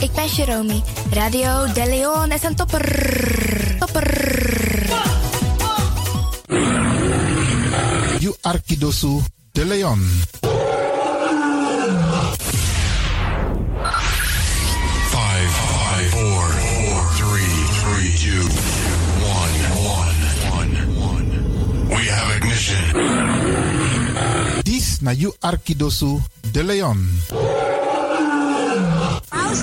ik ben Jeromy. Radio De Leon is een topper. Topper. You Arkidosu De Leon. Five, five, four, four, three, three, two, one, one, one, one. We have ignition. This na You Arkidosu De Leon. Paus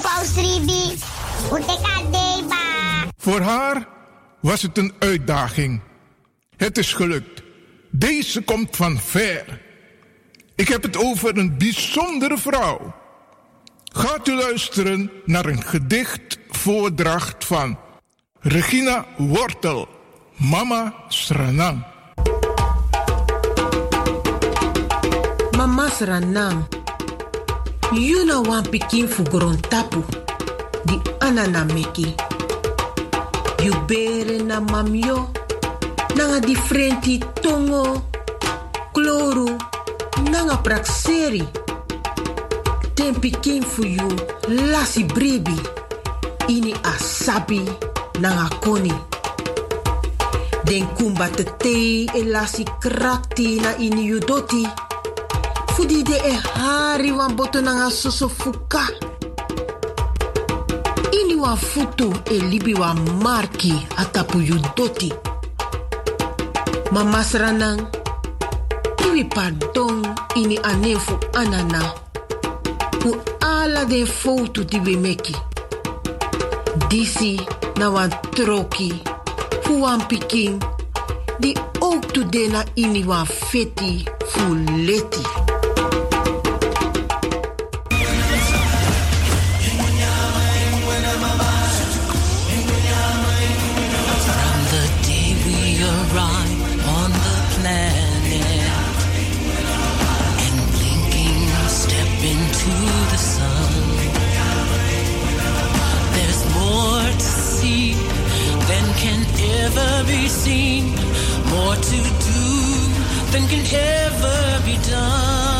Paus Ribi. Utekadeba. Voor haar was het een uitdaging. Het is gelukt. Deze komt van ver. Ik heb het over een bijzondere vrouw. Gaat u luisteren naar een gedichtvoordracht van Regina Wortel, Mama Sranang. Mama Sranang, you know one pikin fu tapu, di anana meki. You bere na nanga differenti tongo, kloru, nanga prakseri. Den pikin fu lasi brebi, ini asabi nanga koni. Den kumba te te e lasi krakti na ini you doti. Fudi de e hari wan boto nanga soso fuka. Ini wan futu e libi wan marki atapu yu doti. Mama sranang, kiwi pardon ini anefu anana. Fu ala de foto di we meki. Disi na wan troki, fu wan pikin, di ook na ini wan feti fu leti. Be seen, more to do than can ever be done.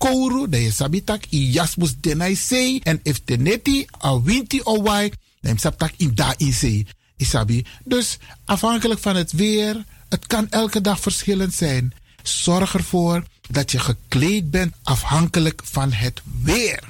kouru, dan je sabitak i jasmus denai sei. En if teneti a winti o wai, dan sabtak i da in sei. Isabi. Dus afhankelijk van het weer, het kan elke dag verschillend zijn. Zorg ervoor dat je gekleed bent afhankelijk van het weer.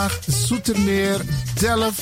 Zoetermeer, Delft,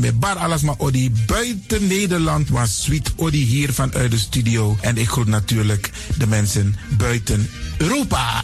met Bar Alasma Odi buiten Nederland, maar Sweet Odi hier vanuit de studio. En ik groet natuurlijk de mensen buiten Europa.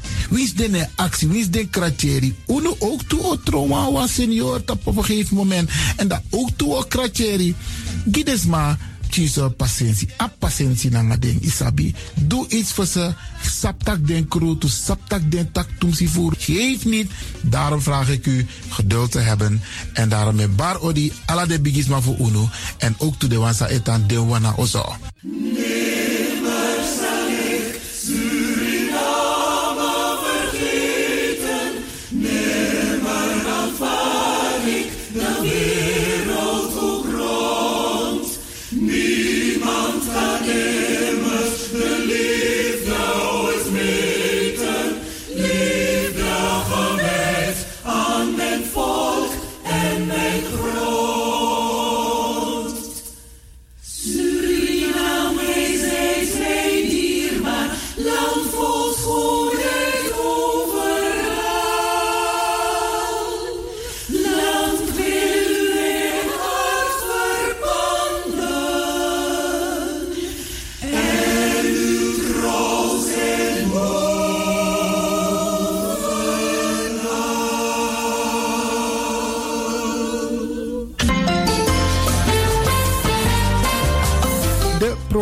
Wie is de actie? Wie is de kratjeri? Uno ook toe o trauma was senior op een gegeven moment. En dat ook toe o kratjeri. Gides maar patiëntie. A patiëntie na ding isabi. Doe iets voor ze. Saptak den kroto, saptak den tak tumsi voer. Geef niet. Daarom vraag ik u geduld te hebben. En daarom met bar odi ala de bigisma voor uno. En ook toe de wansa etan de wana ozo.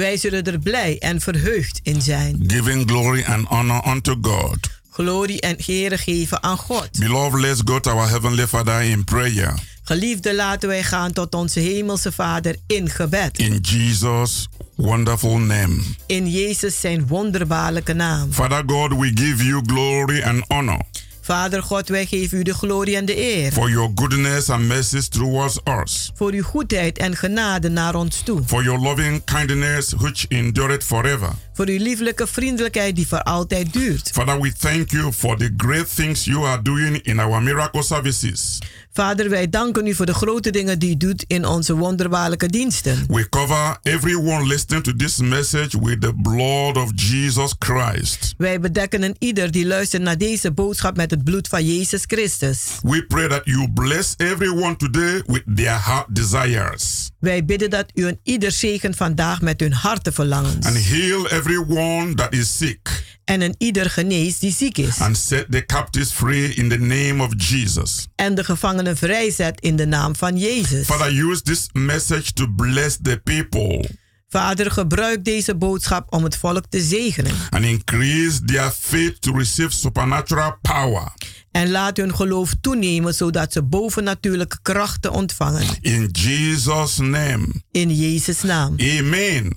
Wij zullen er blij en verheugd in zijn. giving glory and honor unto God. Glorie en ere geven aan God. Beloved, let's go to our Heavenly Father in prayer. Geliefde, laten wij gaan tot onze Hemelse Vader in gebed. In Jesus' wonderful name. In Jezus zijn wonderbaarlijke naam. Father God, we give you glory and honor Vader God, wij geven u de glorie en de eer. for your goodness and mercies towards us, Voor uw goedheid en genade naar ons toe. for your loving kindness which endureth forever. Voor uw lieflijke vriendelijkheid die voor altijd duurt. Father, we thank you for the great things you are doing in our miracle services. Vader, wij danken u voor de grote dingen die u doet in onze wonderbaarlijke diensten. We cover everyone listening to this message with the blood of Jesus Christ. Wij bedekken een ieder die luistert naar deze boodschap met het bloed van Jezus Christus. We pray that you bless everyone today with their heart desires Wij bidden dat u een ieder zegent vandaag met hun hartenverlangens. and heal everyone that is sick En een ieder geneest die ziek is. and set the captives free in the name of Jesus. En de gevangenen vrijzet in de naam van Jezus. Father, use this message to bless the people Vader, gebruik deze boodschap om het volk te zegenen. and increase their faith to receive supernatural power. En laat hun geloof toenemen zodat ze bovennatuurlijke krachten ontvangen. In Jesus' name. In Jezus' naam. Amen.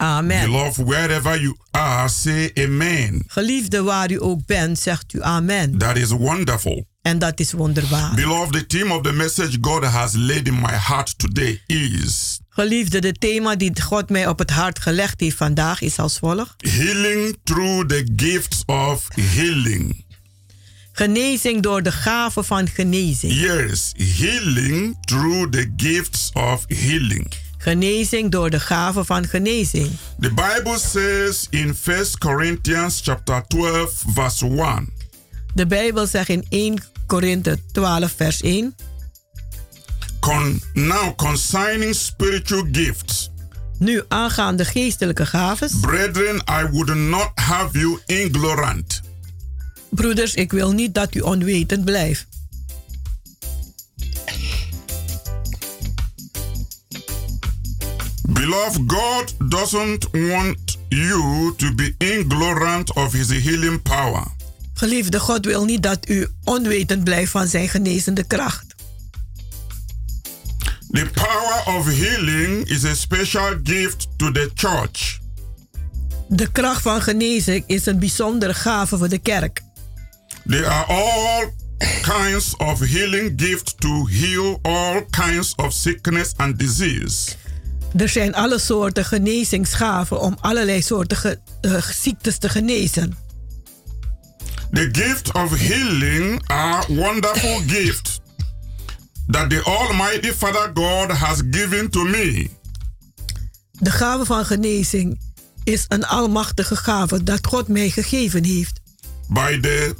Amen. Beloved, wherever you are, say amen. Geliefde, waar u ook bent, zegt u amen. That is wonderful. En dat is wonderbaar. Beloved, the theme of the message God has laid in my heart today is Geliefde, de thema die God mij op het hart gelegd heeft vandaag is als volgt. healing through the gifts of healing. Genezing door de gave van genezing. Yes, healing through the gifts of healing. Genezing door de gave van genezing. The Bible says in 1 Corinthians chapter 12 verse 1. De Bijbel zegt in 1 Korinthe 12 vers 1. Con, now concerning spiritual gifts, Nu aangaande geestelijke gaves. brethren, I would not have you ignorant. Broeders, ik wil niet dat u onwetend blijft. Beloved, God doesn't want you to be ignorant of his healing power. Geliefde, God wil niet dat u onwetend blijft van zijn genezende kracht. The power of healing is a special gift to the church. De kracht van genezing is een bijzondere gave voor de kerk. There are all kinds of healing gifts to heal all kinds of sickness and disease. Er zijn alle soorten genezingsgaven om allerlei soorten ge- eh, ziektes te genezen. The gift of healing are wonderful gifts that the Almighty Father God has given to me. De gave van genezing is een almachtige gave dat God mij gegeven heeft. by the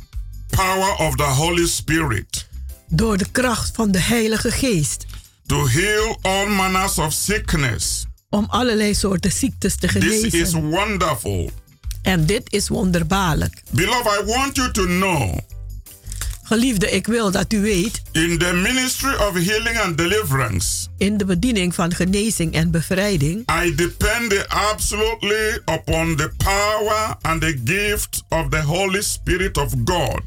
power of the Holy Spirit Door de kracht van de Heilige Geest. To heal all manners of sickness. Om allerlei soorten ziektes te This is genezen. wonderful. En dit is wonderbaarlijk. Beloved, I want you to know Geliefde, ik wil dat u weet, in the ministry of healing and deliverance, in de bediening van genezing en bevrijding, I depend absolutely upon the power and the gift of the Holy Spirit of God.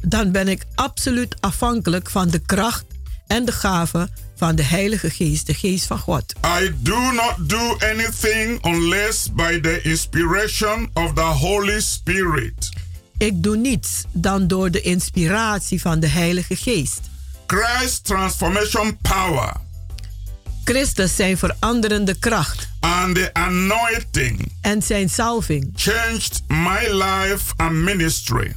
dan ben ik absoluut afhankelijk van de kracht en de gave van de Heilige Geest, de Geest van God. I do not do anything unless by the inspiration of the Holy Spirit. Ik doe niets dan door de inspiratie van de Heilige Geest. Christ's transformation power Christus zijn veranderende kracht and the anointing en zijn salving changed my life and ministry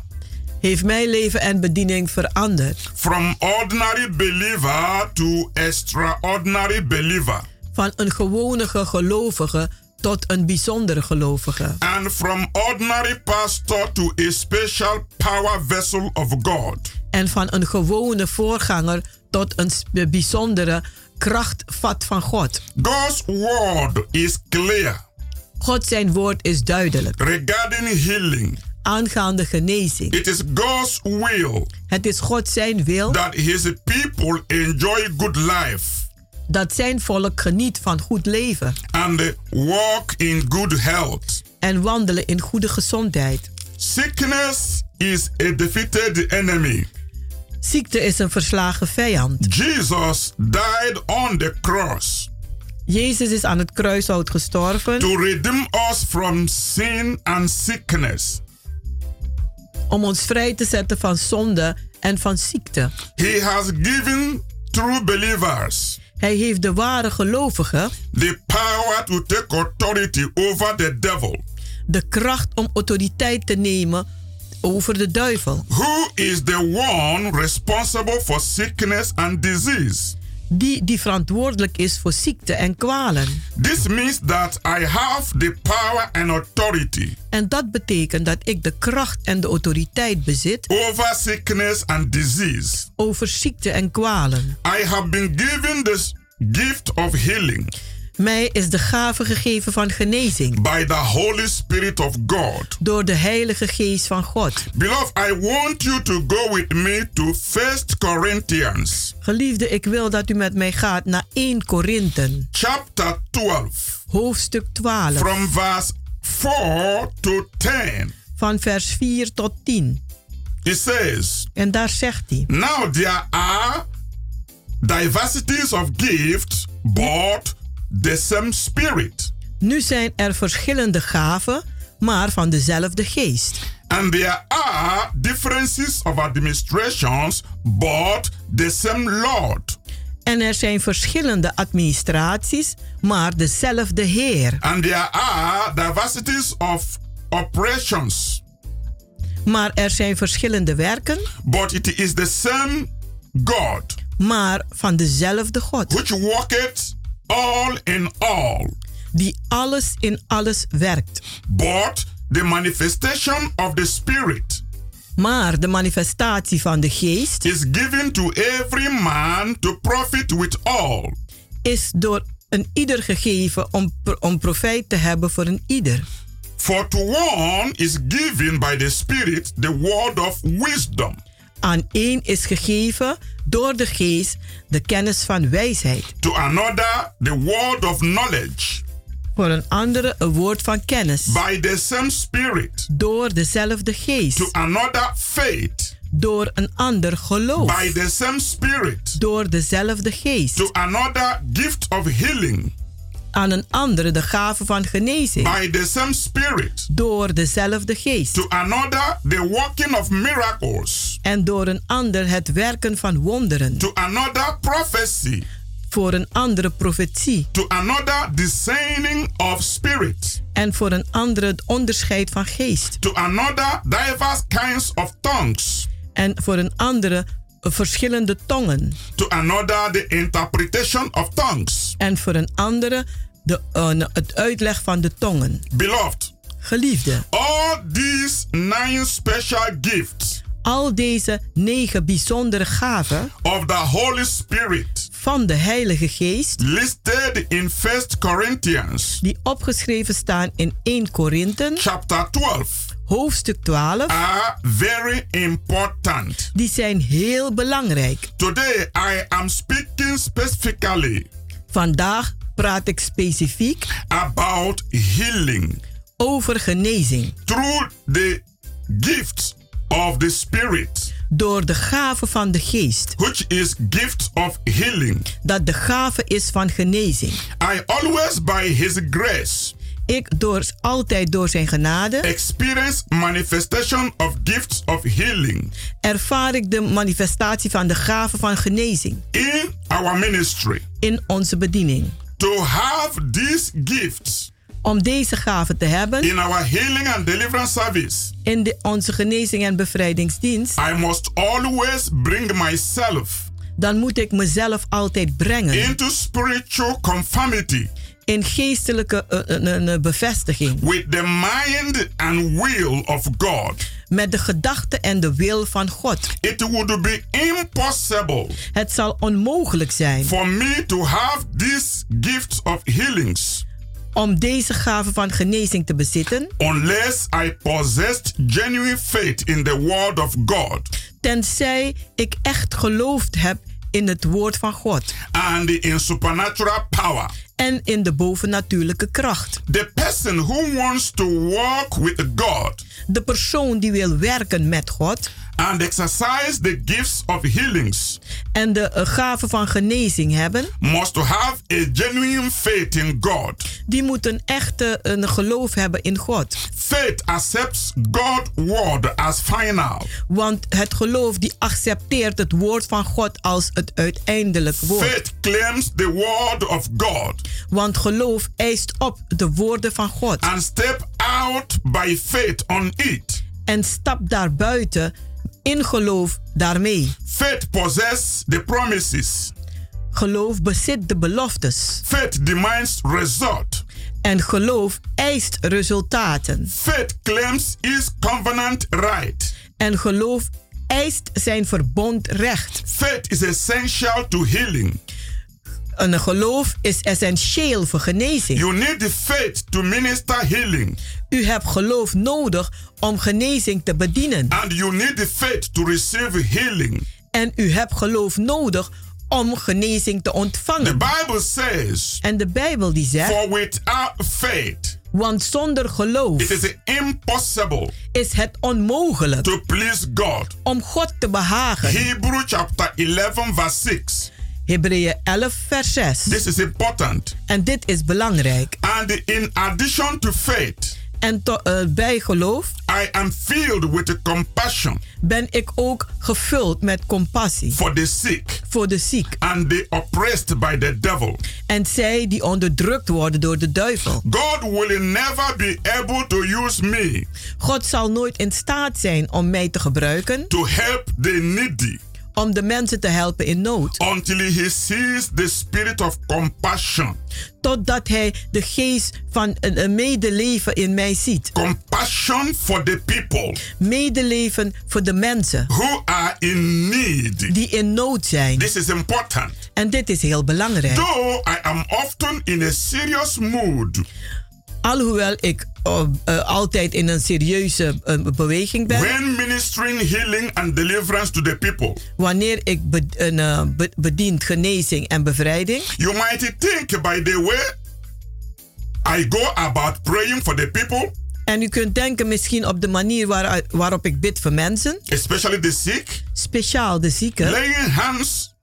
heeft mijn leven en bediening veranderd. from ordinary believer to extraordinary believer Van een gewone gelovige tot een bijzondere gelovige. and from ordinary pastor to a special power vessel of God. En van een gewone voorganger tot een sp- bijzondere krachtvat van God. God's word is clear God zijn woord is duidelijk. regarding healing. Aangaande genezing. It is God's will Het is God zijn wil that his people enjoy good life dat zijn volk geniet van goed leven. and walk in good health. En wandelen in goede gezondheid. Sickness is a defeated enemy. Ziekte is een verslagen vijand. Jesus died on the cross Jezus is aan het kruishout gestorven to redeem us from sin and sickness. Om ons vrij te zetten van zonde en van ziekte. He has given true believers Hij heeft de ware gelovigen the power to take authority over the devil. de kracht om autoriteit te nemen over de duivel. Who is the one responsible for sickness and disease? Die die verantwoordelijk is voor ziekte en kwalen. This means that I have the power and authority En dat betekent dat ik de kracht en de autoriteit bezit over sickness and disease. over ziekte en kwalen. I have been given this gift of healing Mij is de gave gegeven van genezing by the Holy Spirit of God. door de Heilige Geest van God. Beloved, I want you to go with me to First Corinthians Geliefde, ik wil dat u met mij gaat naar 1 Korinthe, chapter 12 hoofdstuk 12, from verse 4 to 10. van vers 4 tot 10. It says, En daar zegt hij: Now there are diversities of gifts, but the same Spirit. Nu zijn er verschillende gaven, maar van dezelfde geest. And there are differences of administrations, but the same Lord. En er zijn verschillende administraties, maar dezelfde Heer. And there are diversities of operations, Maar er zijn verschillende werken, but it is the same God, maar van dezelfde God. which worketh all in all. Die alles in alles werkt. But the manifestation of the Spirit Maar de manifestatie van de geest is given to every man to profit with all. is door een ieder gegeven om, om profijt te hebben voor een ieder. For to one is given by the Spirit the word of wisdom, Aan één is gegeven door de geest de kennis van wijsheid. to another the word of knowledge Voor een andere een woord van kennis. by the same Spirit, Door dezelfde to geest. another faith Door een ander geloof. by the same Spirit, Door dezelfde geest. to another gift of healing Aan een andere de gave van genezing. by the same Spirit, Door dezelfde geest. to another the working of miracles, En door een ander het werken van wonderen. to another prophecy, Voor een andere profetie. to another discerning of spirit, En voor een andere het onderscheid van geest. to another diverse kinds of tongues, En voor een andere verschillende tongen. to another the interpretation of tongues. En voor een andere de, eh, het uitleg van de tongen. Beloved, Geliefde, all these nine special gifts al deze negen bijzondere gaven of the Holy Spirit van de Heilige Geest, listed in First Corinthians die opgeschreven staan in 1 Korinthe, chapter 12 hoofdstuk 12 are very important. die zijn heel belangrijk. Today I am speaking specifically Vandaag praat ik specifiek about healing over genezing through the gift of the Spirit, door de gave van de geest. which is gift of healing. Dat de gave is van genezing. I always by His grace Ik door, altijd door zijn genade experience manifestation of gifts of healing ervaar ik de manifestatie van de gave van genezing in our ministry. in onze bediening. To have these gifts Om deze gave te hebben in our healing and deliverance service, in de, onze genezing en bevrijdingsdienst, I must always bring myself dan moet ik mezelf altijd brengen into spiritual conformity in geestelijke eh, bevestiging with the mind and will of God. met de gedachte en de wil van God. It would be impossible Het zal onmogelijk zijn for me to have these gifts of healings om deze gave van genezing te bezitten, unless I possessed genuine faith in the word of God tenzij ik echt geloofd heb in het woord van God and in supernatural power. en in de bovennatuurlijke kracht. The person who wants to walk with God De persoon die wil werken met God and exercise the gifts of healings en de eh, gave van genezing hebben, must have a genuine faith in God. die moeten echte een geloof hebben in God. Faith accepts God's word as final. Want het geloof die accepteert het woord van God als het uiteindelijk woord. Faith claims the word of God Want geloof eist op de woorden van God. and step out by faith on it. En stap daarbuiten in geloof daarmee. Faith possesses the promises. Geloof bezit de beloftes. Faith demands result. En geloof eist resultaten. Faith claims its covenant right. En geloof eist zijn verbondrecht. Faith is essential to healing. Een geloof is essentieel voor genezing. You need the faith to minister healing. U hebt geloof nodig om genezing te bedienen. And you need the faith to receive healing. En u hebt geloof nodig om genezing te The ontvangen. Bible says, En de Bijbel die zegt, For without faith, want zonder geloof it is impossible is het onmogelijk to please God. om God te behagen. Hebrew chapter 11, verse 6. Hebreeën 11 vers 6. This is important. En dit is belangrijk. And in addition to faith, En to- eh, bij geloof I am filled with compassion ben ik ook gevuld met compassie for the sick voor de ziek and the oppressed by the devil. en zij die onderdrukt worden door de duivel. God will never be able to use me God zal nooit in staat zijn om mij te gebruiken to help the needy om de mensen te helpen in nood, until he sees the spirit of compassion. totdat hij de geest van een medeleven in mij ziet. Compassion for the people Medeleven voor de mensen who are in need. die in nood zijn. This is important. En dit is heel belangrijk. Though I am often in a serious mood Alhoewel ik eh, eh, altijd in een serieuze eh, beweging ben. when ministering healing and deliverance to the people. Wanneer ik be, een, be- bedient genezing en bevrijding. You might think by the way I go about praying for the people, En u kunt denken misschien op de manier waar, waarop ik bid voor mensen. especially the sick, Speciaal de zieken. laying hands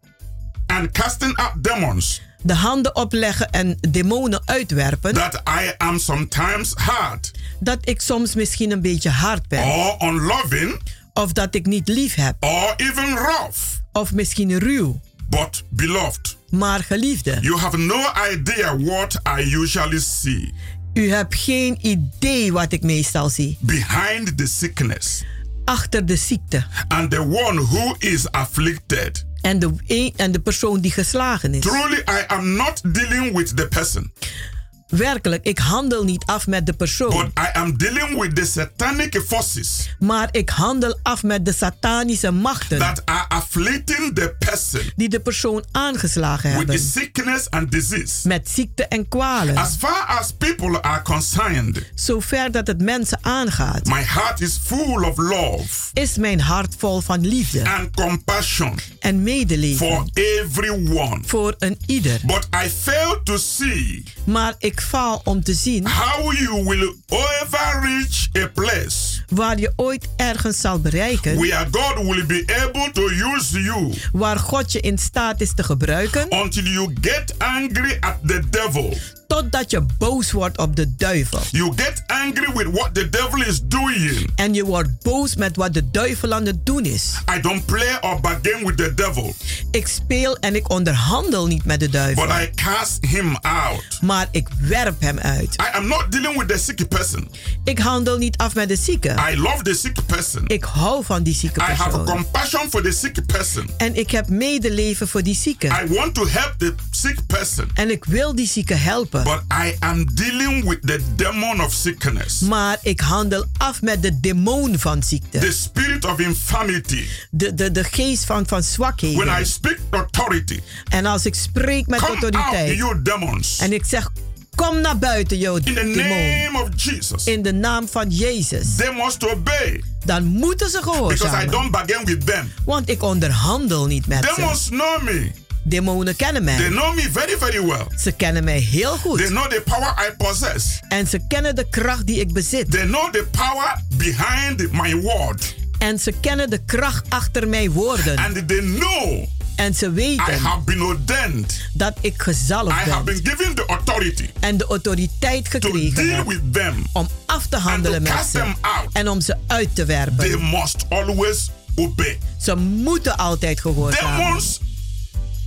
and casting out demons, De handen opleggen en demonen uitwerpen. that I am sometimes hard Dat ik soms misschien een beetje hard ben. or unloving Of dat ik niet lief heb. or even rough. Of misschien ruw. But beloved, Maar geliefde, you have no idea what I usually see u hebt geen idee wat ik meestal zie. behind the sickness Achter de ziekte. and the one who is afflicted. En de, en de persoon die geslagen is. Truly, I am not dealing with the person. Werkelijk, ik handel niet af met de persoon. But I am dealing with the satanic forces. Maar ik handel af met de satanische machten. That are afflicting the person. Die de persoon aangeslagen with hebben. the sickness and disease. Met ziekte en kwalen. As far as people are concerned. Zover dat het mensen aangaat. My heart is full of love. Is mijn hart vol van liefde. And compassion. En medeleven. For everyone. Voor een ieder. But I fail to see. Maar ik faal om te zien. How you will ever reach a place. Waar je ooit ergens zal bereiken. Where God will be able to use you. Waar God je in staat is te gebruiken. Until you get angry at the devil. Totdat je boos wordt op de duivel. You get angry with what the devil is doing. En je wordt boos met wat de duivel aan het doen is. I don't play or bargain with the devil. Ik speel en ik onderhandel niet met de duivel. But I cast him out. Maar ik werp hem uit. I am not dealing with the sick person. Ik handel niet af met de zieke. I love the sick person. Ik hou van die zieke I persoon. have compassion for the sick person. En ik heb medeleven voor die zieke. I want to help the sick person. En ik wil die zieke helpen. But I am dealing with the demon of sickness. Maar ik handel af met de demon van ziekte. The spirit of infirmity. De, de, de geest van, van zwakheden. When I speak authority. En als ik spreek met come autoriteit. Out, you demons. En ik zeg Kom naar buiten, jou In the demon. name of Jesus. In de naam van Jezus. They must obey. Dan moeten ze Because I gehoorzamen. don't bargain with them. Want ik onderhandel niet met Demons ze. know me. Demonen kennen mij. They know me very, very well. Ze kennen mij heel goed. They know the power I possess. En ze kennen de kracht die ik bezit. They know the power behind my word. En ze kennen de kracht achter mijn woorden. And they know en ze I weten have been ordained. dat ik gezalfd I have ben. been given the authority En de autoriteit to gekregen deal heb with them. om af te handelen and to met ze. them out. En om ze uit te They werpen. must always obey. Ze moeten altijd gehoorzamen. Demons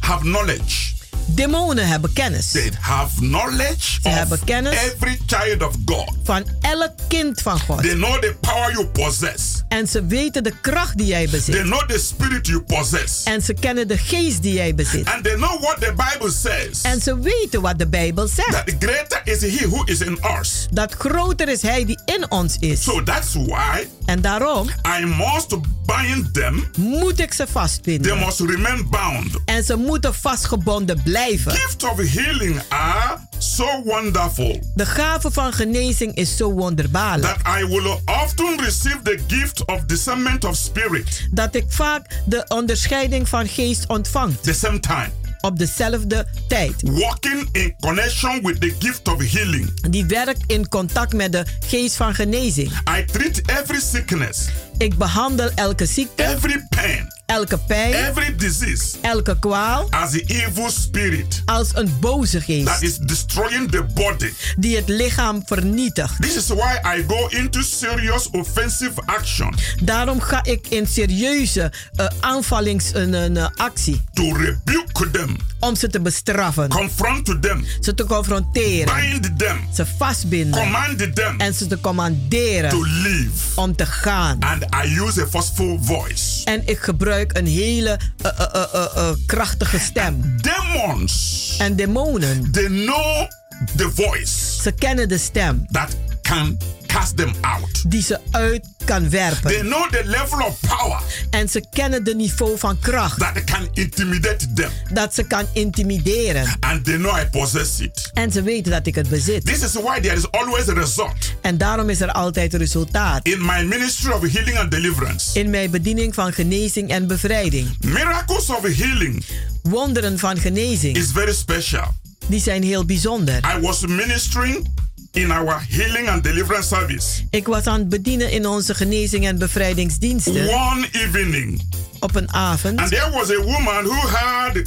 have knowledge. Demonen hebben kennis. They have knowledge Ze hebben kennis every child of God. van elk kind van God. They know the power you possess. En ze weten de kracht die jij They bezit. know the spirit you possess. En ze kennen de geest die jij bezit. And they know what the Bible says. En ze weten wat de Bijbel zegt. That greater is he who is in us. Dat groter is hij die in ons is. So that's why En daarom I must bind them. moet ik ze They vastbinden. must remain bound. En ze moeten vastgebonden blijven. Gift of healing are so wonderful De gave van genezing is zo wonderbaarlijk. that I will often receive the gift of discernment of spirit Dat ik vaak de onderscheiding van geest ontvang. the same time. Op dezelfde tijd. Walking in connection with the gift of healing. Die werkt in contact met de geest van genezing. I treat every sickness, Ik behandel elke ziekte, every pain, elke pijn, every disease elke kwaal as the evil spirit als een boze that geest is destroying the body. die het lichaam vernietigt. This is why I go into serious offensive action Daarom ga ik in serieuze uh, aanvallingsactie to rebuke them, om ze te bestraffen, confront them, ze te confronteren, bind them, ze vastbinden command them en ze te commanderen to live. om te gaan. And I use a forceful voice. En ik gebruik een hele uh, uh, uh, krachtige stem. Demons, En demonen, they know the voice ze kennen de stem that can cast them out. die ze uit kan werpen. They know the level of power En ze kennen de niveau van kracht that can intimidate them. dat ze kan intimideren. And they know I possess it. En ze weten dat ik het bezit. This is why there is always a result En daarom is er altijd resultaat. in my ministry of healing and deliverance. In mijn bediening van genezing en bevrijding. Miracles of healing Wonderen van genezing, is very special. die zijn heel bijzonder. I was ministering in our healing and deliverance service. Ik was aan het bedienen in onze genezing en bevrijdingsdiensten One evening, op een avond. and there was a woman who had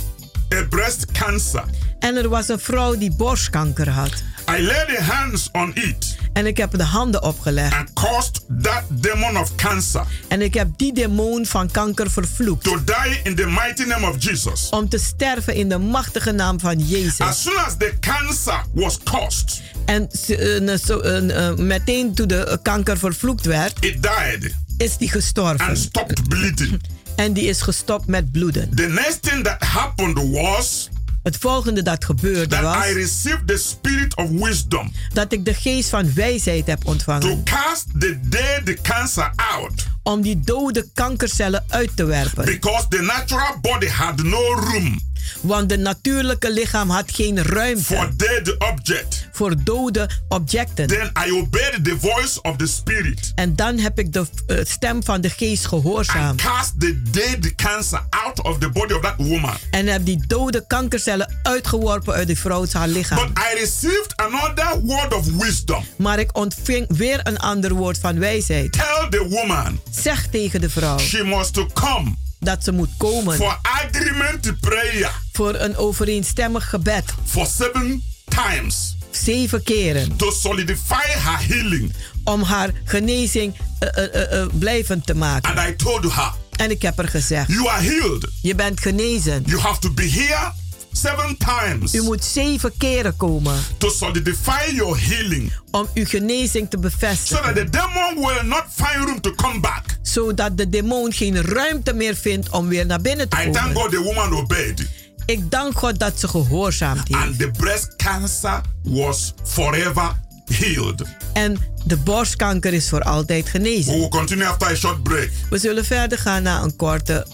a breast cancer. En er was een vrouw die borstkanker had. I laid the hands on it En ik heb de handen opgelegd. and caused that demon of cancer En ik heb die demon van kanker vervloekt. to die in the mighty name of Jesus. Om te sterven in de machtige naam van Jezus. As soon as the cancer was caused, En eh, zo- eh, eh, meteen toen de kanker vervloekt werd, it died is die gestorven. and stopped bleeding. En die is gestopt met bloeden. The next thing that happened was Het volgende dat gebeurde that was I received the spirit of wisdom dat ik de geest van wijsheid heb to ontvangen cast the dead cancer out om die dode kankercellen uit te werpen. because the natural body had no room Want de natuurlijke lichaam had geen ruimte for dead object. voor dode objecten. Then I obeyed the voice of the spirit En dan heb ik de eh, stem van de geest gehoorzaamd. cast the dead cancer out of the body of that woman. En heb die dode kankercellen uitgeworpen uit die vrouw haar lichaam. But I received another word of wisdom. Maar ik ontving weer een ander woord van wijsheid. Tell the woman Zeg tegen de vrouw she must to come dat ze moet komen for agreement prayer voor een overeenstemmig gebed. for seven times Zeven keren. to solidify her healing. Om haar genezing eh, eh, eh, blijvend te maken. And I told her, En ik heb er gezegd: You are healed. Je bent genezen. You have to be here seven times U moet zeven keren komen to solidify your healing om uw genezing te so that bevestigen. the demon will not find room to come back. Zodat de demon geen ruimte meer vindt om weer naar binnen te I thank komen. God the woman obeyed. Ik dank God dat ze gehoorzaamd heeft. And the breast cancer was forever healed. En de borstkanker is voor altijd We genezen. will continue after a short break. We zullen verder gaan na een korte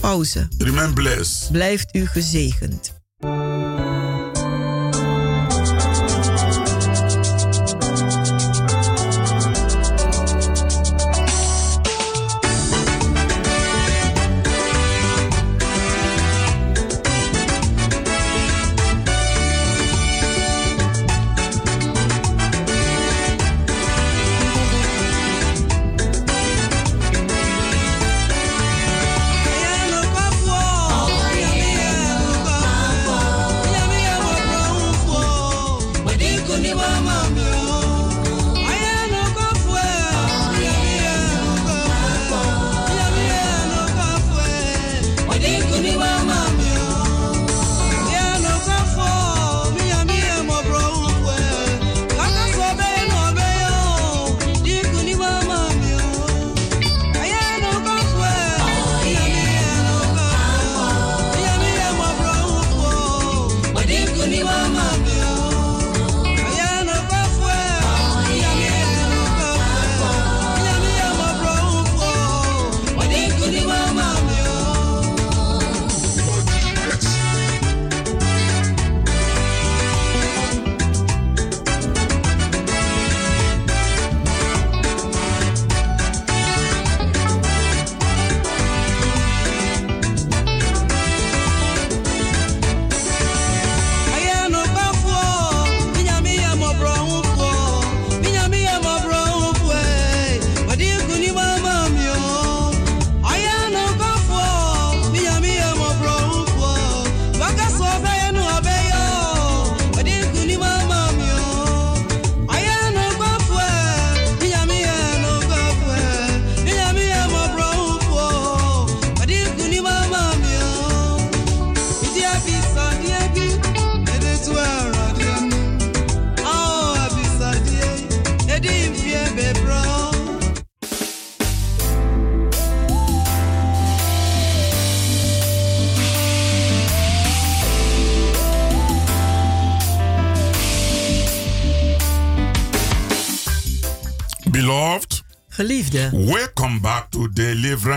pauze. Remain blessed. Blijft u gezegend. Beloved,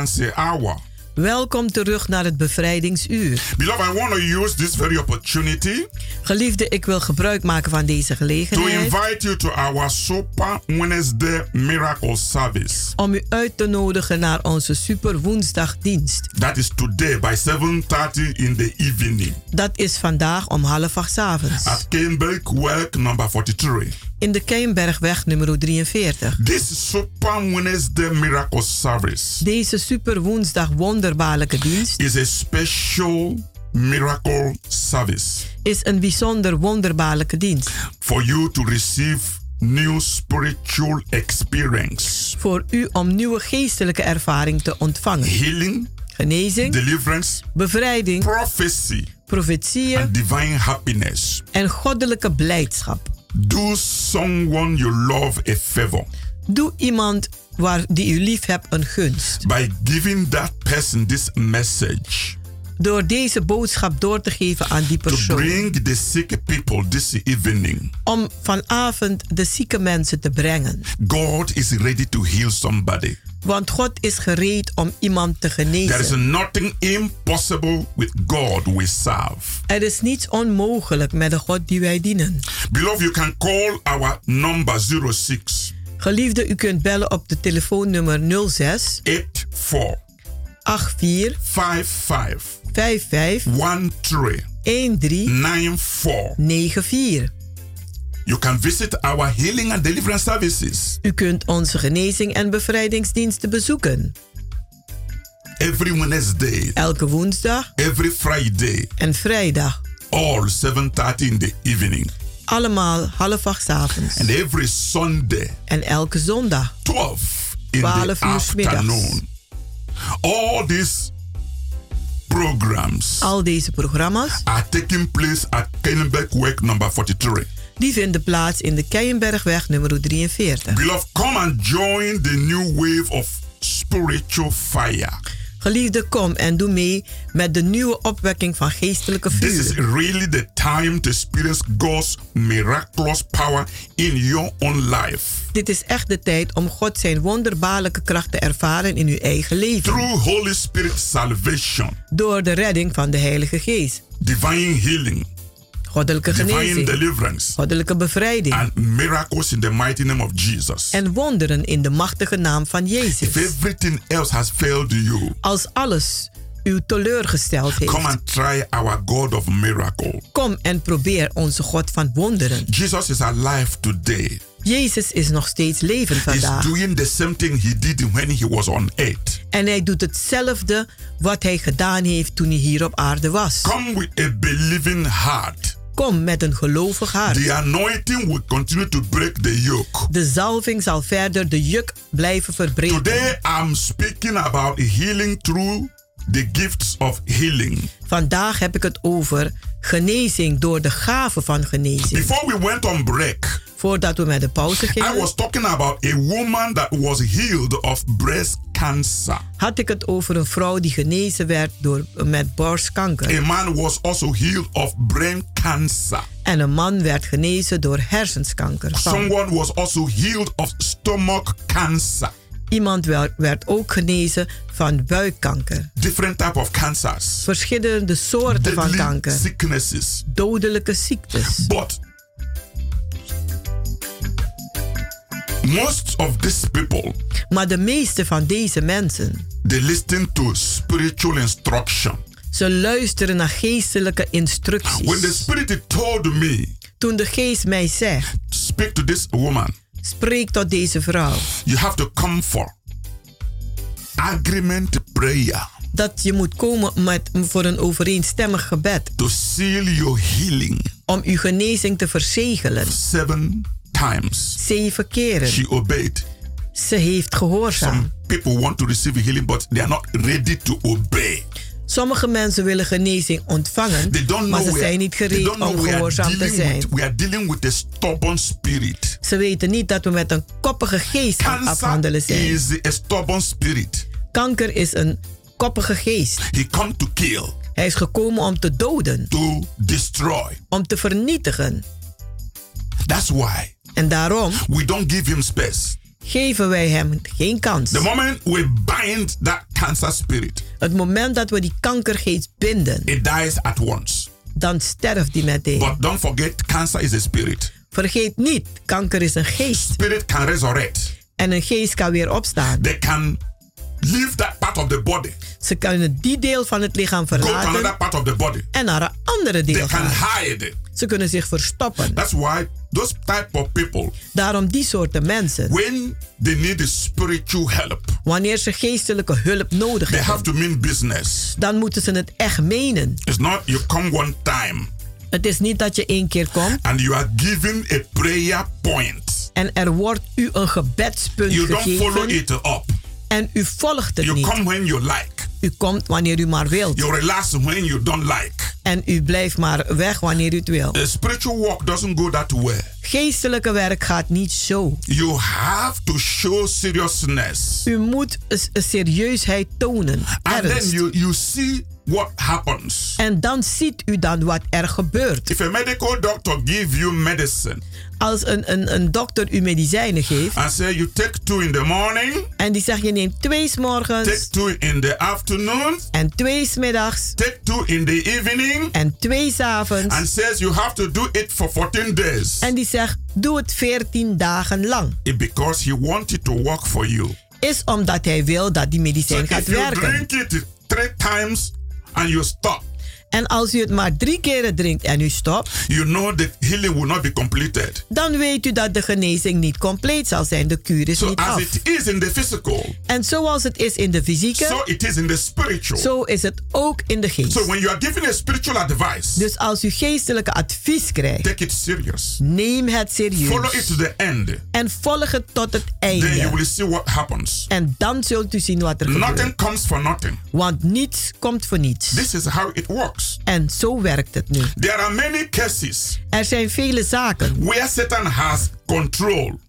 Deliverance Hour. welkom terug naar het bevrijdingsuur. Beloved, I want to use this very opportunity Geliefde, ik wil gebruik maken van deze to gelegenheid invite you to our Super Wednesday Miracle Service. om u uit te nodigen naar onze Super Woensdagdienst. That is today by 7:30 in the evening Dat is vandaag om half acht 's avonds at Cambridge Work number 43. In de Keienbergweg nummer 43. This Super Wednesday Miracle Service Deze Super Woensdag wonderbaarlijke dienst is a special miracle service is een bijzonder wonderbaarlijke dienst for you to receive new spiritual experience, voor u om nieuwe geestelijke ervaring te ontvangen. healing, Genezing, deliverance, bevrijding, prophecy, profetieën and divine happiness. en goddelijke blijdschap. Do someone you love a favor Doe iemand waar die u lief hebt een gunst by giving that person this message Door deze boodschap door te geven aan die to persoon. bring the sick people this evening. Om vanavond de zieke mensen te brengen. God is ready to heal somebody. Want God is gereed om iemand te There is genezen. nothing impossible with God we serve. Er is niets onmogelijk met de God die wij dienen. Beloved, you can call our number 06 Geliefde, u kunt bellen op de telefoonnummer 06 84 84 55 55 13 13 94. 94. You can visit our healing and deliverance services U kunt onze genezing en bevrijdingsdiensten bezoeken. every Wednesday, Elke woensdag every Friday, en vrijdag. all 7:30 in the evening, Allemaal half acht 's avonds. and every Sunday, En elke zondag 12 in 12 the afternoon. All these programs Al deze programma's are taking place at Kennebec number 43. Die vinden plaats in de Keienbergweg nummer 43. Beloved, come and join the new wave of spiritual fire. Geliefde, kom en doe mee met de nieuwe opwekking van geestelijke This is vuur. really the time to experience God's miraculous power in your own life. Dit is echt de tijd om God zijn wonderbaarlijke kracht te ervaren in uw eigen leven. Through Holy Spirit salvation, Door de redding van de Heilige Geest. divine healing, Goddelijke genezing. deliverance, Goddelijke bevrijding. and miracles in the mighty name of Jesus. En wonderen in de machtige naam van If Jezus. everything else has failed you, Als alles u teleurgesteld come heeft. and try our God of miracle. Kom en probeer onze God van wonderen. Jesus is alive today. Jezus is nog steeds levend He's vandaag. doing the same thing he did when he was on earth. En hij doet hetzelfde wat hij gedaan heeft toen hij hier op aarde was. Come with a believing heart. Kom met een gelovig hart. The anointing will continue to break the yoke. De zalving zal verder de juk blijven verbreken. Today I'm speaking about healing through the gifts of healing. Vandaag heb ik het over genezing door de gave van genezing. Before we went on break, Voordat we met de pauze I gingen, was talking about a woman that was healed of breast cancer. had ik het over een vrouw die genezen werd door, met borstkanker. A man was also healed of brain cancer. En een man werd genezen door hersenskanker. Someone was also healed of stomach cancer. Iemand werd, ook genezen van buikkanker. Different type of cancers. Verschillende soorten van Deadly kanker. sicknesses. Dodelijke ziektes. But most of these people Maar de meeste van deze mensen, they listen to spiritual instruction. ze luisteren naar geestelijke When the instructies. spirit told me, Toen de geest mij zegt, speak to this woman, spreek tot deze vrouw. you have to come for agreement prayer Dat je moet komen met, voor een overeenstemmig gebed. to seal your healing Om uw genezing te verzegelen. seven times. Zeven keren. She obeyed. Ze heeft gehoorzaam. Some people want to receive healing, but they are not ready to obey. Sommige mensen willen genezing ontvangen, maar ze are, zijn niet gereed om gehoorzaam te zijn. with, we are dealing with a stubborn spirit. Ze weten niet dat we met een koppige geest aan het Cancer afhandelen zijn. is a stubborn spirit. Kanker is een koppige geest. He come to kill, Hij is gekomen om te doden, to destroy. om te vernietigen. That's why En daarom we don't give him space. geven wij hem geen kans. The moment we bind that cancer spirit, Het moment dat we die kankergeest binden, it dies at once. dan sterft die meteen. But don't forget, cancer is a spirit. Vergeet niet, kanker is een geest. Spirit can resurrect. En een geest kan weer opstaan. They can leave that part of the body, Ze kunnen die deel van het lichaam go to verlaten part of the body. en naar een andere They deel can gaan. hide. Ze kunnen zich verstoppen. That's why those type of people, Daarom die soorten mensen, when they need spiritual help, wanneer ze geestelijke hulp nodig they have hebben, to mean business. dan moeten ze het echt menen. It's not you come one time Het is niet dat je één keer komt and you are given a prayer point. en er wordt u een gebedspunt You don't follow gegeven it up. en u volgt het You niet. come when you like. U komt wanneer u maar wilt You relax when you don't like. en u blijft maar weg wanneer u het wil. The spiritual work doesn't go that way. Geestelijke werk gaat niet zo. You have to show seriousness. U moet serieusheid tonen. And then you, you see what happens. En dan ziet u dan wat er gebeurt. If a medical doctor give you medicine Als een, een, een dokter u medicijnen geeft and say you take two in the morning, en die zegt je neemt twee 's take morgens two in the afternoon, en twee 's middags take two in the evening, en twee 's avonds. and says you have to do it for 14 days. En die zegt doe het 14 dagen lang. It because he wants it to work for you. Is omdat hij wil dat die So medicijn gaat if you werken. drink it three times and you stop, En als u het maar drie keren drinkt en u stopt, you know the healing will not be completed. dan weet u dat de genezing niet compleet zal zijn. De kuur is So niet as af. it is in the physical, En zoals het is in de fysieke, so it is in the spiritual. zo is het ook in de geest. So when you are giving a spiritual advice, Dus als u geestelijke advies krijgt, take it serious. neem het serieus. Follow it to the end. En volg het tot het Then you einde. will see what happens. En dan zult u zien wat er Nothing gebeurt. comes for nothing. Want niets komt voor niets. This is how it works. En zo werkt het nu. There are many cases Er zijn vele zaken where Satan has control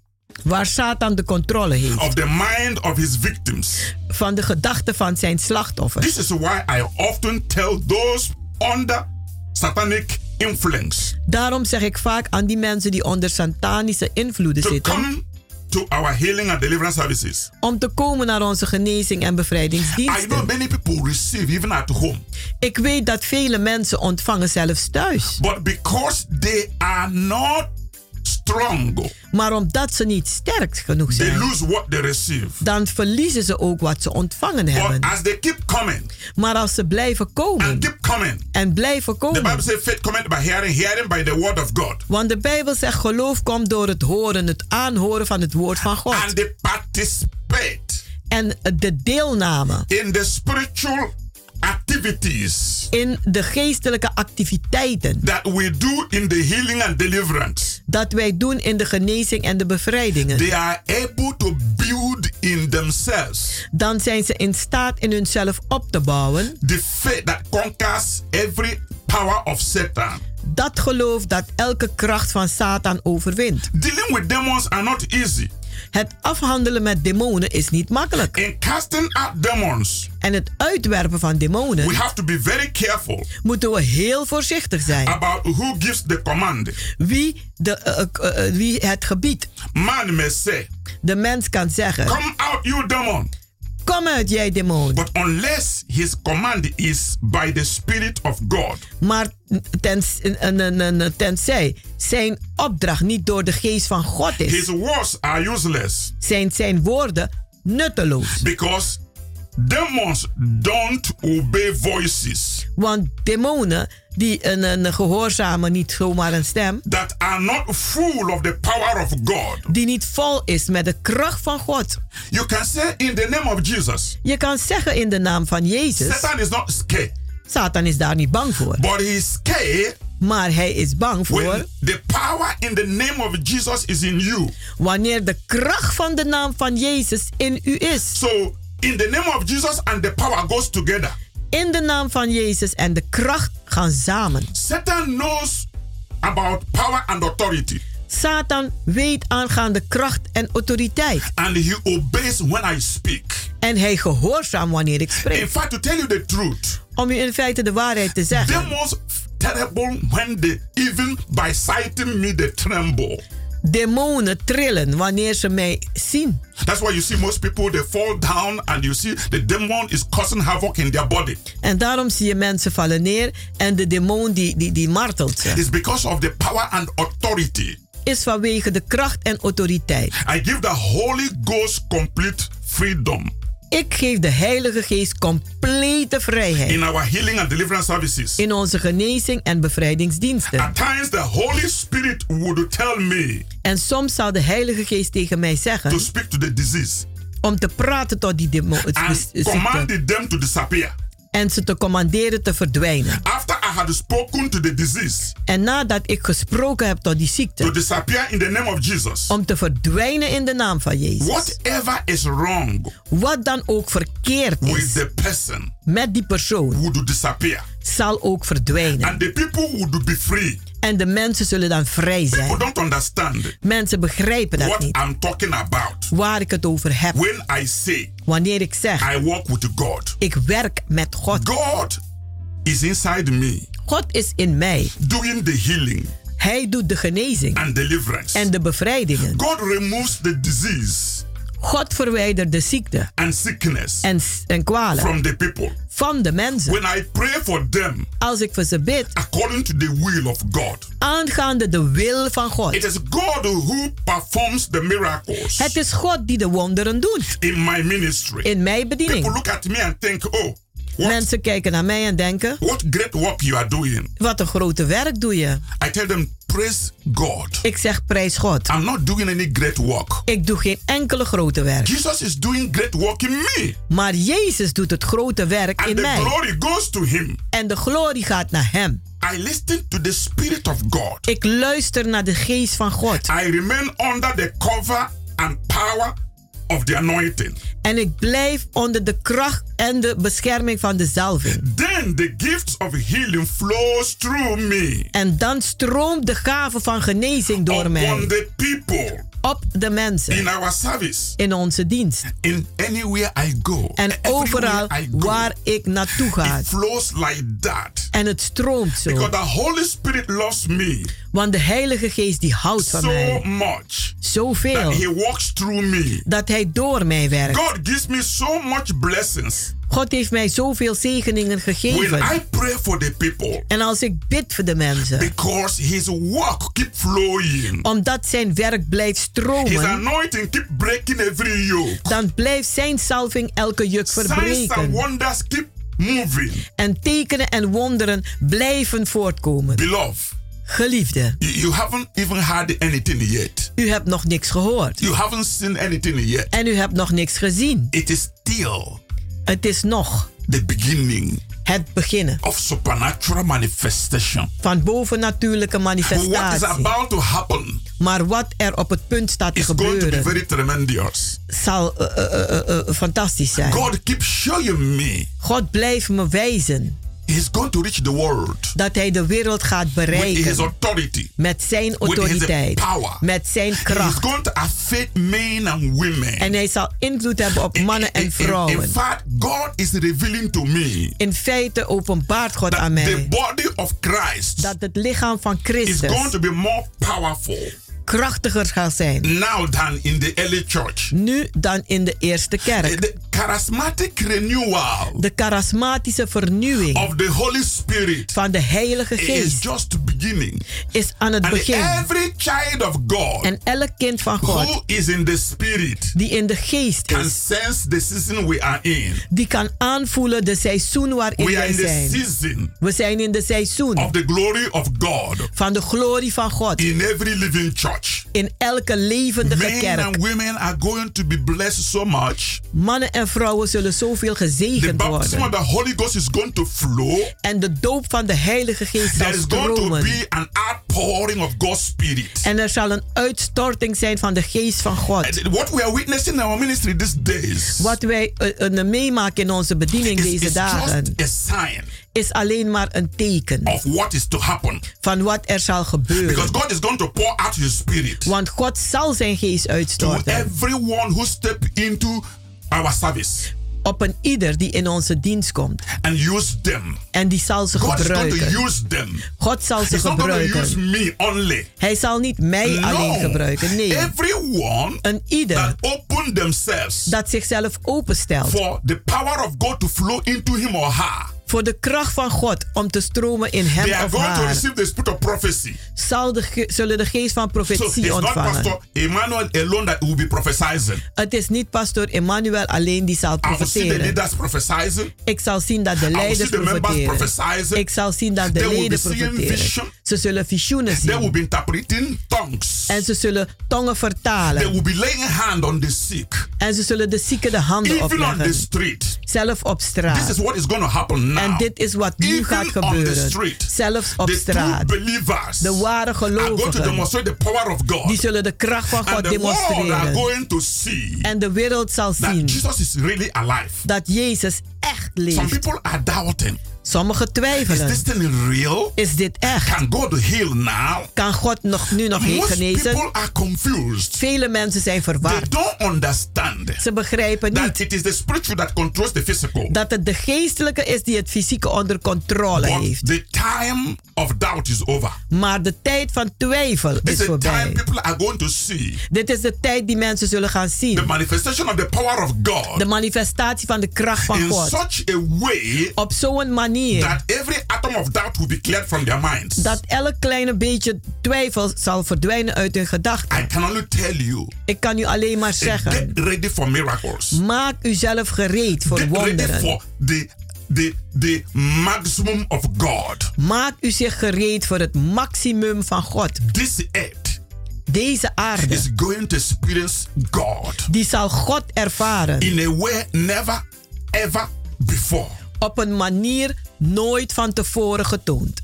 waar Satan de controle heeft of the mind of his victims. van de gedachten van zijn slachtoffers. This is why I often tell those under satanic influence Daarom zeg ik vaak aan die mensen die onder satanische invloeden zitten, come to our healing and deliverance services. om te komen naar onze genezing en I bevrijdingsdiensten. know many people receive even at home, Ik weet dat vele mensen ontvangen zelfs thuis. but because they are not strong, Maar omdat ze niet sterk genoeg they zijn, lose what they receive. dan verliezen ze ook wat ze ontvangen But hebben. as they keep coming Maar als ze blijven komen and keep coming, en blijven the Bible komen. says faith cometh by hearing, hearing by the word of God. Want de Bijbel zegt geloof komt door het horen, het aanhoren van het woord van God. And they participate En de deelname in the spiritual activities in de geestelijke activiteiten that we do in the healing and deliverance. dat wij doen in de genezing en de bevrijdingen. They are able to build in themselves Dan zijn ze in staat in hunzelf op te bouwen. the faith that conquers every power of Satan. Dat geloof dat elke kracht van Satan overwint. Dealing with demons are not easy. Het afhandelen met demonen is niet makkelijk. In casting out demons, En het uitwerpen van demonen we have to be very careful moeten we heel voorzichtig zijn. about who gives the command. Wie, de, eh, eh, eh, wie het gebied. Man may say, De mens kan zeggen: Come out, you demon. Kom uit, jij demon. But unless his command is by the Spirit of God, Maar tens, en- en- en- tenzij zijn opdracht niet door de geest van God his is, words are useless zijn zijn woorden nutteloos. because demons don't obey voices Want demonen die een, een gehoorzamen niet zomaar een stem, that are not full of the power of God. die niet vol is met de kracht van God. You can say in the name of Jesus, Je kan zeggen in de naam van Jezus, Satan is not scared, Satan is daar niet bang voor. but he is scared Maar hij is bang voor when the power in the name of Jesus is in you. wanneer de kracht van de naam van Jezus in u is. So, in the name of Jesus and the power goes together. In de naam van Jezus en de kracht gaan samen. Satan knows about power and authority. Satan weet aangaande kracht en autoriteit. And he obeys when I speak. En hij gehoorzaam wanneer ik spreek. In fact, to tell you the truth, Om u in feite de waarheid te zeggen. demons terrible when they even by sighting me they tremble. Demonen trillen wanneer ze mij zien. That's why you see most people they fall down and you see the demon is causing havoc in their body. En daarom zie je mensen vallen neer en de demon die, die, die martelt ze. It's because of the power and authority. Is vanwege de kracht en autoriteit. I give the Holy Ghost complete freedom Ik geef de Heilige Geest complete vrijheid. in our healing and deliverance services. in onze genezing en bevrijdingsdiensten. At times the Holy Spirit would tell me En soms zal de Heilige Geest tegen mij to zeggen speak to the disease om te praten tot die demo, and ziekte, command them to disappear. En ze te commanderen te verdwijnen. After I had spoken to the disease En nadat ik gesproken heb tot die to ziekte, disappear in the name of Jesus, om te verdwijnen in de naam van Jezus. whatever is wrong Wat dan ook verkeerd with is the person met die persoon, would disappear. Zal ook verdwijnen. And the people would be free. En de mensen zullen dan vrij People zijn. don't understand Mensen begrijpen dat what niet. I'm talking about Waar ik het over heb. when I say Wanneer ik zeg, I walk with God. ik werk met God. God is inside me, God is in mij. doing the healing Hij doet de genezing and deliverance. en de bevrijdingen. God removes the disease God verwijdert de ziekte and sickness en, en kwalen from the people. van de mensen. When I pray for them Als ik voor ze bid, according to the will of God, aangaande de wil van God. it is God who performs the miracles Het is God die de wonderen doet in my ministry. in mijn People bediening. look at me and think, oh, what, Mensen kijken naar mij en denken: what great work you are doing. wat een grote werk doe je. I tell them, praise God. Ik zeg prijs God. I'm not doing any great work. Ik doe geen enkele grote werk. Jesus is doing great work in me. Maar Jezus doet het grote werk And in the mij. glory goes to him. En de glorie gaat naar Hem. I listen to the Spirit of God. Ik luister naar de geest van God. I remain under the cover and power of the anointing. En ik blijf onder de kracht en de bescherming van de zalving. Then the gifts of healing flows through me En dan stroomt de gave van genezing door upon mij the people op de mensen in our service. in onze dienst. In anywhere I go, En overal I go, waar ik naartoe ga. it flows like that. En het stroomt Because zo. the Holy Spirit loves me Want de Heilige Geest die houdt van so mij much that zoveel He walks through me. dat Hij door mij werkt. God gives me so much blessings God heeft mij zoveel zegeningen when gegeven. I pray for the people En als ik bid voor de mensen, because His work keep flowing. omdat zijn werk blijft His stromen, anointing keep breaking every yoke. dan blijft zijn salving elke juk Signs and verbreken. wonders keep moving. En tekenen en wonderen blijven voortkomen. Beloved, Geliefde, you, you haven't even heard anything yet. u hebt nog niks gehoord. You haven't seen anything yet. En u hebt nog niks gezien. It is still Het is nog the beginning het beginnen of supernatural manifestation. van bovennatuurlijke What is manifestatie. about to happen Maar wat er op het punt staat te is going to be gebeuren, very tremendous. zal eh, eh, eh, fantastisch zijn. God keeps showing me God blijft me wijzen He's going to reach the world dat hij de wereld gaat with His bereiken authority, met zijn with His autoriteit, power. met zijn He's kracht. going to affect men and women. En hij zal invloed hebben op mannen In- en in, vrouwen. in fact, God is revealing to me In feite openbaart God aan that the mij body of Christ dat het lichaam van is going Christus to be more powerful krachtiger gaat zijn now than in the early church. nu dan in de eerste kerk. The charismatic renewal De charismatische vernieuwing of the Holy Spirit van de Heilige is Geest just beginning. is aan het And begin. every child of God En elk kind van God who is in the Spirit die in de geest can is, sense the season we are in. die kan aanvoelen de seizoen waarin We are in the zijn. season We zijn in de seizoen of the glory of God van de glorie van God in every living church. In elke levendige Men kerk. and women are going to be blessed so much. Mannen en vrouwen zullen zoveel The gezegend baptism of worden. the Holy Ghost is going to flow. En de doop van de Heilige Geest zal is going to stromen. be an outpouring of God's Spirit. En er zal een uitstorting zijn van de Geest van God. And what we are witnessing in our ministry these days Wat wij eh, eh, meemaken in onze bediening is, deze is dagen just a sign is alleen maar een teken of what is to happen. van wat er zal Because gebeuren. God is going to pour out His Spirit Want God zal zijn geest to uitstorten everyone who step into our service op een ieder die in onze dienst komt. and use them. En die zal ze God is to gebruiken. use them. God zal ze He's not going to use gebruiken. me only. Hij zal niet mij alleen gebruiken. Nee, Everyone een ieder that open themselves dat zichzelf openstelt for the power of God to flow into him or her. Voor de kracht van God om te stromen in They hem are of haar, zal de, zullen de geest van So profetie not ontvangen. Pastor Emmanuel alone that will be prophesying. Het is niet pastor Emmanuel alleen die zal profeteren. Ik zal zien dat de leiders profeteren. Ik zal zien dat de They leden profeteren. Ze zullen visioenen They will zien. be interpreting tongues. En ze zullen tongen They vertalen. will be laying hand on the sick. En ze zullen de zieken de handen Even on the opleggen. street. Zelf op This straat. is what is going to happen now. En dit is wat nu gaat gebeuren. street. Zelfs op the straat. De ware gelovigen. Die zullen de kracht van God demonstreren. En de wereld zal zien Jesus is really alive. dat Jezus echt Some leeft. people are doubting. Sommigen twijfelen. Is this thing real? Is dit echt? Can God heal now? Kan God nog, nu nog Most genezen? people are confused. Vele mensen zijn They verward. don't understand Ze begrijpen that niet it is the spiritual that controls the physical. dat het de geestelijke is die het fysieke onder controle But heeft. the time of doubt is over. Maar de tijd van twijfel It's is the time voorbij. people are going to see Dit is de tijd die mensen zullen gaan the zien. manifestation of the power of God De manifestatie van de kracht van in God. such a way Op zo'n manier that every atom of doubt will be cleared from their minds. dat elk kleine beetje twijfel zal verdwijnen uit hun gedachten. I can only tell you, Ik kan u alleen maar get zeggen. ready for miracles. Maak uzelf gereed voor Get ready wonderen. for the the the maximum of God. Maak u zich gereed voor het maximum van God. This earth Deze aarde, is going to experience God die zal God ervaren. in a way never ever before. Op een manier nooit van tevoren getoond.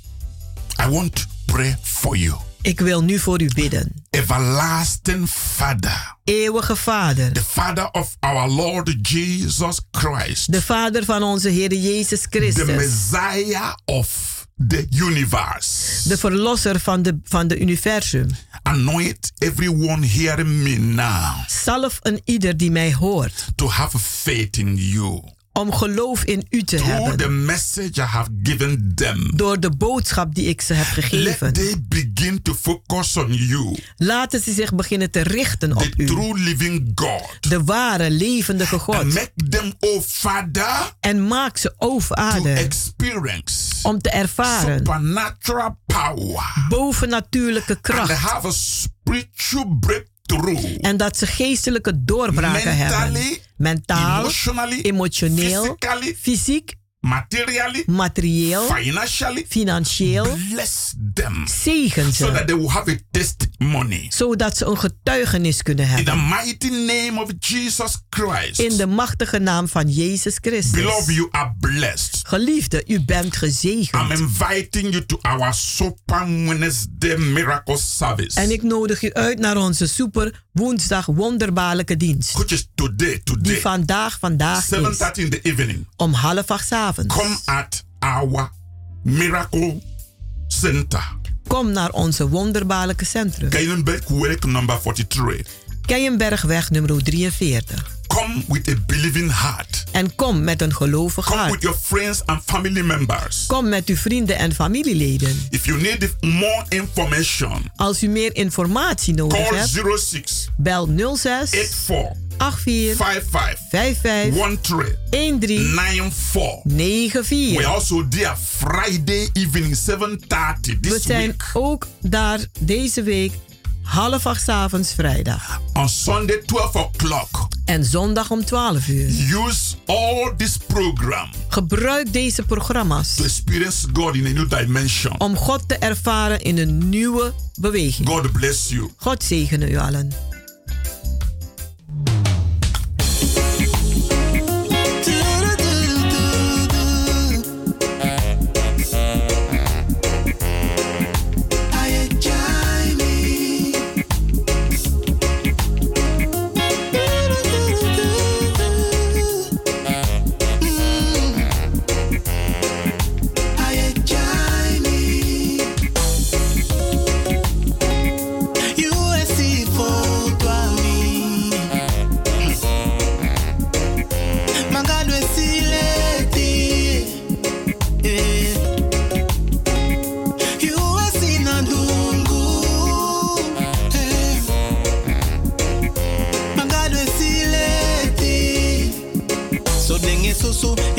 I want to pray for you. Ik wil nu voor u bidden. Everlasting Father, Eeuwige Vader, the Father of our Lord Jesus Christ, de Vader van onze Heer Jezus the Christus, Messiah of the universe. de Verlosser van de, van de universum. Anoint everyone hearing me now Zalf een ieder die mij hoort, to have faith in you. Om geloof in u te Through hebben. the message I have given them, Door de boodschap die ik ze heb let gegeven. they begin to focus on you, Laten ze zich beginnen te richten op the u. true living God. De ware, levendige And God. make them, oh Father, En maak ze, o to Vader, experience om te ervaren supernatural power bovennatuurlijke and kracht. have a spiritual breakthrough En dat ze geestelijke doorbraken hebben. Mentaal, emotioneel, fysiek, materially, materieel, financially. financieel. Bless them Zegen so that ze. they will have a testimony. Zodat ze een getuigenis kunnen In the hebben. mighty name of Jesus Christ. In de machtige naam van Jezus Beloved, Christus. you are blessed. Geliefde, u bent I'm gezegend. inviting you to our Super Wednesday Miracle Service. En ik nodig u uit naar onze super woensdag wonderbaarlijke dienst. which is today, Die today, vandaag, vandaag is. 7.30 in the evening. Om half acht 's Come at our Miracle Center. Kom naar onze wonderbaarlijke centrum. Keienberg Work number 43. Keienbergweg nummer 43. Come with a believing heart. En kom met een gelovig Come with hart. your friends and family members. Kom met uw vrienden en familieleden. If you need more information, Als u meer informatie nodig call hebt, 06 bel 06 84 84 55 55 13 13 94. We 94. also there Friday evening 7:30 We this zijn week. ook daar deze week half acht avonds vrijdag. On Sunday 12 o'clock. En zondag om 12 uur. Use all this program Gebruik deze programma's to experience God in a new dimension. om God te ervaren in een nieuwe beweging. God bless you. God zegene u allen.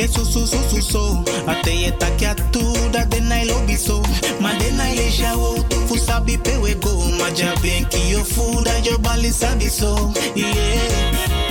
Susu, e susu susu so. Ate ye takia tu da de nai lobi so. Ma de nai le shawo tu fu sabi pe we go. Ma ja benki yo fu da jo bali sabi so. Yeah.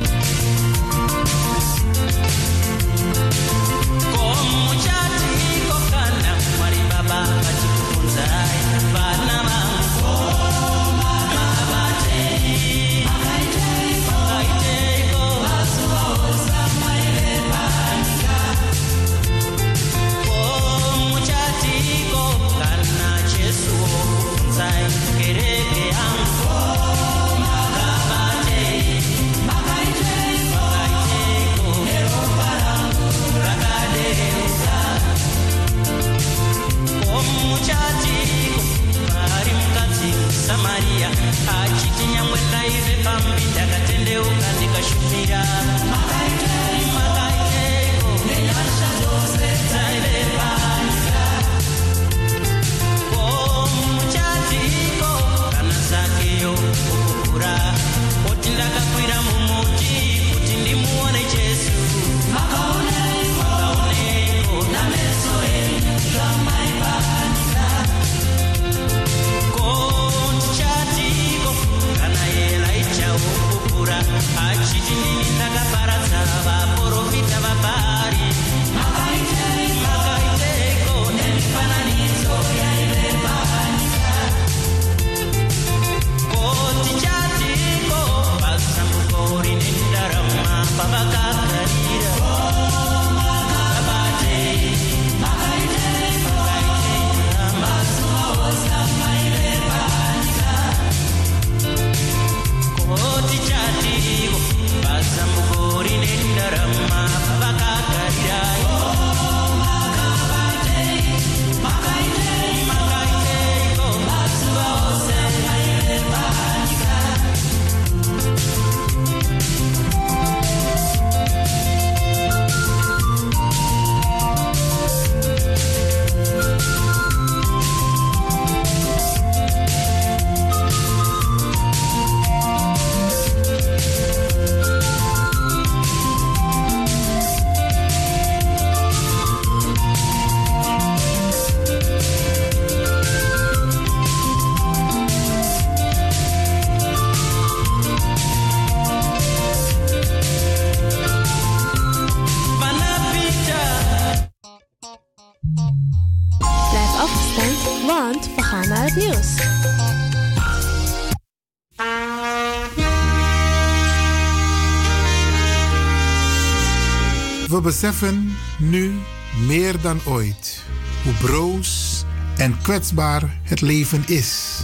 Beseffen nu meer dan ooit hoe broos en kwetsbaar het leven is.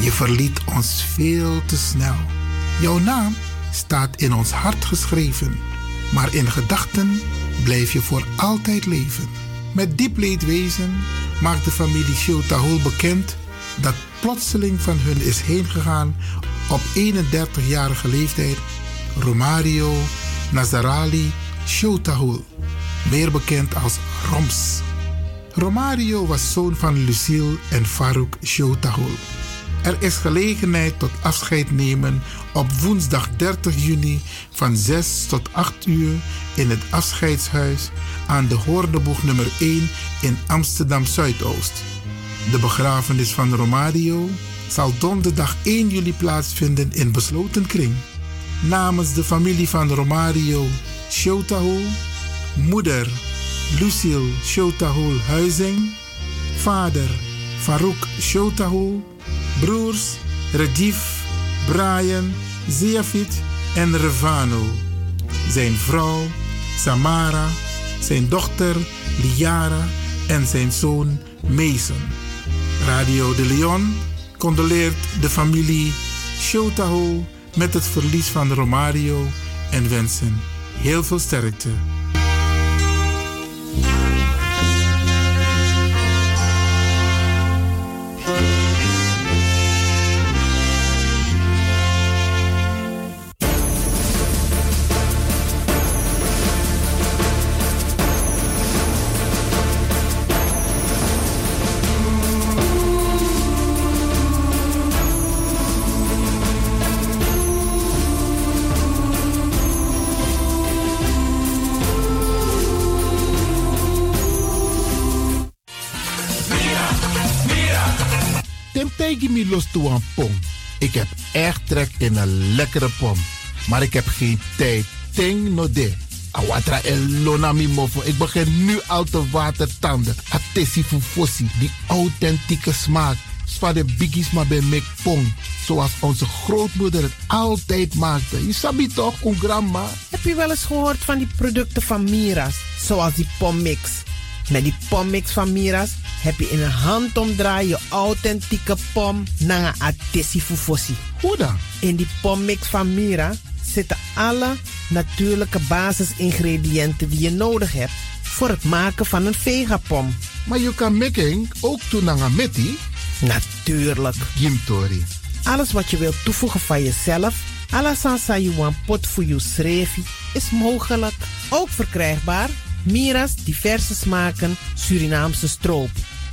Je verliet ons veel te snel. Jouw naam staat in ons hart geschreven, maar in gedachten blijf je voor altijd leven. Met diep leedwezen maakt de familie Shotahul bekend dat plotseling van hun is heengegaan op 31-jarige leeftijd Romario Nazarali Shotahul, meer bekend als Roms. Romario was zoon van Lucille en Farouk Shotahul. Er is gelegenheid tot afscheid nemen op woensdag 30 juni van 6 tot 8 uur in het afscheidshuis aan de Hoorneboeg nummer 1 in Amsterdam Zuidoost. De begrafenis van Romario zal donderdag 1 juli plaatsvinden in besloten kring. Namens de familie van Romario Shotahul, moeder Lucille Shotahul Huizing, vader Farouk Shotahul, broers Redif, Brian, Zeafit en Revano, zijn vrouw Samara, zijn dochter Liara en zijn zoon Mason. Radio de Leon condoleert de familie Shotahul met het verlies van Romario en wensen heel veel sterkte. Tempegi mi los toe pom. Ik heb echt trek in een lekkere pom. Maar ik heb geen tijd. Ting no de. Awatra elona mi mofo. Ik begin nu al te watertanden. Atesi fufosi. Die authentieke smaak. Zwa de biggies maar bij mek pong. Zoals onze grootmoeder het altijd maakte. Je sabi toch, een grandma? Heb je wel eens gehoord van die producten van Mira's? Zoals die pommix. Met die pommix van Mira's heb je in een handomdraai je authentieke pom naar atesi fufosi. Hoe dan? In die pommix van Mira zitten alle natuurlijke basisingrediënten die je nodig hebt voor het maken van een vegapom. Maar je kan making ook doen naar meti? Natuurlijk. Gimtori. Alles wat je wilt toevoegen van jezelf, alla sansa you want pot voor je schreefie, is mogelijk. Ook verkrijgbaar Mira's diverse smaken Surinaamse stroop.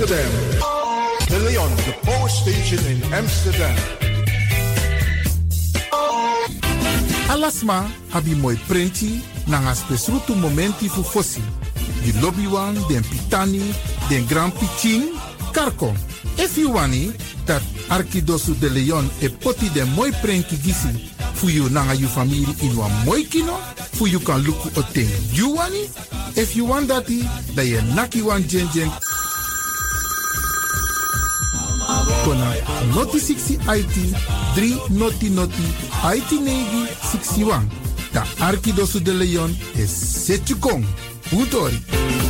Amsterdam. De Leon, the power station in Amsterdam. Alasma abi moi prenti nanga spesrutu momenti fu fosi. Di lobby wan, den pitani, den grand pitin, karko. If you wani, dat Arkidosu de Leon e poti den moi prenki gisi fu you nanga you family in wan moi kino, fu you kan luku o ten you wani. If you want dati, da ye naki wan jen jen kona noti 60 IT 3 noti noti IT 9 61. Da Arkidosu de Leon e is Setjukong. Utori.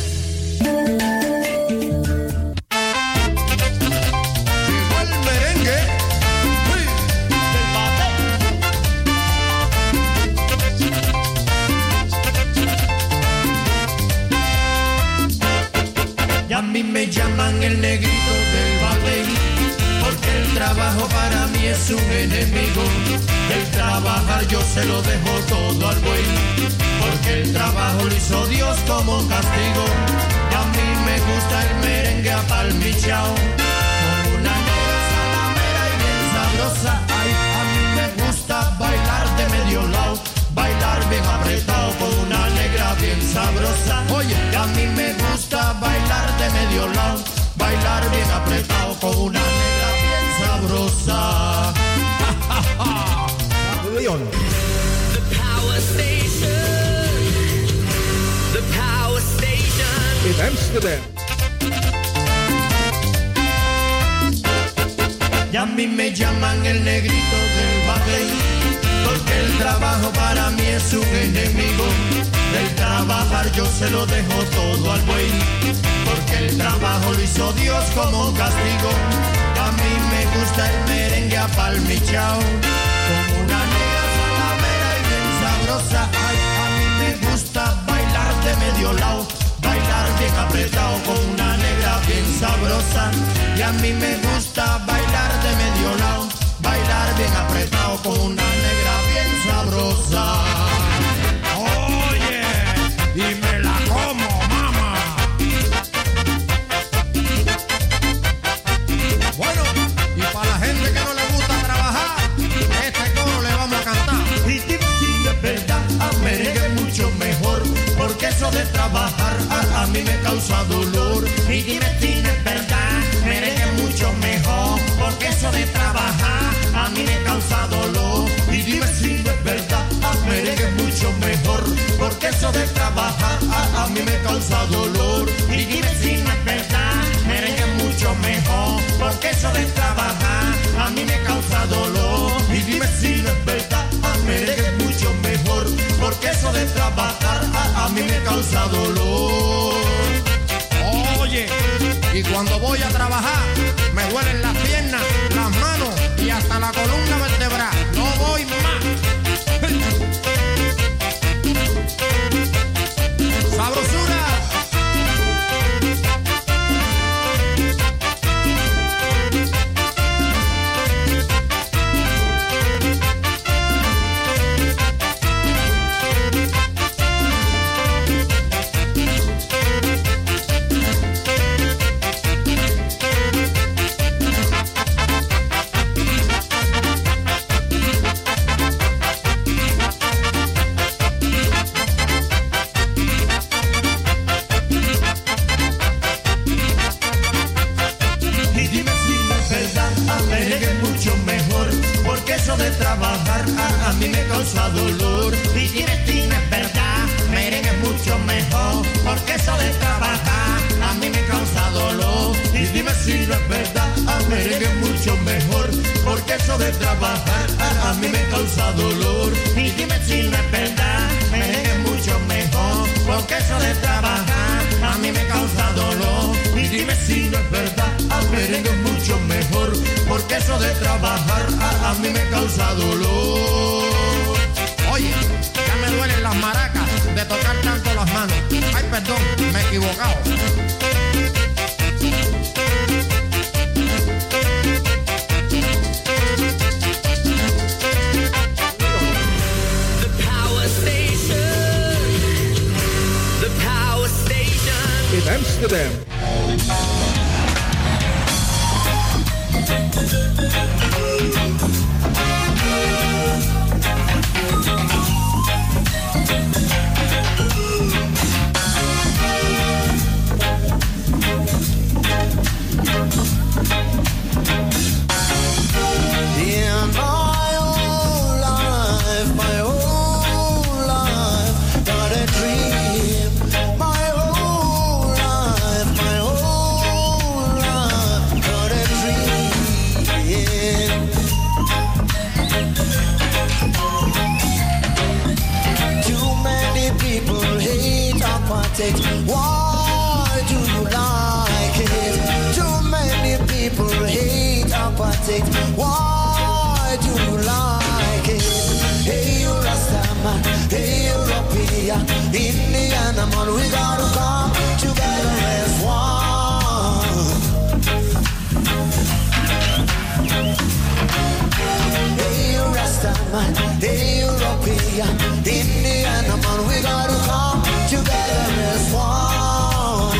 Man, we gotta come together as one.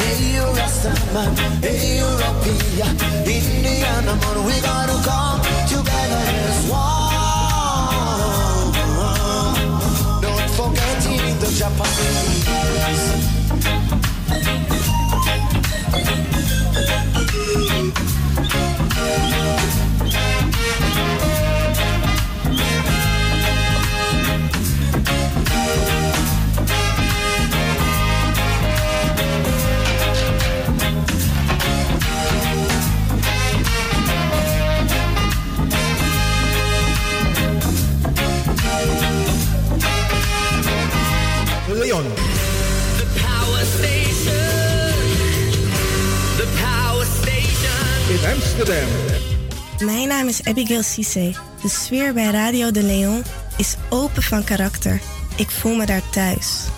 Hey, you Rastaman, Indian, man, we gotta Leon. The power station. The power station. In Amsterdam. Mijn naam is Abigail Cisse. De sfeer bij Radio de Leon is open van karakter. Ik voel me daar thuis.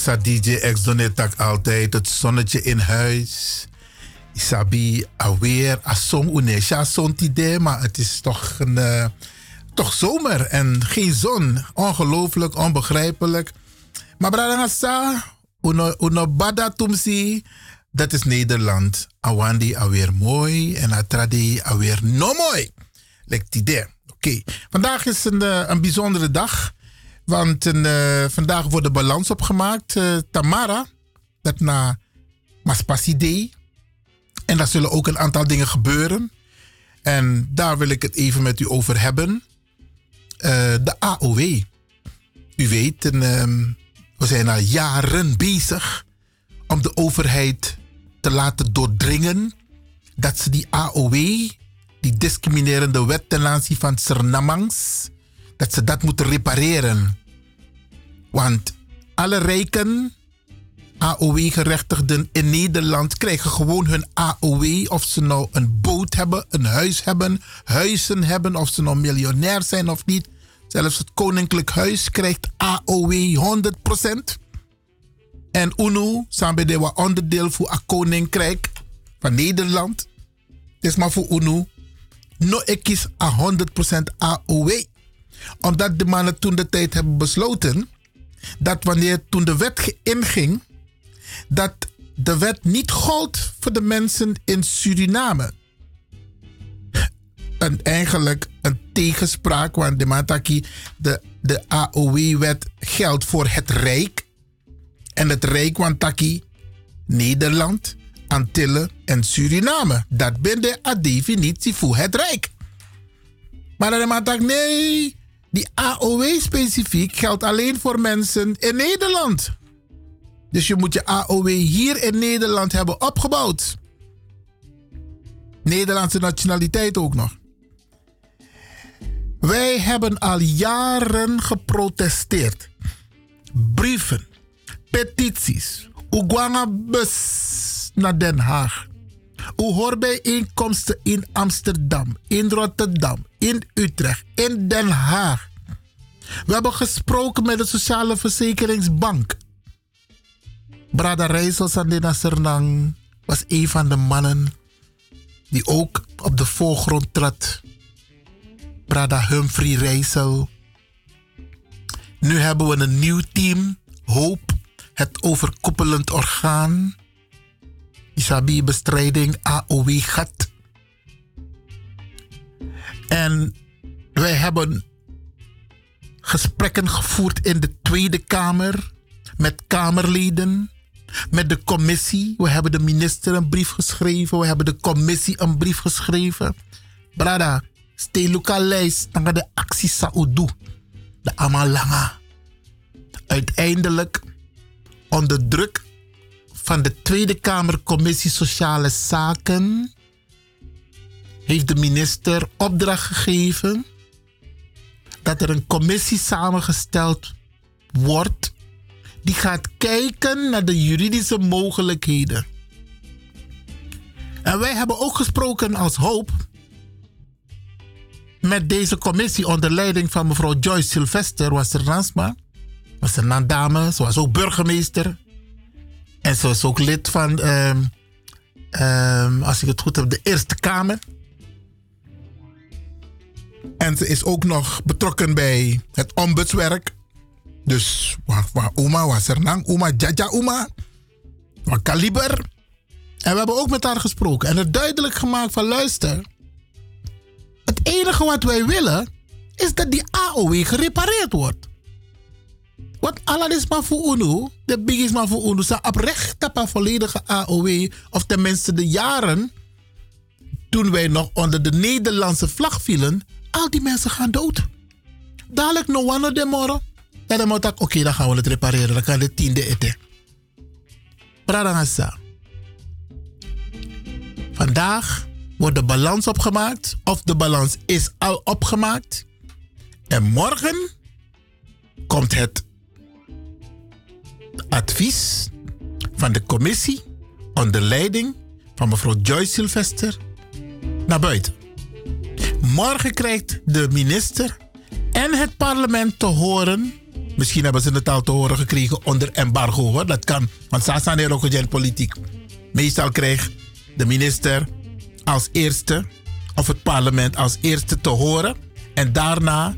Lexa DJ X doneert altijd het zonnetje in huis. Isabi alweer asong unesha sont idee, maar het is toch een eh, toch zomer en geen zon. Ongelooflijk, onbegrijpelijk. Maar bradangasa, uno, uno bada tumsi, dat is Nederland. Awandi alweer mooi en atradi alweer no mooi. Oké, vandaag is een, eh, een bijzondere dag. Want eh, vandaag wordt de balans opgemaakt. Eh, Tamara, dat na Maspasi Day. En daar zullen ook een aantal dingen gebeuren. En daar wil ik het even met u over hebben. Eh, de AOW. U weet, ehm, we zijn al jaren bezig om de overheid te laten doordringen dat ze die AOW, die discriminerende wet ten aanzien van Sernamangs, dat ze dat moeten repareren. Want alle rijken AOW-gerechtigden in Nederland krijgen gewoon hun AOW. Of ze nou een boot hebben, een huis hebben, huizen hebben, of ze nou miljonair zijn of niet. Zelfs het Koninklijk Huis krijgt AOW 100%. En UNO, de onderdeel voor een koninkrijk van Nederland. Het is maar voor UNO. No, ik kies a 100% AOW. Omdat de mannen toen de tijd hebben besloten dat wanneer toen de wet inging, dat de wet niet gold voor de mensen in Suriname. En eigenlijk een tegenspraak, want de Mataki, de, de AOW-wet geldt voor het Rijk. En het Rijk, want Nederland, Antillen en Suriname. Dat ben de definitie voor het Rijk. Maar dan Mataki, nee, die AOW specifiek geldt alleen voor mensen in Nederland. Dus je moet je AOW hier in Nederland hebben opgebouwd. Nederlandse nationaliteit ook nog. Wij hebben al jaren geprotesteerd. Brieven, petities, Oegwanga bus naar Den Haag. U hoort in Amsterdam, in Rotterdam, in Utrecht, in Den Haag. We hebben gesproken met de Sociale Verzekeringsbank. Brada Rijssel Sandina Sernang was een van de mannen die ook op de voorgrond trad. Brada Humphrey Rijssel. Nu hebben we een nieuw team, Hoop, het overkoepelend orgaan. Isabi bestrijding AOW-gat. En wij hebben gesprekken gevoerd in de Tweede Kamer met Kamerleden, met de commissie. We hebben de minister een brief geschreven, we hebben de commissie een brief geschreven. Brada, steluka lijst naar de actie Saoudou, de Amalanga. Uiteindelijk, onder druk van de Tweede Kamer Commissie Sociale Zaken, heeft de minister opdracht gegeven dat er een commissie samengesteld wordt die gaat kijken naar de juridische mogelijkheden. En wij hebben ook gesproken als hoop met deze commissie onder leiding van mevrouw Joyce Sylvester was er Ransma. Was een dame, ze was ook burgemeester. En ze was ook lid van, ehm, ehm, als ik het goed heb, de Eerste Kamer. En ze is ook nog betrokken bij het ombudswerk. Dus waar, waar Oma was er dan? Oma Jaja Oma. Waar Kaliber. En we hebben ook met haar gesproken. En het duidelijk gemaakt van luister. Het enige wat wij willen is dat die AOW gerepareerd wordt. Want alles maar voor UNO. De big is maar voor UNO. Ze oprecht op een volledige AOW. Of tenminste de jaren. Toen wij nog onder de Nederlandse vlag vielen. Al die mensen gaan dood. Dadelijk no one de morgen. En dan moet ik, oké, dan gaan we het repareren. Dan kan de tiende eten. Pradangasa. Vandaag wordt de balans opgemaakt. Of de balans is al opgemaakt. En morgen komt het advies van de commissie onder leiding van mevrouw Joyce Sylvester naar buiten. Morgen krijgt de minister en het parlement te horen. Misschien hebben ze het al te horen gekregen onder embargo hoor. Dat kan, want ze zijn er ook geen politiek. Meestal krijgt de minister als eerste of het parlement als eerste te horen. En daarna,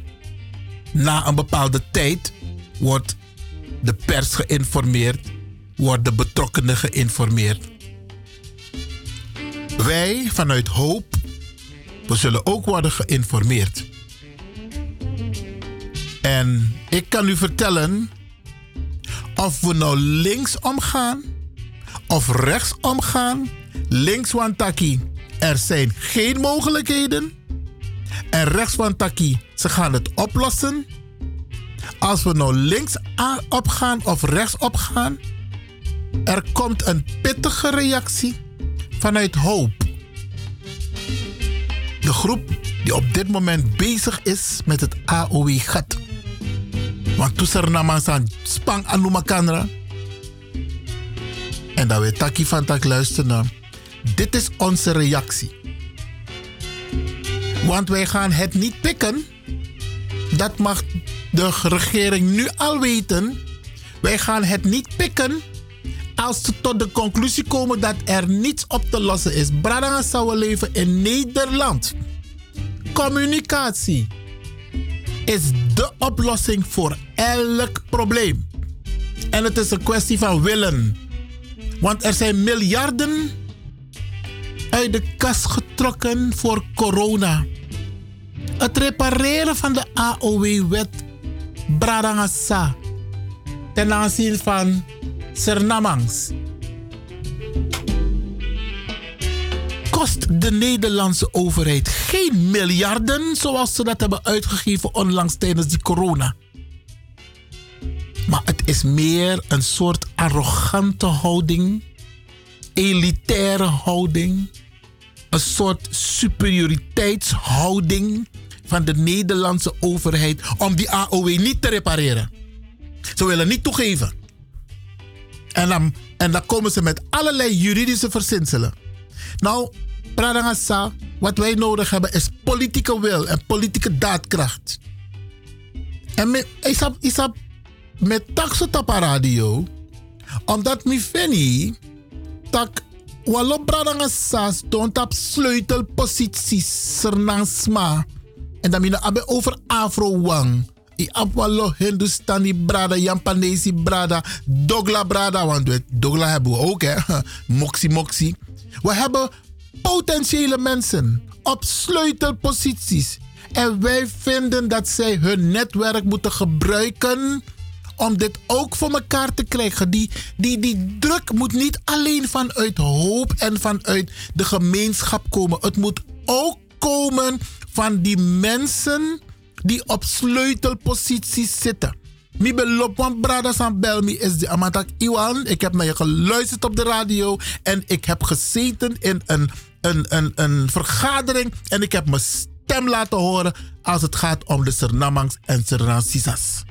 na een bepaalde tijd, wordt de pers geïnformeerd, wordt de betrokkenen geïnformeerd. Wij vanuit Hoop, we zullen ook worden geïnformeerd. En ik kan u vertellen, of we nou links omgaan of rechts omgaan, links wantaki, er zijn geen mogelijkheden. En rechts wantaki, ze gaan het oplossen. Als we nou links opgaan of rechts opgaan, er komt een pittige reactie vanuit hoop. De groep die op dit moment bezig is met het AOW-gat. Want toeser naman san spang anuma kanra. En dat we taki van tak luisteren. Dit is onze reactie. Want wij gaan het niet pikken. Dat mag de regering nu al weten. Wij gaan het niet pikken als ze tot de conclusie komen dat er niets op te lossen is. Bradanga zou leven in Nederland. Communicatie is de oplossing voor elk probleem. En het is een kwestie van willen. Want er zijn miljarden uit de kas getrokken voor corona. Het repareren van de AOW-wet Bradangasa. Ten aanzien van. Sernamangs kost de Nederlandse overheid geen miljarden zoals ze dat hebben uitgegeven onlangs tijdens die corona. Maar het is meer een soort arrogante houding, elitaire houding, een soort superioriteitshouding van de Nederlandse overheid om die AOW niet te repareren. Ze willen niet toegeven En dan, en dan komen ze met allerlei juridische verzinselen. Nou, Pradangasa, wat wij nodig hebben is politieke wil en politieke daadkracht. En isap, isap, met tapa radio, omdat mi feni, tak Pradangasa stond op sleutelposities sernangsma. En dan mina abe over Afro-Wang. I apwalo Hindustani brada, Jampanese brada, Dogla brada. Want we, Dogla hebben we ook, hè. Moxie Moxie. We hebben potentiële mensen op sleutelposities. En wij vinden dat zij hun netwerk moeten gebruiken om dit ook voor elkaar te krijgen. Die, die, die druk moet niet alleen vanuit hoop en vanuit de gemeenschap komen. Het moet ook komen van die mensen die op sleutelposities zitten. Mi belop van Brada San Belmi is de Amatak Iwan. Ik heb naar je geluisterd op de radio. En ik heb gezeten in een, een, een, een vergadering. En ik heb mijn stem laten horen als het gaat om de Sernamangs en Sernansisas.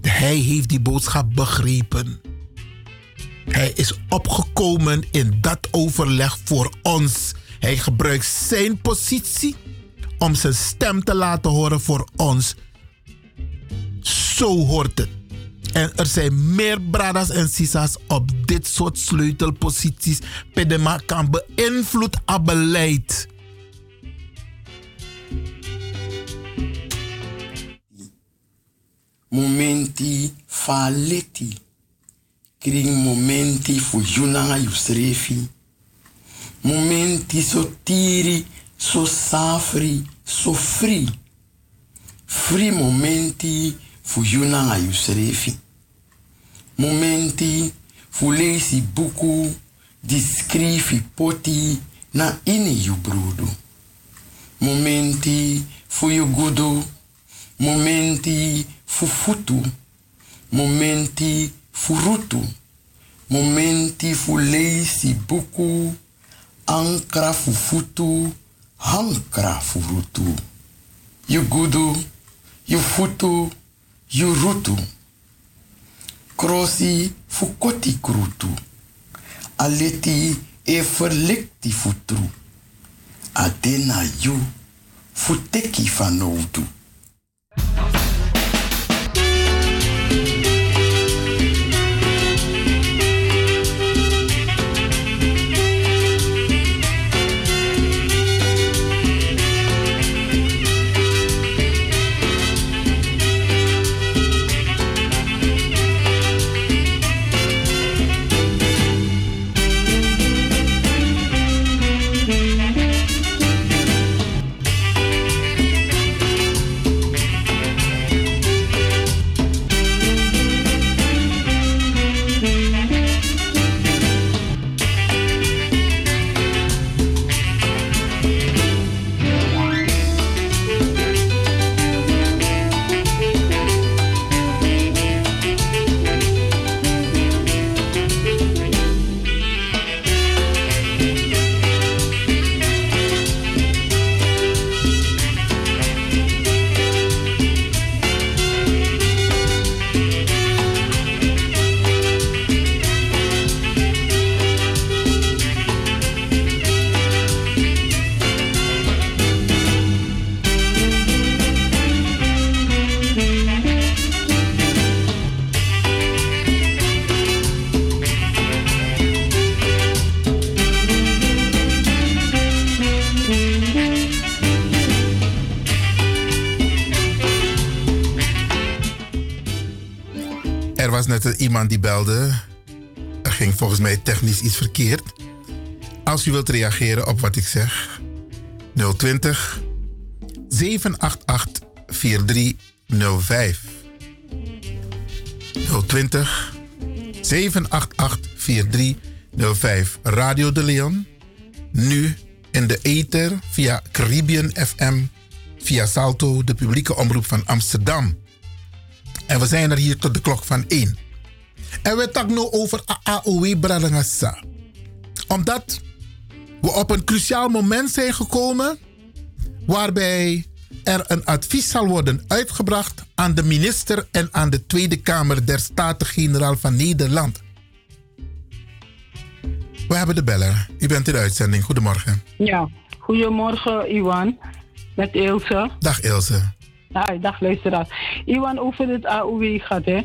Hij heeft die boodschap begrepen. Hij is opgekomen in dat overleg voor ons. Hij gebruikt zijn positie om zijn stem te laten horen voor ons. Zo hoort het. En er zijn meer bradas en sisas op dit soort sleutelposities. Pedema kan beïnvloed aan beleid. Momenti faleti. Kring momenti fu junanga yusrefi. Momenti so tiri so safri, so free. Free momenti fu yusrefi. Momenti fu leisi buku, di poti na ini yu brudu. Momenti fu yu momenti fu futu, momenti fu rutu, momenti fu leisi buku, ankra fu futu, hankra furutu. You gudu, you futu, rutu. Krosi fukoti krutu. Aleti e verlikti futru. Adena you futeki fanoutu. Net iemand die belde. Er ging volgens mij technisch iets verkeerd. Als u wilt reageren op wat ik zeg, 020 788 4305. 020 788 4305. Radio de Leon. Nu in de ether via Caribbean FM, via Salto, de publieke omroep van Amsterdam. En we zijn er hier tot de klok van 1. En we tak nu over AOW Bradangasa. Omdat we op een cruciaal moment zijn gekomen waarbij er een advies zal worden uitgebracht aan de minister en aan de Tweede Kamer der Staten-Generaal van Nederland. We hebben de beller. U bent in de uitzending. Goedemorgen. Ja, goedemorgen Iwan. Met Ilse. Dag Ilse. Ja, dag luisteraar. Iwan, over het AOW gaat, hè.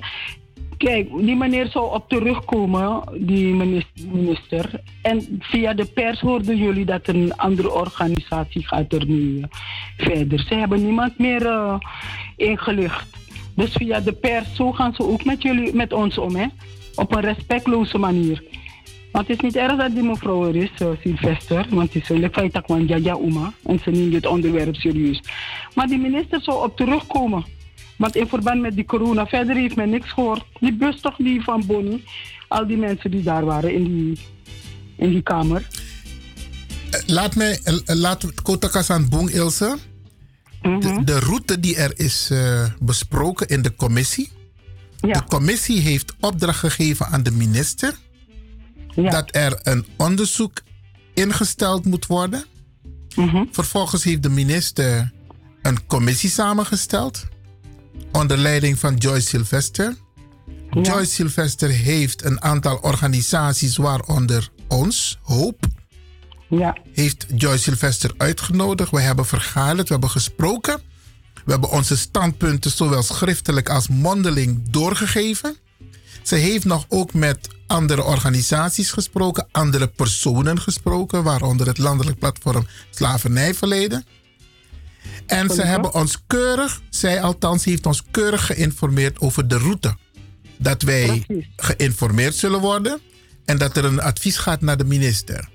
Kijk, die meneer zou op terugkomen, die minis- minister. En via de pers hoorden jullie dat een andere organisatie gaat er nu eh, verder. Ze hebben niemand meer eh, ingelicht. Dus via de pers, zo gaan ze ook met, jullie, met ons om, hè. Op een respectloze manier. Want het is niet erg dat die mevrouw er is, uh, Sylvester. Want het is een feit dat Jaja Uma. En ze neemt het onderwerp serieus. Maar die minister zou op terugkomen. Want in verband met die corona, verder heeft men niks gehoord. Die bus toch die van Bonnie. Al die mensen die daar waren in die, in die kamer. Eh, Laat mij, eh, laat Kotakas aan Boeng Ilse. De, de route die er is besproken in de commissie. De commissie heeft opdracht gegeven aan de minister. Dat er een onderzoek ingesteld moet worden. Vervolgens heeft de minister een commissie samengesteld. Onder leiding van Joyce Sylvester. Joyce Sylvester heeft een aantal organisaties, waaronder ons, Hoop. Ja. Heeft Joyce Sylvester uitgenodigd. We hebben vergaderd, we hebben gesproken. We hebben onze standpunten zowel schriftelijk als mondeling doorgegeven. Ze heeft nog ook met andere organisaties gesproken, andere personen gesproken, waaronder het landelijk platform Slavernijverleden. En ze hebben ons keurig, zij althans heeft ons keurig geïnformeerd over de route. Dat wij geïnformeerd zullen worden en dat er een advies gaat naar de minister.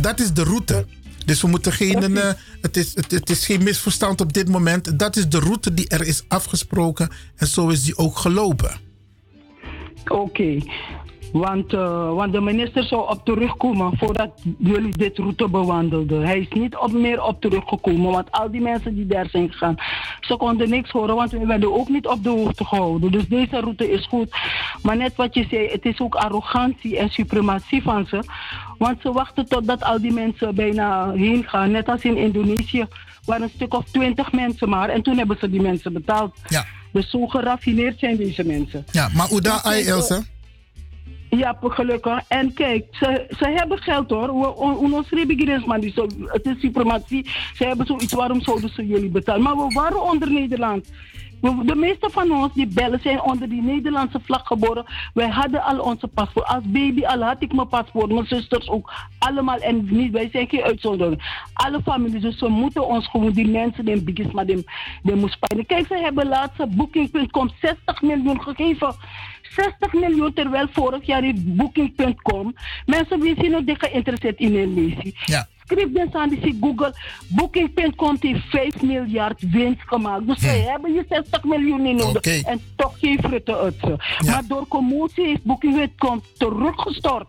Dat is de route. Dus we moeten geen, eh, het, is, het, het is geen misverstand op dit moment. Dat is de route die er is afgesproken en zo is die ook gelopen. Oké. Want, eh, want de minister zou op terugkomen voordat jullie dit route bewandelden. Hij is niet op meer op teruggekomen. Want al die mensen die daar zijn gegaan, ze konden niks horen. Want we werden ook niet op de hoogte gehouden. Dus deze route is goed. Maar net wat je zei, het is ook arrogantie en suprematie van ze. Want ze wachten totdat al die mensen bijna heen gaan. Net als in Indonesië waren een stuk of twintig mensen maar. En toen hebben ze die mensen betaald. Ja. Dus zo geraffineerd zijn deze mensen. Ja, maar hoe ai, Ilse? Ja, gelukkig. En kijk, ze, ze hebben geld hoor. Ons zo, het is suprematie. Ze hebben zoiets, waarom zouden ze jullie betalen? Maar we waren onder Nederland. De meeste van ons die bellen zijn onder die Nederlandse vlag geboren. Wij hadden al onze paspoort. Als baby al had ik mijn paspoort. Mijn zusters ook. Allemaal. En niet, wij zijn geen uitzondering. Alle families. Dus we moeten ons gewoon die mensen, die biggies, maar die, die moest pijnen. Kijk, ze hebben laatste Booking.com 60 miljoen gegeven. 60 miljoen, terwijl vorig jaar heeft Booking.com. Mensen die zijn ook geïnteresseerd in een. Ja. Schrijf dus aan die Google. Booking.com heeft 5 miljard winst gemaakt. Dus zij hebben je 60 miljoen niet nodig. En toch geen frutten uit ze. Maar door commotie heeft Booking.com teruggestort.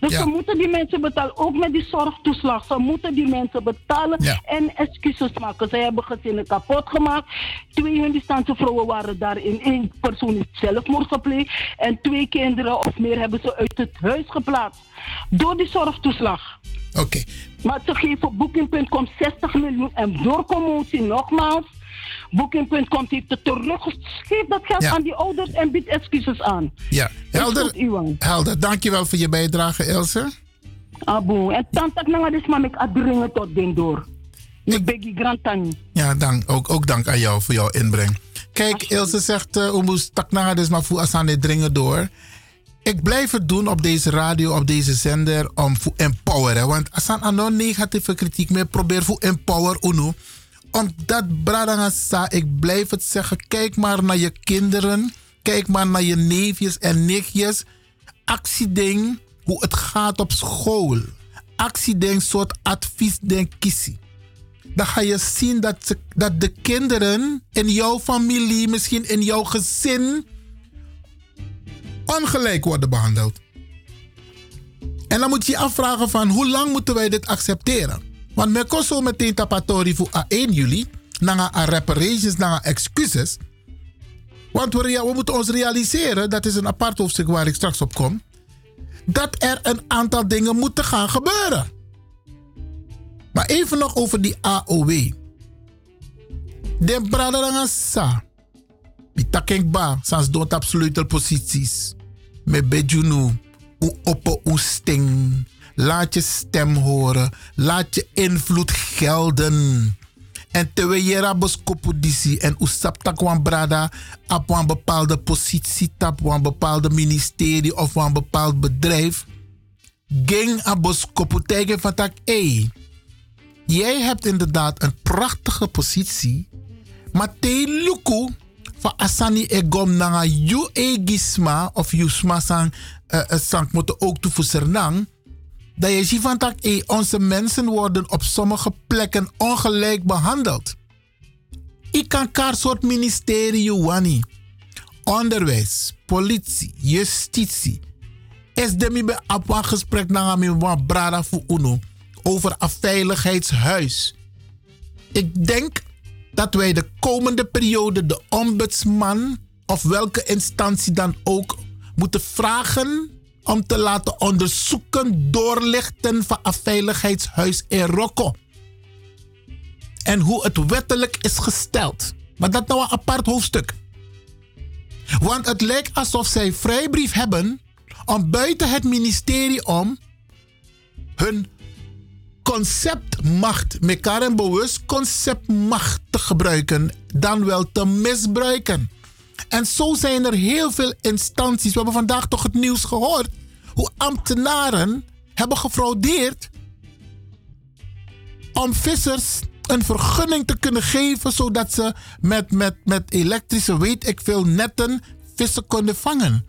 Dus ze moeten die mensen betalen, ook met die zorgtoeslag. Ze moeten die mensen betalen en excuses maken. Ze hebben gezinnen kapot gemaakt. Twee Hindustaanse vrouwen waren daarin. Eén persoon heeft zelfmoord gepleegd. En twee kinderen of meer hebben ze uit het huis geplaatst. Door die zorgtoeslag. Oké. Maar ze geven Booking.com 60 miljoen. En door commotie nogmaals. Booking.com heeft het teruggegeven. Geef dat geld Ja. aan die ouders en biedt excuses aan. Ja, helder. Helder, dankjewel voor je bijdrage, Ilse. Abo, en tante nanga dus maar ik adringen tot den door. Ik beg grand tani. Ja, dank, ook, ook dank aan jou voor jouw inbreng. Kijk, Ilse zegt, uh, Oemoes taknaga dus maar voor Asane dringen door. Ik blijf het doen op deze radio, op deze zender, om te empoweren. Want Asan ano negatieve kritiek meer probeer voor empower. Omdat Bradanga sa, ik blijf het zeggen, kijk maar naar je kinderen. Kijk maar naar je neefjes en nichtjes. Actieding, hoe het gaat op school. Actieding, soort adviesding kissie dan ga je zien dat, ze, dat de kinderen in jouw familie, misschien in jouw gezin, ongelijk worden behandeld. En dan moet je je afvragen van hoe lang moeten wij dit accepteren? Want men kon meteen tapatori voor 1 juli, naar aan reparations, naar excuses. Want we, we moeten ons realiseren, dat is een apart hoofdstuk waar ik straks op kom, dat er een aantal dingen moeten gaan gebeuren. Maar even nog over die AOW. De braderanga sa. Die takeng ba, sans don't absolute posities. Me bejunu. op een sting. Laat je stem horen. Laat je invloed gelden. En terwijl je rabos kopudisi en usapta kwam brada op een bepaalde positie, op een bepaalde ministerie of een bepaald bedrijf. Ging abos koputege van tak, hey, jij hebt inderdaad een prachtige positie, maar te luku van asani egom nanga yu egisma of yu sma sang uh, uh, sang ook toe voor sernang. Dat je van tak, hey, onze mensen worden op sommige plekken ongelijk behandeld. Ik kan kaar soort ministerie wani. Onderwijs, politie, justitie. Is de mi be een gesprek na mi wan brada fu uno over een veiligheidshuis. Ik denk dat wij de komende periode de ombudsman of welke instantie dan ook moeten vragen om te laten onderzoeken, doorlichten van een veiligheidshuis in Rocco. En hoe het wettelijk is gesteld. Maar dat nou een apart hoofdstuk. Want het lijkt alsof zij vrijbrief hebben om buiten het ministerie om hun conceptmacht, mekaar en bewust conceptmacht te gebruiken, dan wel te misbruiken. En zo zijn er heel veel instanties. We hebben vandaag toch het nieuws gehoord. Hoe ambtenaren hebben gefraudeerd om vissers een vergunning te kunnen geven. Zodat ze met, met, met elektrische, weet ik veel, netten vissen konden vangen.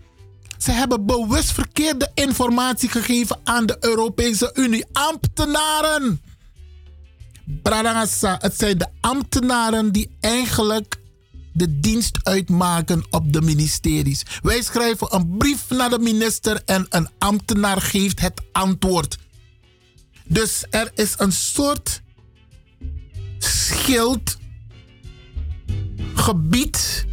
Ze hebben bewust verkeerde informatie gegeven aan de Europese Unie. Ambtenaren! Bradangasa, het zijn de ambtenaren die eigenlijk de dienst uitmaken op de ministeries. Wij schrijven een brief naar de minister en een ambtenaar geeft het antwoord. Dus er is een soort schild, gebied,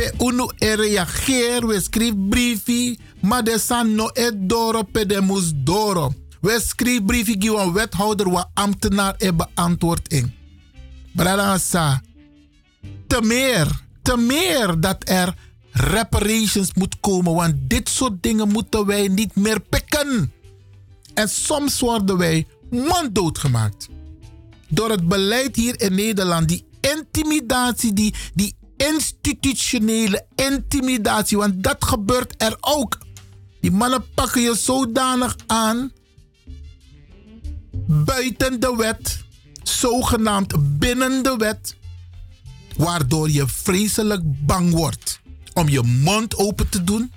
pe uno e we schrijven briefi, maar de san no et doro pe de mus doro. We schrijven briefi, een wethouder, wat ambtenaar e beantwoord in. Bradangasa, te meer, te meer dat er reparations moet komen. Want dit soort dingen moeten wij niet meer pikken. En soms worden wij monddood gemaakt. Door het beleid hier in Nederland, die intimidatie, die, die institutionele intimidatie. Want dat gebeurt er ook. Die mannen pakken je zodanig aan. Buiten de wet, zogenaamd binnen de wet waardoor je vreselijk bang wordt om je mond open te doen.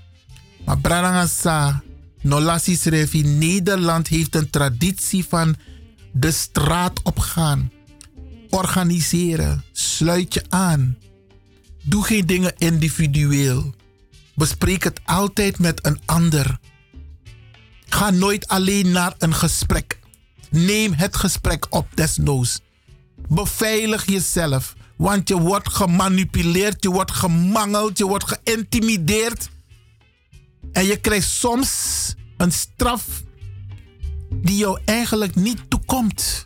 Maar Brarangasa, Nolasi schreef Nederland heeft een traditie van de straat opgaan. Organiseren, sluit je aan. Doe geen dingen individueel. Bespreek het altijd met een ander. Ga nooit alleen naar een gesprek. Neem het gesprek op desnoods. Beveilig jezelf. Want je wordt gemanipuleerd, je wordt gemangeld, je wordt geïntimideerd. En je krijgt soms een straf die jou eigenlijk niet toekomt.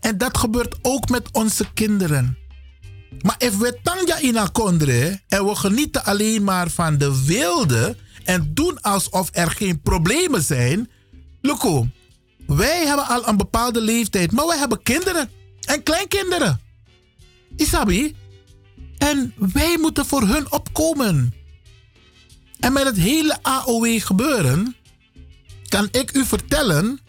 En dat gebeurt ook met onze kinderen. Maar als we tanja in akondre en we genieten alleen maar van de wilde en doen alsof er geen problemen zijn. Loco, wij hebben al een bepaalde leeftijd, maar wij hebben kinderen en kleinkinderen. Isabi. En wij moeten voor hun opkomen. En met het hele AOW gebeuren, kan ik u vertellen,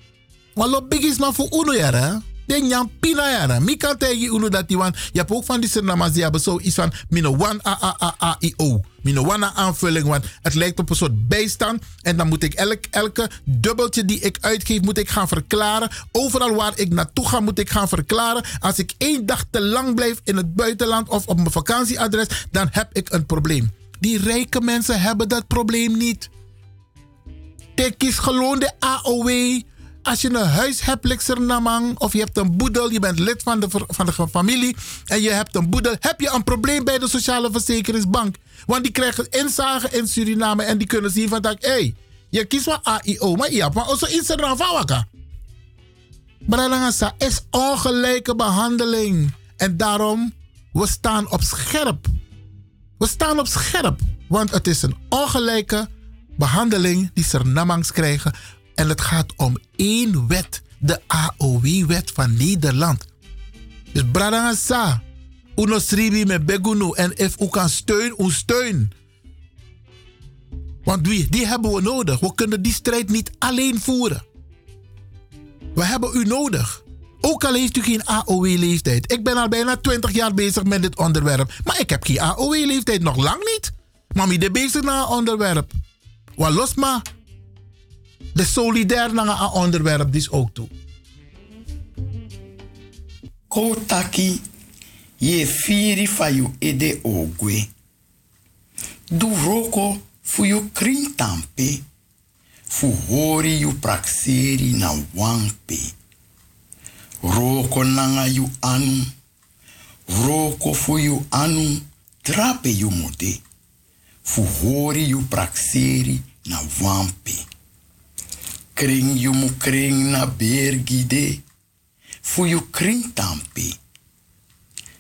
wat big is maar voor uno. Den jan pina jaren. Mi kan. Je hebt ook van die sernamas die hebben zoiets van mino one a a a a o. Mino one aanvulling, want het lijkt op een soort bijstand. En dan moet ik elk, elke dubbeltje die ik uitgeef, moet ik gaan verklaren. Overal waar ik naartoe ga, moet ik gaan verklaren. Als ik één dag te lang blijf in het buitenland of op mijn vakantieadres, dan heb ik een probleem. Die rijke mensen hebben dat probleem niet. Tekis gewoon de AOW. Als je een huis hebt, of je hebt een boedel, je bent lid van de, van de familie en je hebt een boedel, heb je een probleem bij de Sociale Verzekeringsbank. Want die krijgen inzage in Suriname en die kunnen zien van dat, hé, hey, je kiest van AIO, maar je hebt maar ook iets van waka. Bralangasa is ongelijke behandeling. En daarom, we staan op scherp. We staan op scherp, want het is een ongelijke behandeling die Surinamangs krijgen. En het gaat om één wet, de AOW-wet van Nederland. Dus Bradangasa, Uno Sribi met Begunu. En if u kan steun, u steun. Want die, die hebben we nodig. We kunnen die strijd niet alleen voeren. We hebben u nodig. Ook al heeft u geen AOW-leeftijd. Ik ben al bijna 20 jaar bezig met dit onderwerp. Maar ik heb geen AOW-leeftijd, nog lang niet. Mami, de bezig naar onderwerp. Wat los maar. De solidair naar een onderwerp, is ook toe. Kotaki, je firi fa you ede ogwe. Du roko fu you krintampe. Fu hori you prakseri na wangpe. Roko nanga you anu. Roko fu you anu. Trape you mode. Fu hori prakseri na wampe. Kring you mu kring na bergide. Fu you kring tampe.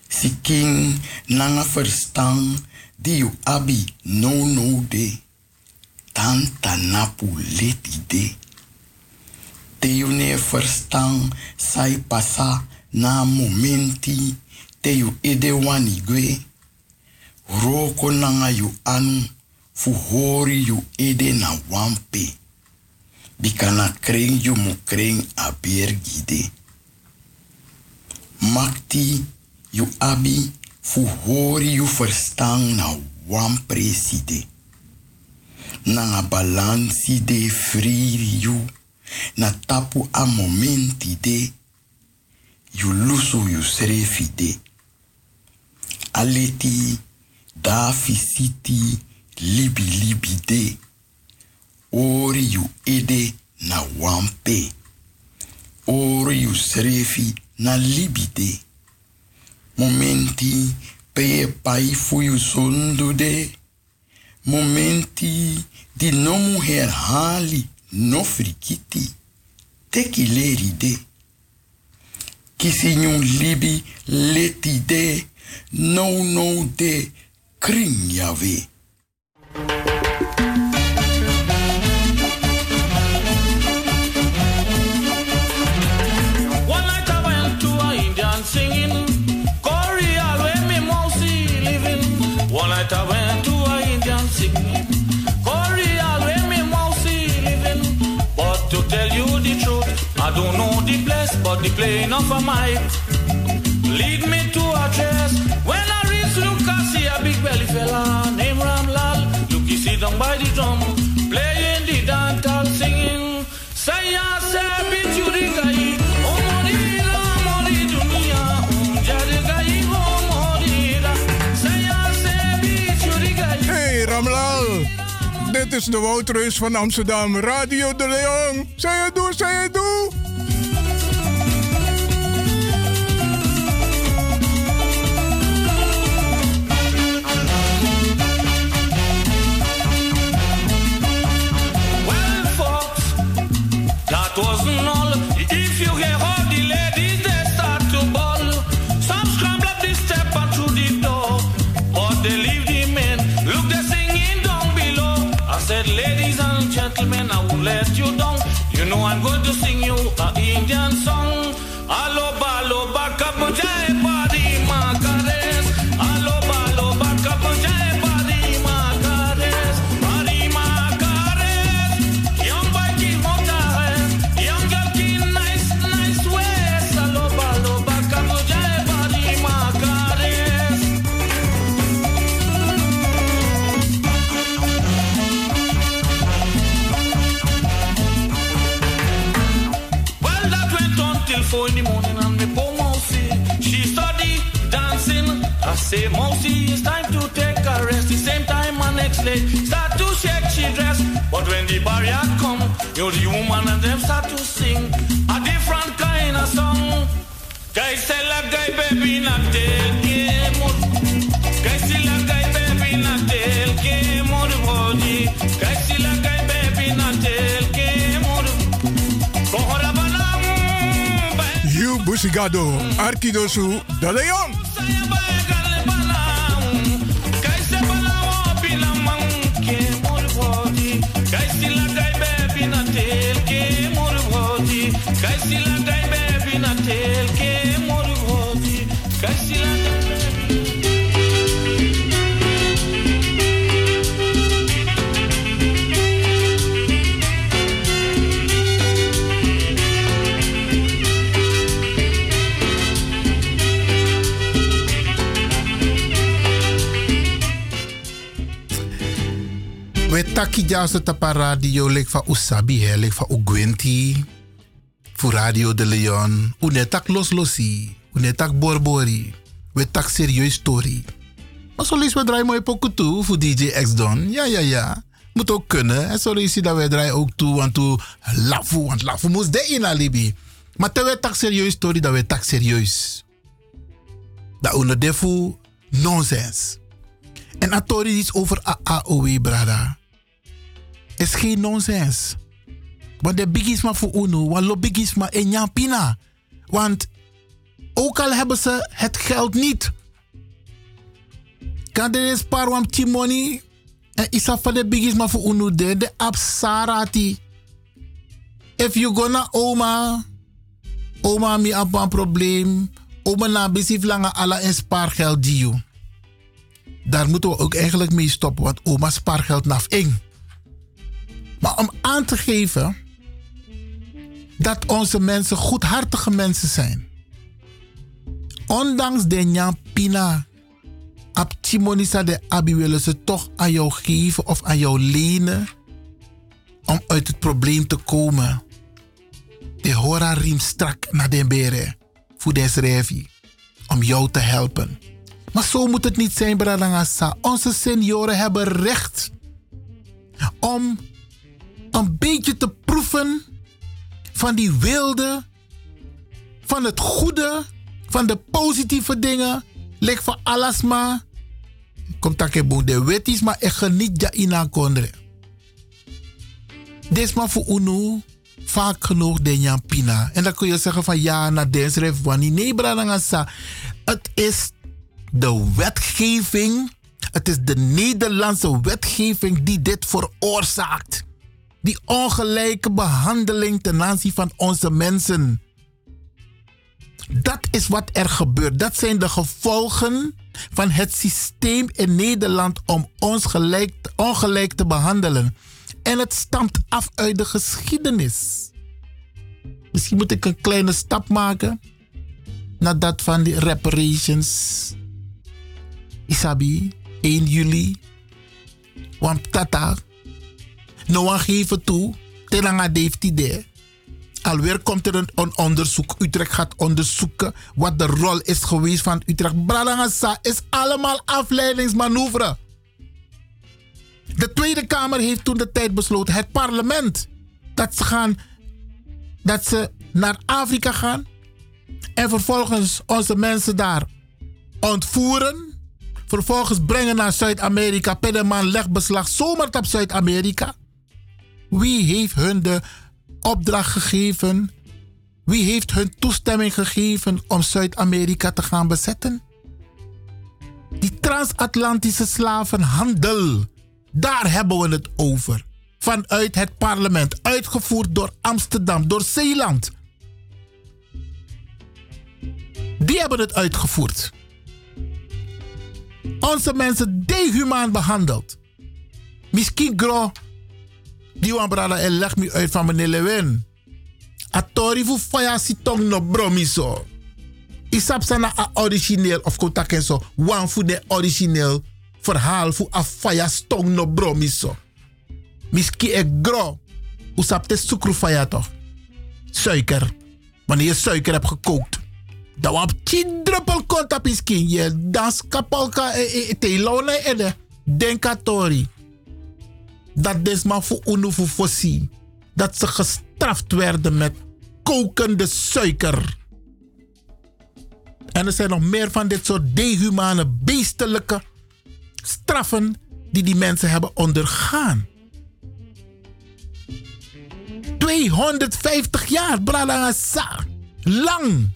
Si king nanga verstaan die you abi no no de. Tanta napu leti de. Te you ne sai pasa na momenti te you ede wani gwe. Roko nanga you anu fu hori you ede na wampe. Bikana kring you mu kring a bergide. Makti you abi fu hori you verstaan na wan preside. Na balansi de friri na tapu a momenti de you lusu you srefi. Aleti da fisiti libi libi. Ori you ede na wampe. Ori you srefi na libide. Momenti peye pai fu you sondu de. Momenti di nomu herhali no frikiti. Teki leri de. Kisi nyun libi leti de. No no de kring yawe. But the plane of a mic. Lead me to a dress. When I reach Lucas, see a big belly fella named Ramlal. Look, he sit down by the drum, playing the dancehall, singing. Say, I say, beat you the I Ramlal, dit is de Woutreus van Amsterdam, Radio de Leon. Zij het doe, zij het doe. Indian song. Alo say, Mousy, it's time to take a rest. The same time, my next leg start to shake she dress. But when the barrier come, you the woman and them start to sing a different kind of song. Guy la guy baby not tell game Guy la guy baby not tell game body. Guy say la guy baby not tell game Kohora banam You Busigado, Arkidosu de Leon. Kija so tapa radio lek fa usabi he lek fa ugwenti. Fu radio de Leon. Unetak los losi. Unetak borbori. We tak serieus story. Maar zo lees we draaien mooi pokoe toe voor DJ X Don. Ja, ja, ja. Moet ook kunnen. En zo je dat wij draaien ook toe. Want toe lafu. Want lafu moest de in alibi. Maar terwijl tak serieus story, dat we tak serieus. Dat onder defu nonsens. En atori is over AAOW, brada. Is geen nonsens. Want de bigisma voor UNO, want lo bigisma en Jampina. Want ook al hebben ze het geld niet. Kan er eens paar wam timoni. En isa van de bigisma voor UNO de, de absarati. If you gonna oma, oma mi op een probleem. Oma na besif lange ala en spaargeld die. Daar moeten we ook eigenlijk mee stoppen, want oma spaargeld naf eng. Maar om aan te geven dat onze mensen goedhartige mensen zijn. Ondanks de nyampina, ab timonisa de abi willen ze toch aan jou geven of aan jou lenen om uit het probleem te komen. De hora riem strak naar de beren voor deze revi om jou te helpen. Maar zo moet het niet zijn, Bradangasa. Onze senioren hebben recht om een beetje te proeven van die wilde, van het goede, van de positieve dingen. Leg van alles maar. Komt dat boe de wet is, maar ik geniet ja in kondre. Desma voor UNO vaak genoeg de pina. En dan kun je zeggen van ja, na deze ref wani. Nee, Bradangasa. Het is de wetgeving. Het is de Nederlandse wetgeving die dit veroorzaakt. Die ongelijke behandeling ten aanzien van onze mensen. Dat is wat er gebeurt. Dat zijn de gevolgen van het systeem in Nederland om ons gelijk, ongelijk te behandelen. En het stamt af uit de geschiedenis. Misschien moet ik een kleine stap maken naar dat van die reparations. Isabi, 1 juli. Want tata, no one geven toe, telanga heeft idee. Alweer komt er een, onderzoek. Utrecht gaat onderzoeken wat de rol is geweest van Utrecht. Bralangasa is allemaal afleidingsmanoeuvre. De Tweede Kamer heeft toen de tijd besloten, het parlement, dat ze gaan, dat ze naar Afrika gaan en vervolgens onze mensen daar ontvoeren. Vervolgens brengen naar Zuid-Amerika. Pedeman legt beslag zomaar op Zuid-Amerika. Wie heeft hun de opdracht gegeven? Wie heeft hun toestemming gegeven om Zuid-Amerika te gaan bezetten? Die transatlantische slavenhandel. Daar hebben we het over. Vanuit het parlement. Uitgevoerd door Amsterdam, door Zeeland. Die hebben het uitgevoerd. Onze mensen dehumaan behandeld. Misschien gro. Die wan brada en leg me uit van meneer Lewin. Atori fu faya si tong no bromiso. Isap sana a origineel of kontaken zo. Wan fu de origineel verhaal fu a faya stong no bromiso. Misschien ik gro. Usap te sucru faya toch. Suiker. Wanneer je suiker hebt gekookt. Dan wap tien druppel konta piskin. Je dans kapalka e, e, te lone ede. Denkatori. Dat desma voor unu voor fossi. Dat ze gestraft werden met kokende suiker. En er zijn nog meer van dit soort dehumane, beestelijke straffen die die mensen hebben ondergaan. 250 jaar. Lang.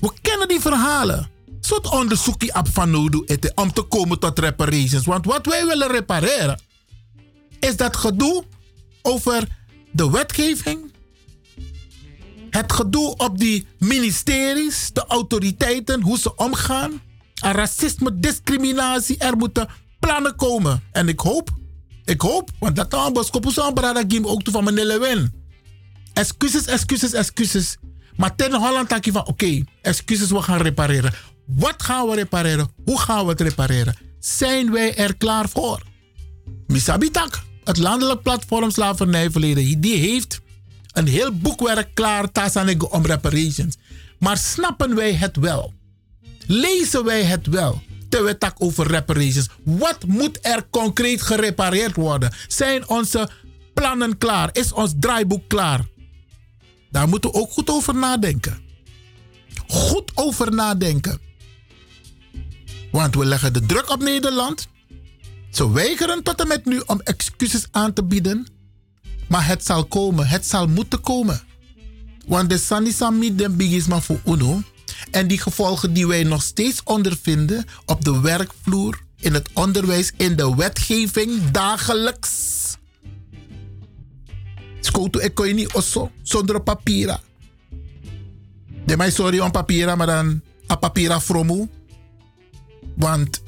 We kennen die verhalen. Soort onderzoekje op van nodig om te komen tot reparations. Want wat wij willen repareren, is dat gedoe over de wetgeving. Het gedoe op die ministeries, de autoriteiten, hoe ze omgaan. Aan racisme, discriminatie. Er moeten plannen komen. En ik hoop, ik hoop, want dat kopen zo'n brada ook toe van meneer Lewin. Excuses, excuses, excuses. Maar ten Holland denk je van, oké, excuses, we gaan repareren. Wat gaan we repareren? Hoe gaan we het repareren? Zijn wij er klaar voor? Misabitak. Het landelijk platform slavernijverleden, die heeft een heel boekwerk klaar, Tasanego, om reparations. Maar snappen wij het wel? Lezen wij het wel? Terwijl tak over reparations. Wat moet er concreet gerepareerd worden? Zijn onze plannen klaar? Is ons draaiboek klaar? Daar moeten we ook goed over nadenken. Goed over nadenken. Want we leggen de druk op Nederland. Ze weigeren tot en met nu om excuses aan te bieden. Maar het zal komen, het zal moeten komen. Want de Sanisami den bigisma voor UNO en die gevolgen die wij nog steeds ondervinden op de werkvloer, in het onderwijs, in de wetgeving, dagelijks. Ik kon niet zonder papiera. De mij sorry om papiera, maar dan a papiera fromu. Want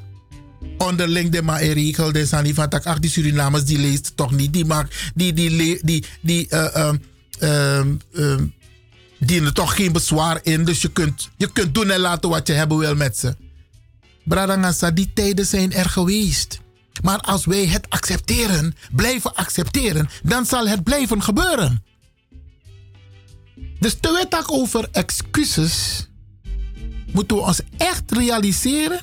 onderling de maar regel van tak ach die Surinamers die leest toch niet? Die maakt die die die die, uh, uh, uh, dienen toch geen bezwaar in. Dus je kunt je kunt doen en laten wat je hebben wil met ze. Bradangasa die tijden zijn er geweest. Maar als wij het accepteren blijven accepteren dan zal het blijven gebeuren. Dus te over excuses moeten we ons echt realiseren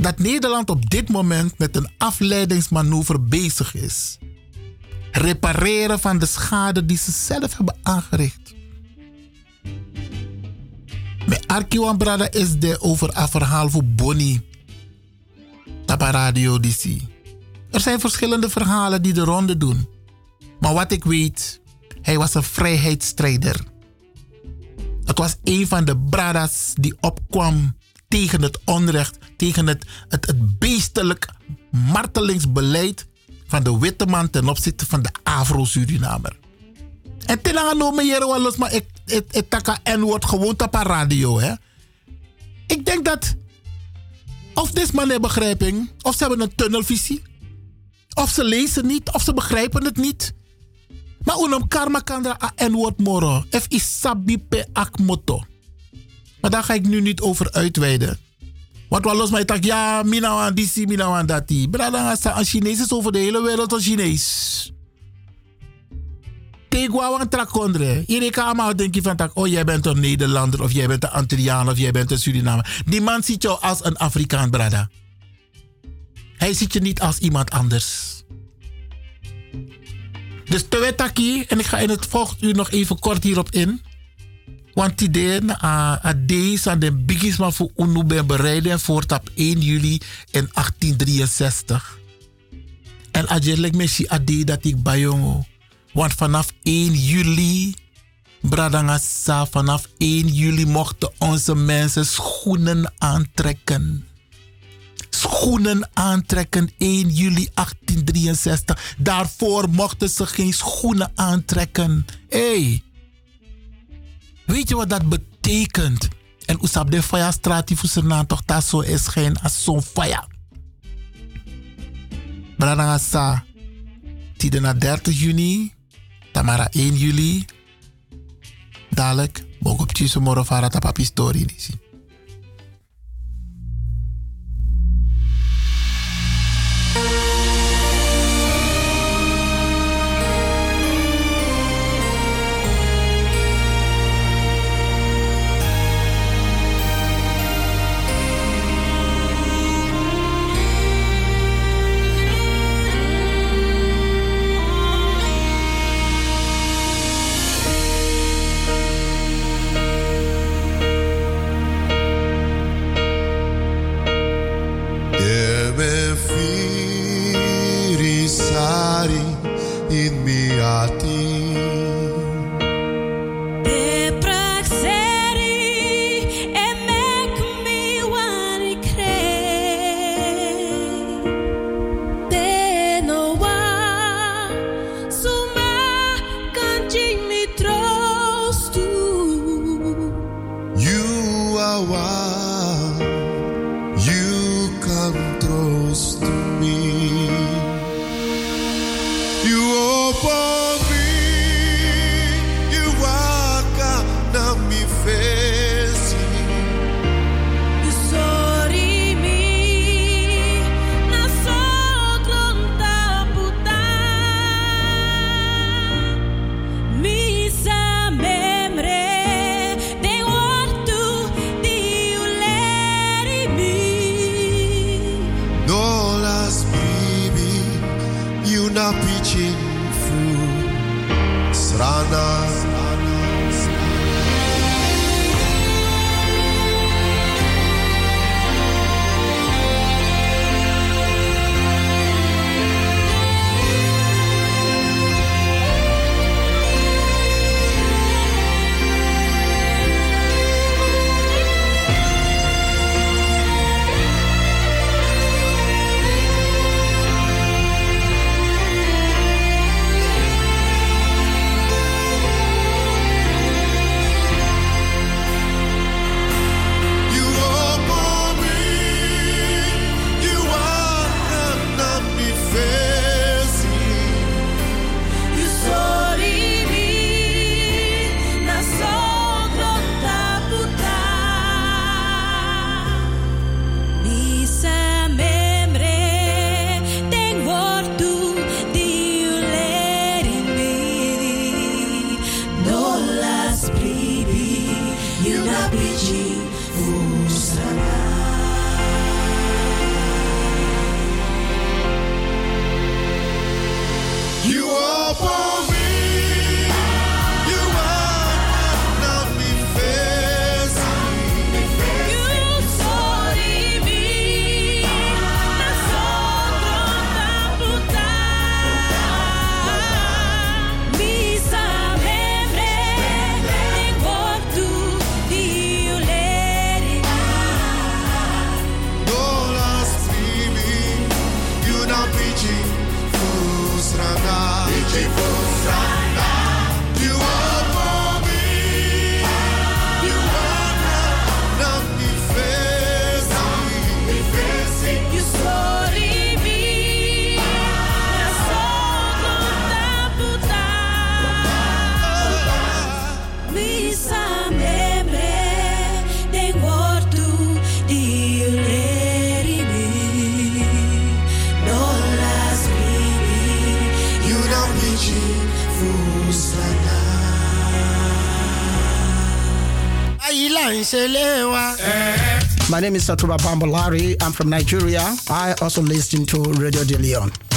dat Nederland op dit moment met een afleidingsmanoeuvre bezig is. Repareren van de schade die ze zelf hebben aangericht. Met Arkiwan Brada is de over een verhaal voor Bonnie. Tapa Radio DC. Er zijn verschillende verhalen die de ronde doen. Maar wat ik weet, hij was een vrijheidsstrijder. Het was een van de bradas die opkwam tegen het onrecht, tegen het, het, het beestelijk martelingsbeleid van de witte man ten opzichte van de Afro-Surinamer. En ten aanloop jaren los, maar ik, ik, ik taka en wordt gewoon op radio. Hè? Ik denk dat of deze man heeft begrijping, of ze hebben een tunnelvisie, of ze lezen niet, of ze begrijpen het niet. Maar unum karma kan er en woord moro. F isabi pe akmoto. Maar daar ga ik nu niet over uitweiden. Want wat los mij tak, ja, mina wan disi, mina wan dati. Brada, een Chinees over de hele wereld een Chinees. Tegwa wan trakondre. Kan allemaal denken van tak, oh jij bent een Nederlander, of jij bent een Antilliaan, of jij bent een Surinamer. Die man ziet jou als een Afrikaan, brada. Hij ziet je niet als iemand anders. Dus te wetaki, en ik ga in het volgende uur nog even kort hierop in. Want die deden a deze aan de bigisma voor UNO ben bereiden voor op 1 juli in 1863. En ajerlijk messi ade dat ik bij jongen. Want vanaf 1 juli, Bradangasa, vanaf 1 juli mochten onze mensen schoenen aantrekken. Schoenen aantrekken 1 juli 1863. Daarvoor mochten ze geen schoenen aantrekken. Hé. Hey. Weet je wat dat betekent? En usap de faya strati fusernaan toch dat zo is geen als zo'n faya. Brananga sa. Na 30 juni. Tamara 1 juli. Dadelijk. Bok op Tjus moro fara tapapi story. Deve name is Satuba Bambolari. I'm from Nigeria. I also listen to Radio De Leon.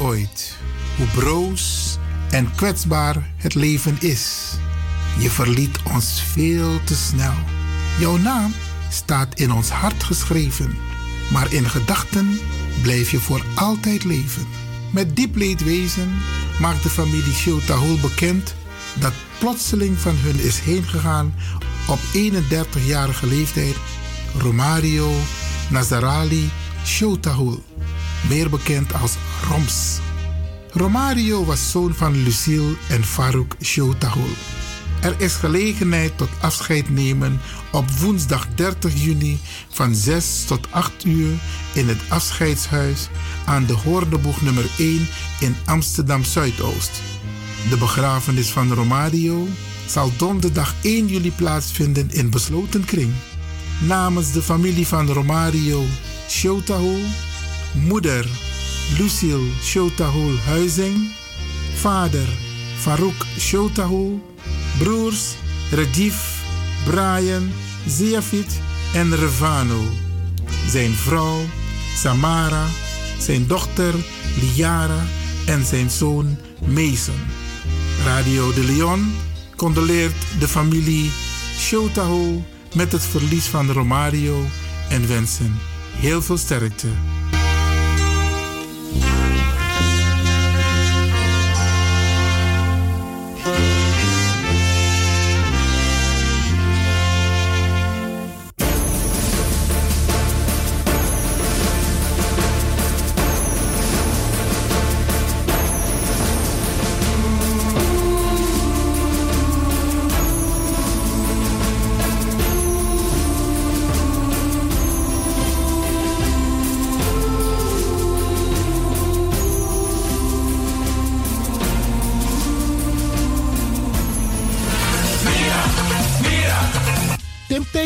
Ooit hoe broos en kwetsbaar het leven is. Je verliet ons veel te snel. Jouw naam staat in ons hart geschreven, maar in gedachten blijf je voor altijd leven. Met diep leedwezen maakt de familie Shotahol bekend dat plotseling van hun is heengegaan op 31-jarige leeftijd Romario Nazarali Shotahul, meer bekend als Roms. Romario was zoon van Lucille en Farouk Shotahul. Er is gelegenheid tot afscheid nemen op woensdag 30 juni van 6 tot 8 uur in het afscheidshuis aan de Hoornboeg nummer 1 in Amsterdam Zuidoost. De begrafenis van Romario zal donderdag 1 juli plaatsvinden in besloten kring. Namens de familie van Romario Shotahul, moeder Lucille Shotahul Huizing, vader Farouk Shotahul, broers Radif, Brian, Zeafit en Revano, zijn vrouw Samara, zijn dochter Liara en zijn zoon Mason. Radio de Leon condoleert de familie Shotahul met het verlies van Romario en wensen heel veel sterkte.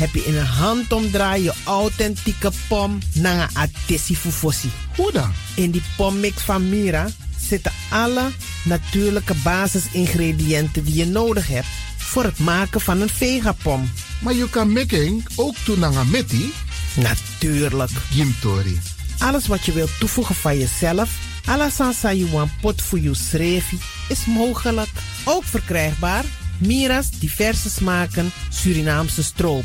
heb je in een handomdraai je authentieke pom naar atesi fufosi. Hoe dan? In die pommix van Mira zitten alle natuurlijke basisingrediënten die je nodig hebt voor het maken van een vegapom. Maar je kan making ook doen naar een metti? Natuurlijk. Gimtori. Alles wat je wilt toevoegen van jezelf, sansa you want pot voor je schreef, is mogelijk. Ook verkrijgbaar Mira's diverse smaken Surinaamse stroop.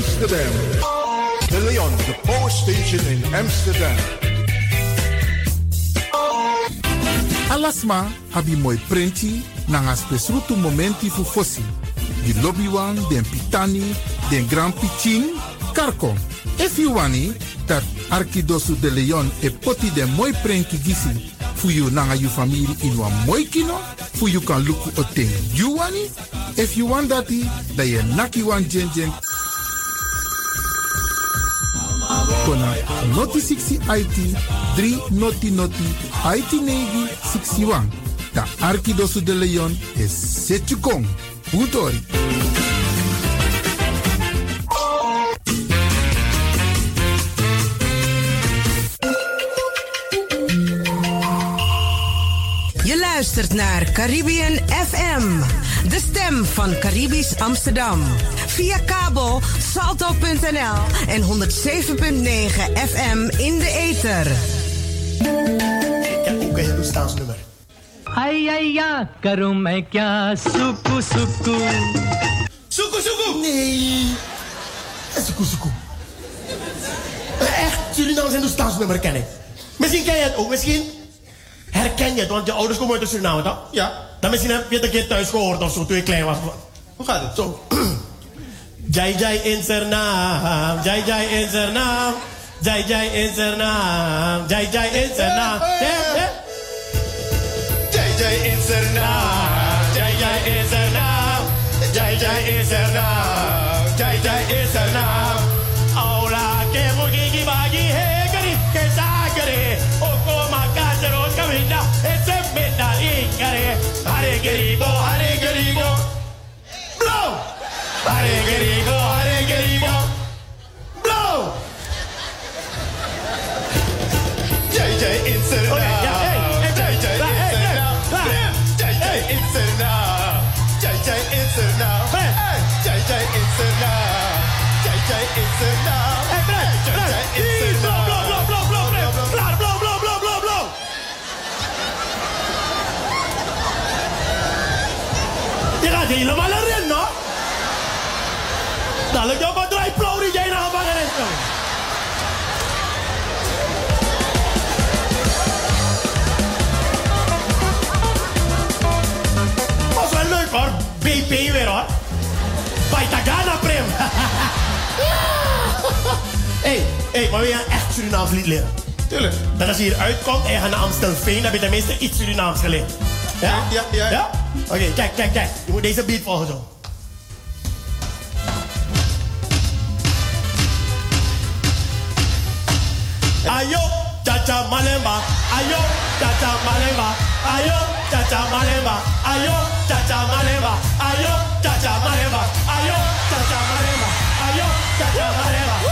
Amsterdam. De Leon, the power station in Amsterdam. Alasma abi moi prenti nanga spesrutu momenti fu fosi. Di lobby wan, den pitani, den grand piching, karko. If you wani, dat Arkidosu de Leon e poti den moi prenki gisi fu you nanga you family in wa moi kino, fu you kan luku o ting you wani. If you want dati, da ye naki wan jen jen Kona noti 60 IT 3 noti noti IT negi 61. Da Arkidosu de Leon is Setjukong. Utori. Je luistert naar Caribbean FM, de stem van Caribisch Amsterdam. Via kabel salto.nl en 107.9 FM in de ether. heb ook een Hindoestaans nummer. Ai, ai, ja, karum, ik ja, suku! Nee. Eh, suku, soeku. Eh, echt, Surinaams nou Hindoestaans nummer ken ik. Misschien ken je het ook, misschien herken je het, want je ouders komen uit de Suriname, toch? Ja. Dan misschien heb je het een keer thuis gehoord of zo, toen je klein was. Hoe gaat het? Zo. Jai Jai in zijn naam, Jai Jai in zijn naam, Jai Jai in zijn naam, Jai Jai in zijn naam. Ja, ja. Jai Jai in zijn naam, Jai Jai in zijn naam, Jai Jai in zijn naam, 빠르게 리고 maar wil je een echt Surinaams lied leren? Tuurlijk. Dat als je hier uitkomt en je gaat naar Amstelveen, dan heb je tenminste iets Surinaams geleerd. Ja? Ja, ja. ja? Oké, kijk, kijk, kijk. Je moet deze beat volgen zo. Ayo, chacha malemba. Ayo, chacha malemba. Ayo, chacha malemba. Ayo, chacha malemba. Ayo, chacha malemba. Ayo, chacha malemba. Ayo, chacha malemba.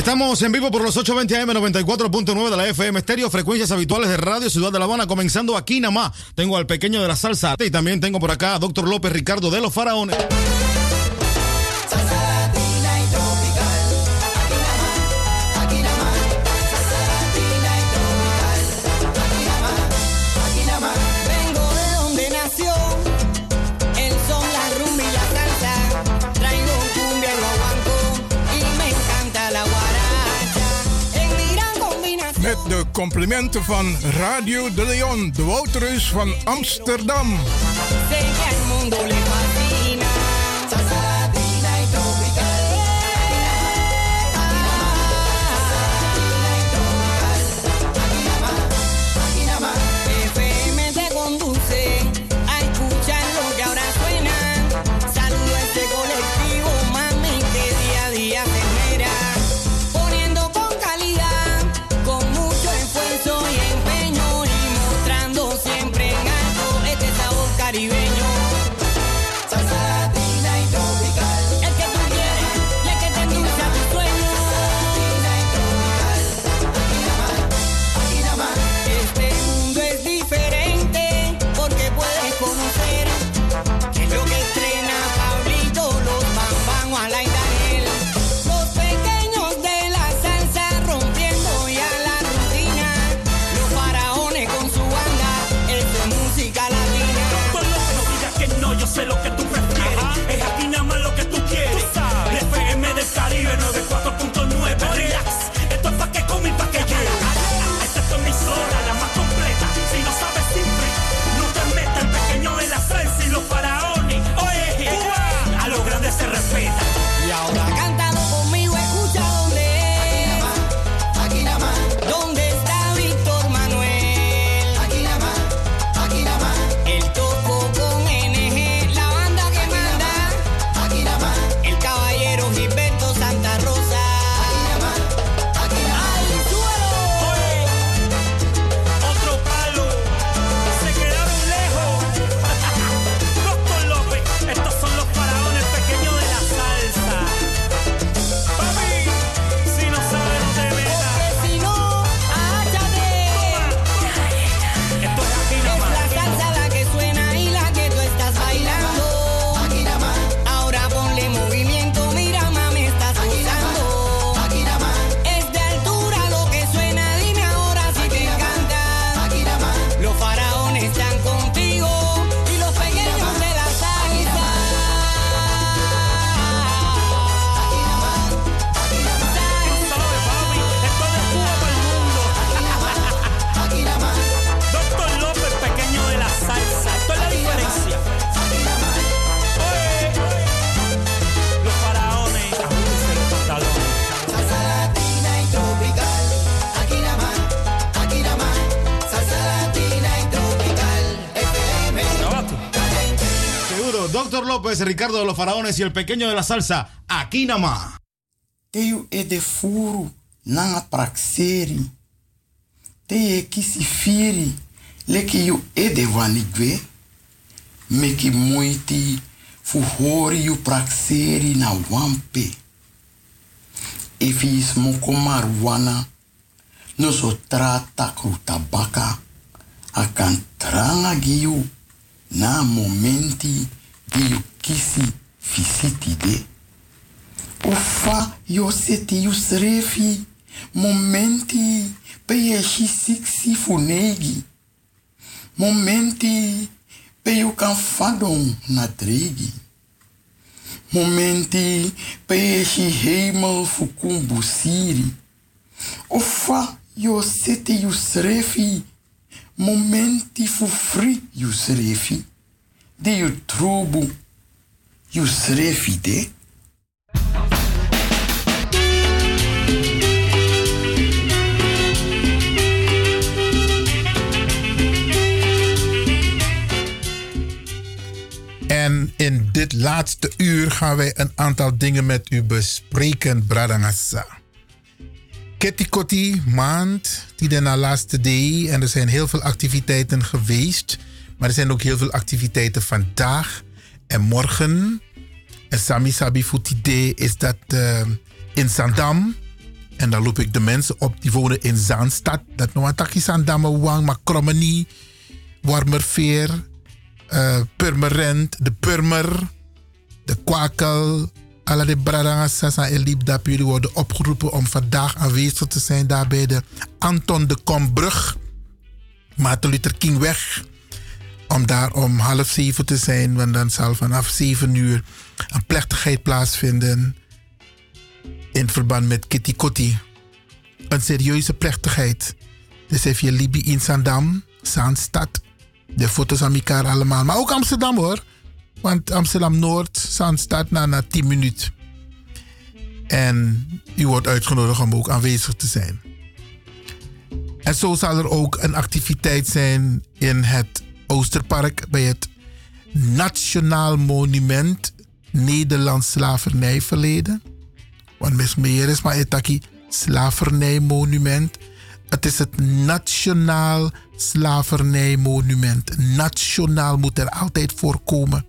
Estamos en vivo por los 820 AM 94.9 de la FM Estéreo, frecuencias habituales de Radio Ciudad de La Habana, comenzando aquí nada más. Tengo al pequeño de la salsa y también tengo por acá a Doctor López Ricardo de los Faraones. Complimenten van Radio de Leon, de Wouterus van Amsterdam. Doctor López, Ricardo de los Faraones y el pequeño de la salsa, aquí nada más. Teyu e de furu nanga praxeri. Te ye kisi firi leki yu e de wani dwe. Meki moiti fu hori yu praxeri na wampe. If je smoko marijuana, no so trata kru tabaka, akan tranga giu na momenti giu kisi fisiti de. Ufa yo seti yu srefi, momenti pe ye shi siksi funegi. Momenti pe yu kan fadon na dregi. Momenti pe ye shi hemel fukumbu siri. Ufa yo seti yu srefi, momenti fu fri yu srefi. De yu trubu yu srefi de. En in dit laatste uur gaan wij een aantal dingen met u bespreken, Bradangassa. Ketikoti maand, die de na laatste day. En er zijn heel veel activiteiten geweest. Maar er zijn ook heel veel activiteiten vandaag en morgen. En Sami Sabi Futide is dat eh, in Zandam. En dan loop ik de mensen op die wonen in Zaanstad. Dat nog een takje Zandam, Wang, maar Krommenie, Warmerveer, uh, Purmerend, de Purmer, de Kwakel, alle de Bradangassa en Liebdap. Jullie worden opgeroepen om vandaag aanwezig te zijn daar bij de Anton de Kombrug, Maarten Luther Kingweg. Om daar om half zeven te zijn, want dan zal vanaf zeven uur een plechtigheid plaatsvinden in verband met Kitty Kotti. Een serieuze plechtigheid. Dus heb je Libi in Zandam, Zaanstad, de foto's aan elkaar allemaal. Maar ook Amsterdam hoor. Want Amsterdam Noord, Zaanstad, na, na 10 minuten. En u wordt uitgenodigd om ook aanwezig te zijn. En zo zal er ook een activiteit zijn in het Oosterpark bij het Nationaal Monument Nederlands Slavernijverleden. Want mis meer is maar etaki slavernijmonument. Het is het Nationaal Slavernijmonument. Nationaal moet er altijd voorkomen.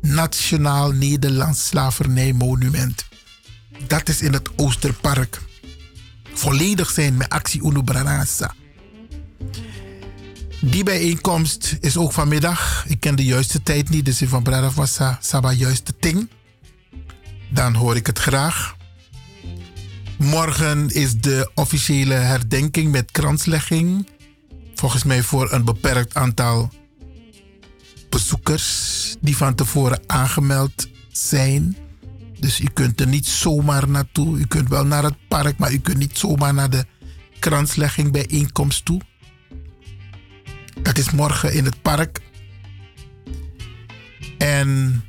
Nationaal Nederlands Slavernijmonument. Dat is in het Oosterpark. Volledig zijn met actie Uno. Die bijeenkomst is ook vanmiddag. Ik ken de juiste tijd niet, dus van Brada was Saba juiste ting. Dan hoor ik het graag. Morgen is de officiële herdenking met kranslegging. Volgens mij voor een beperkt aantal bezoekers die van tevoren aangemeld zijn. Dus u kunt er niet zomaar naartoe. U kunt wel naar het park, maar u kunt niet zomaar naar de kranslegging bijeenkomst toe. Het is morgen in het park. En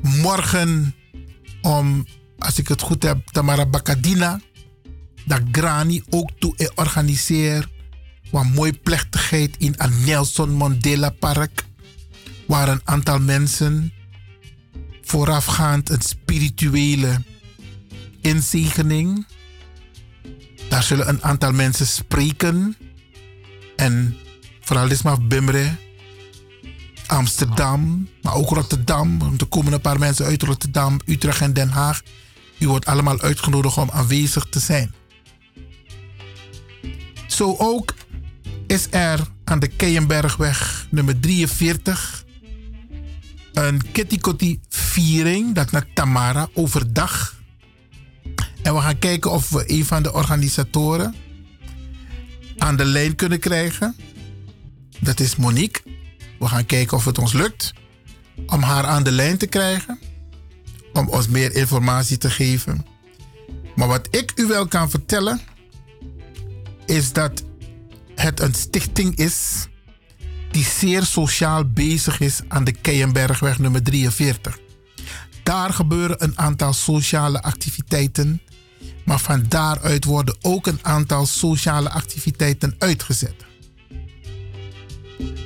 morgen om, als ik het goed heb, Tamara Bakadina, dat Grani ook toe organiseert. Een mooie plechtigheid in het Nelson Mandela Park. Waar een aantal mensen voorafgaand een spirituele inzegening. Daar zullen een aantal mensen spreken. En vooral Lismaf Bimre, Amsterdam, maar ook Rotterdam. Er komen een paar mensen uit Rotterdam, Utrecht en Den Haag. U wordt allemaal uitgenodigd om aanwezig te zijn. Zo ook is er aan de Keienbergweg nummer 43 een Kitty viering, dat naar Tamara, overdag. En we gaan kijken of we een van de organisatoren aan de lijn kunnen krijgen. Dat is Monique. We gaan kijken of het ons lukt om haar aan de lijn te krijgen. Om ons meer informatie te geven. Maar wat ik u wel kan vertellen, is dat het een stichting is die zeer sociaal bezig is aan de Keienbergweg nummer 43. Daar gebeuren een aantal sociale activiteiten, maar van daaruit worden ook een aantal sociale activiteiten uitgezet.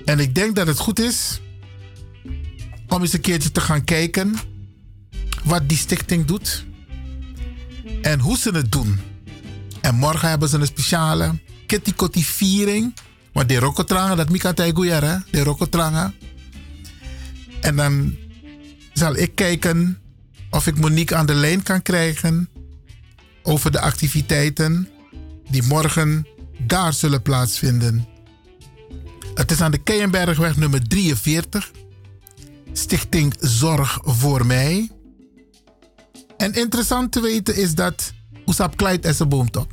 En ik denk dat het goed is om eens een keertje te gaan kijken wat die stichting doet en hoe ze het doen. En morgen hebben ze een speciale Kitty viering. Want de rokotranga, dat Mika Taiguyer, hè? De rokotranga. En dan zal ik kijken of ik Monique aan de lijn kan krijgen over de activiteiten die morgen daar zullen plaatsvinden. Het is aan de Keienbergweg nummer 43. Stichting Zorg voor Mij. En interessant te weten is dat Oesap Kleit is een boomtop.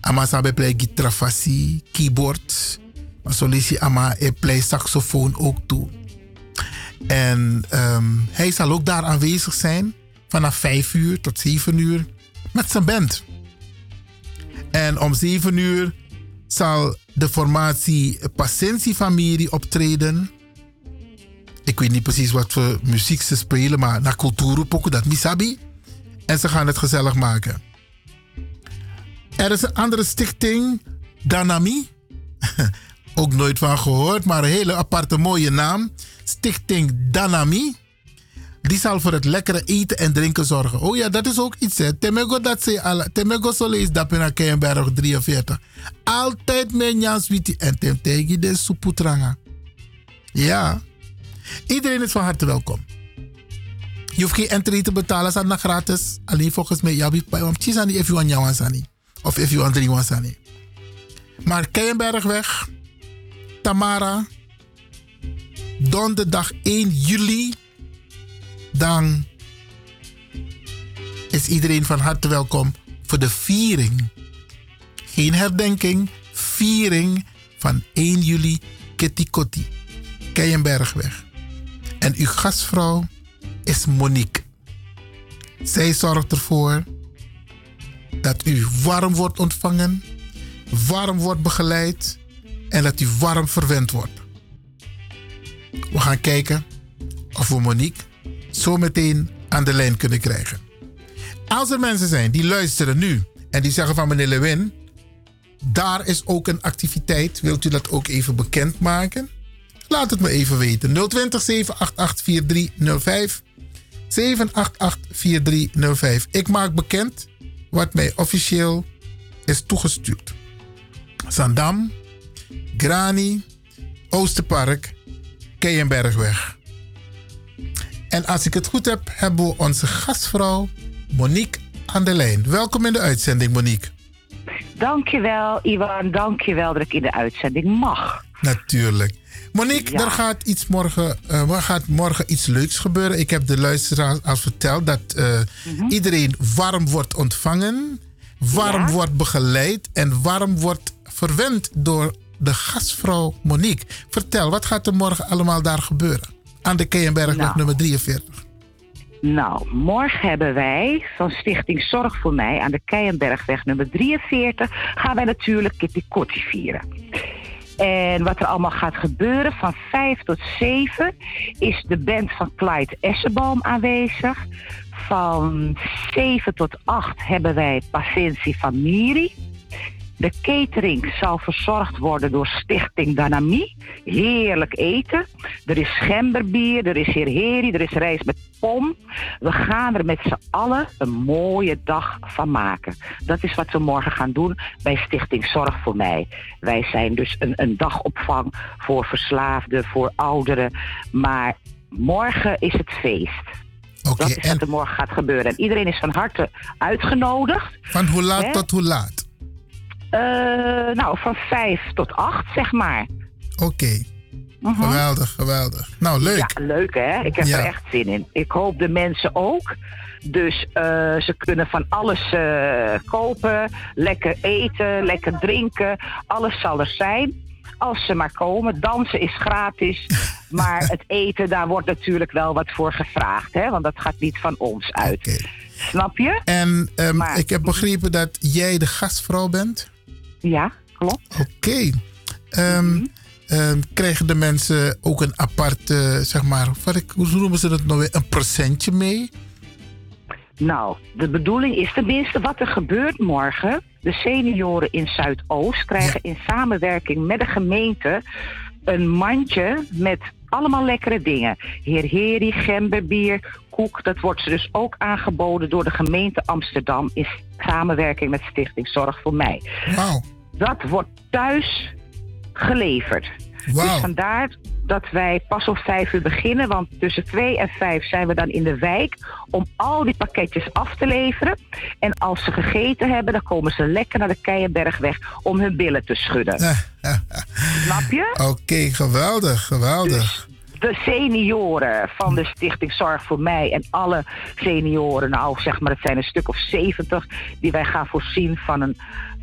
Ama sabe play gitrafasi, keyboard. Maar solisi ama play saxofoon ook toe. En ehm, hij zal ook daar aanwezig zijn vanaf 5 uur tot 7 uur met zijn band. En om 7 uur zal de formatie Pacentie Familie optreden. Ik weet niet precies wat voor muziek ze spelen, maar naar cultuur dat misabi. En ze gaan het gezellig maken. Er is een andere stichting, Danami. Ook nooit van gehoord, maar een hele aparte mooie naam. Stichting Danami. Die zal voor het lekkere eten en drinken zorgen. Oh ja, dat is ook iets. Hè. Temego dat ze al. Temego sole is dat Keienberg 43. Altijd met Jans Witty en Temtegi de Suputranga. Ja. Iedereen is van harte welkom. Je hoeft geen entry te betalen, dat is gratis. Alleen volgens mij, ja, want Chisani if you want Sani. Of if you want drie Sani. Maar Keienbergweg, Tamara, donderdag 1 juli, dan is iedereen van harte welkom voor de viering. Geen herdenking, viering van 1 juli Kitty Kotti, Keienbergweg. En uw gastvrouw is Monique. Zij zorgt ervoor dat u warm wordt ontvangen, warm wordt begeleid en dat u warm verwend wordt. We gaan kijken of we Monique zo meteen aan de lijn kunnen krijgen. Als er mensen zijn die luisteren nu en die zeggen van meneer Lewin, daar is ook een activiteit. Wilt u dat ook even bekendmaken? Laat het me even weten. 020 788 4305. 788 4305. Ik maak bekend wat mij officieel is toegestuurd. Zandam, Grani, Oosterpark, Keienbergweg. En als ik het goed heb, hebben we onze gastvrouw Monique aan de lijn. Welkom in de uitzending, Monique. Dankjewel, Iwan. Dankjewel dat ik in de uitzending mag. Natuurlijk. Monique, er gaat iets morgen, uh, er gaat morgen iets leuks gebeuren. Ik heb de luisteraars al verteld dat uh, iedereen warm wordt ontvangen, warm Ja. wordt begeleid en warm wordt verwend door de gastvrouw Monique. Vertel, wat gaat er morgen allemaal daar gebeuren? Aan de Keienbergweg Nou. nummer 43. Nou, morgen hebben wij van Stichting Zorg voor Mij aan de Keienbergweg nummer 43 gaan wij natuurlijk Kitty Kotti vieren. En wat er allemaal gaat gebeuren van 5 tot 7 is de band van Clyde Essenboom aanwezig. Van 7 tot 8 hebben wij Pacentie van Miri. De catering zal verzorgd worden door Stichting Danami. Heerlijk eten. Er is gemberbier, er is heer heri, er is rijst met pom. We gaan er met z'n allen een mooie dag van maken. Dat is wat we morgen gaan doen bij Stichting Zorg voor Mij. Wij zijn dus een, een dagopvang voor verslaafden, voor ouderen. Maar morgen is het feest. dat is wat er morgen gaat gebeuren. En iedereen is van harte uitgenodigd. Van hoe laat tot hoe laat? Eh, nou, van vijf tot acht, zeg maar. Oké. Geweldig, geweldig. Nou, leuk. Ja, leuk hè? Ik heb Ja. er echt zin in. Ik hoop de mensen ook. Dus eh, ze kunnen van alles eh, kopen, lekker eten, lekker drinken. Alles zal er zijn. Als ze maar komen. Dansen is gratis. Maar het eten, daar wordt natuurlijk wel wat voor gevraagd. Hè? Want dat gaat niet van ons uit. Snap je? En ehm, ik heb begrepen dat jij de gastvrouw bent. Ja, klopt. Oké. Ehm, ehm, krijgen de mensen ook een apart, zeg maar, wat ik, hoe noemen ze dat nou weer, een procentje mee? Nou, de bedoeling is tenminste wat er gebeurt morgen. De senioren in Zuidoost krijgen in samenwerking met de gemeente een mandje met allemaal lekkere dingen. Heer Heri, gemberbier, koek. Dat wordt ze dus ook aangeboden door de gemeente Amsterdam... in samenwerking met Stichting Zorg voor Mij. Wauw. Dat wordt thuis geleverd. Dus vandaar dat wij pas om vijf uur beginnen. Want tussen twee en vijf zijn we dan in de wijk om al die pakketjes af te leveren. En als ze gegeten hebben, dan komen ze lekker naar de Keienbergweg om hun billen te schudden. Snap je? Oké, geweldig, geweldig. de senioren van de Stichting Zorg voor Mij en alle senioren, nou zeg maar, het zijn een stuk of zeventig, die wij gaan voorzien van een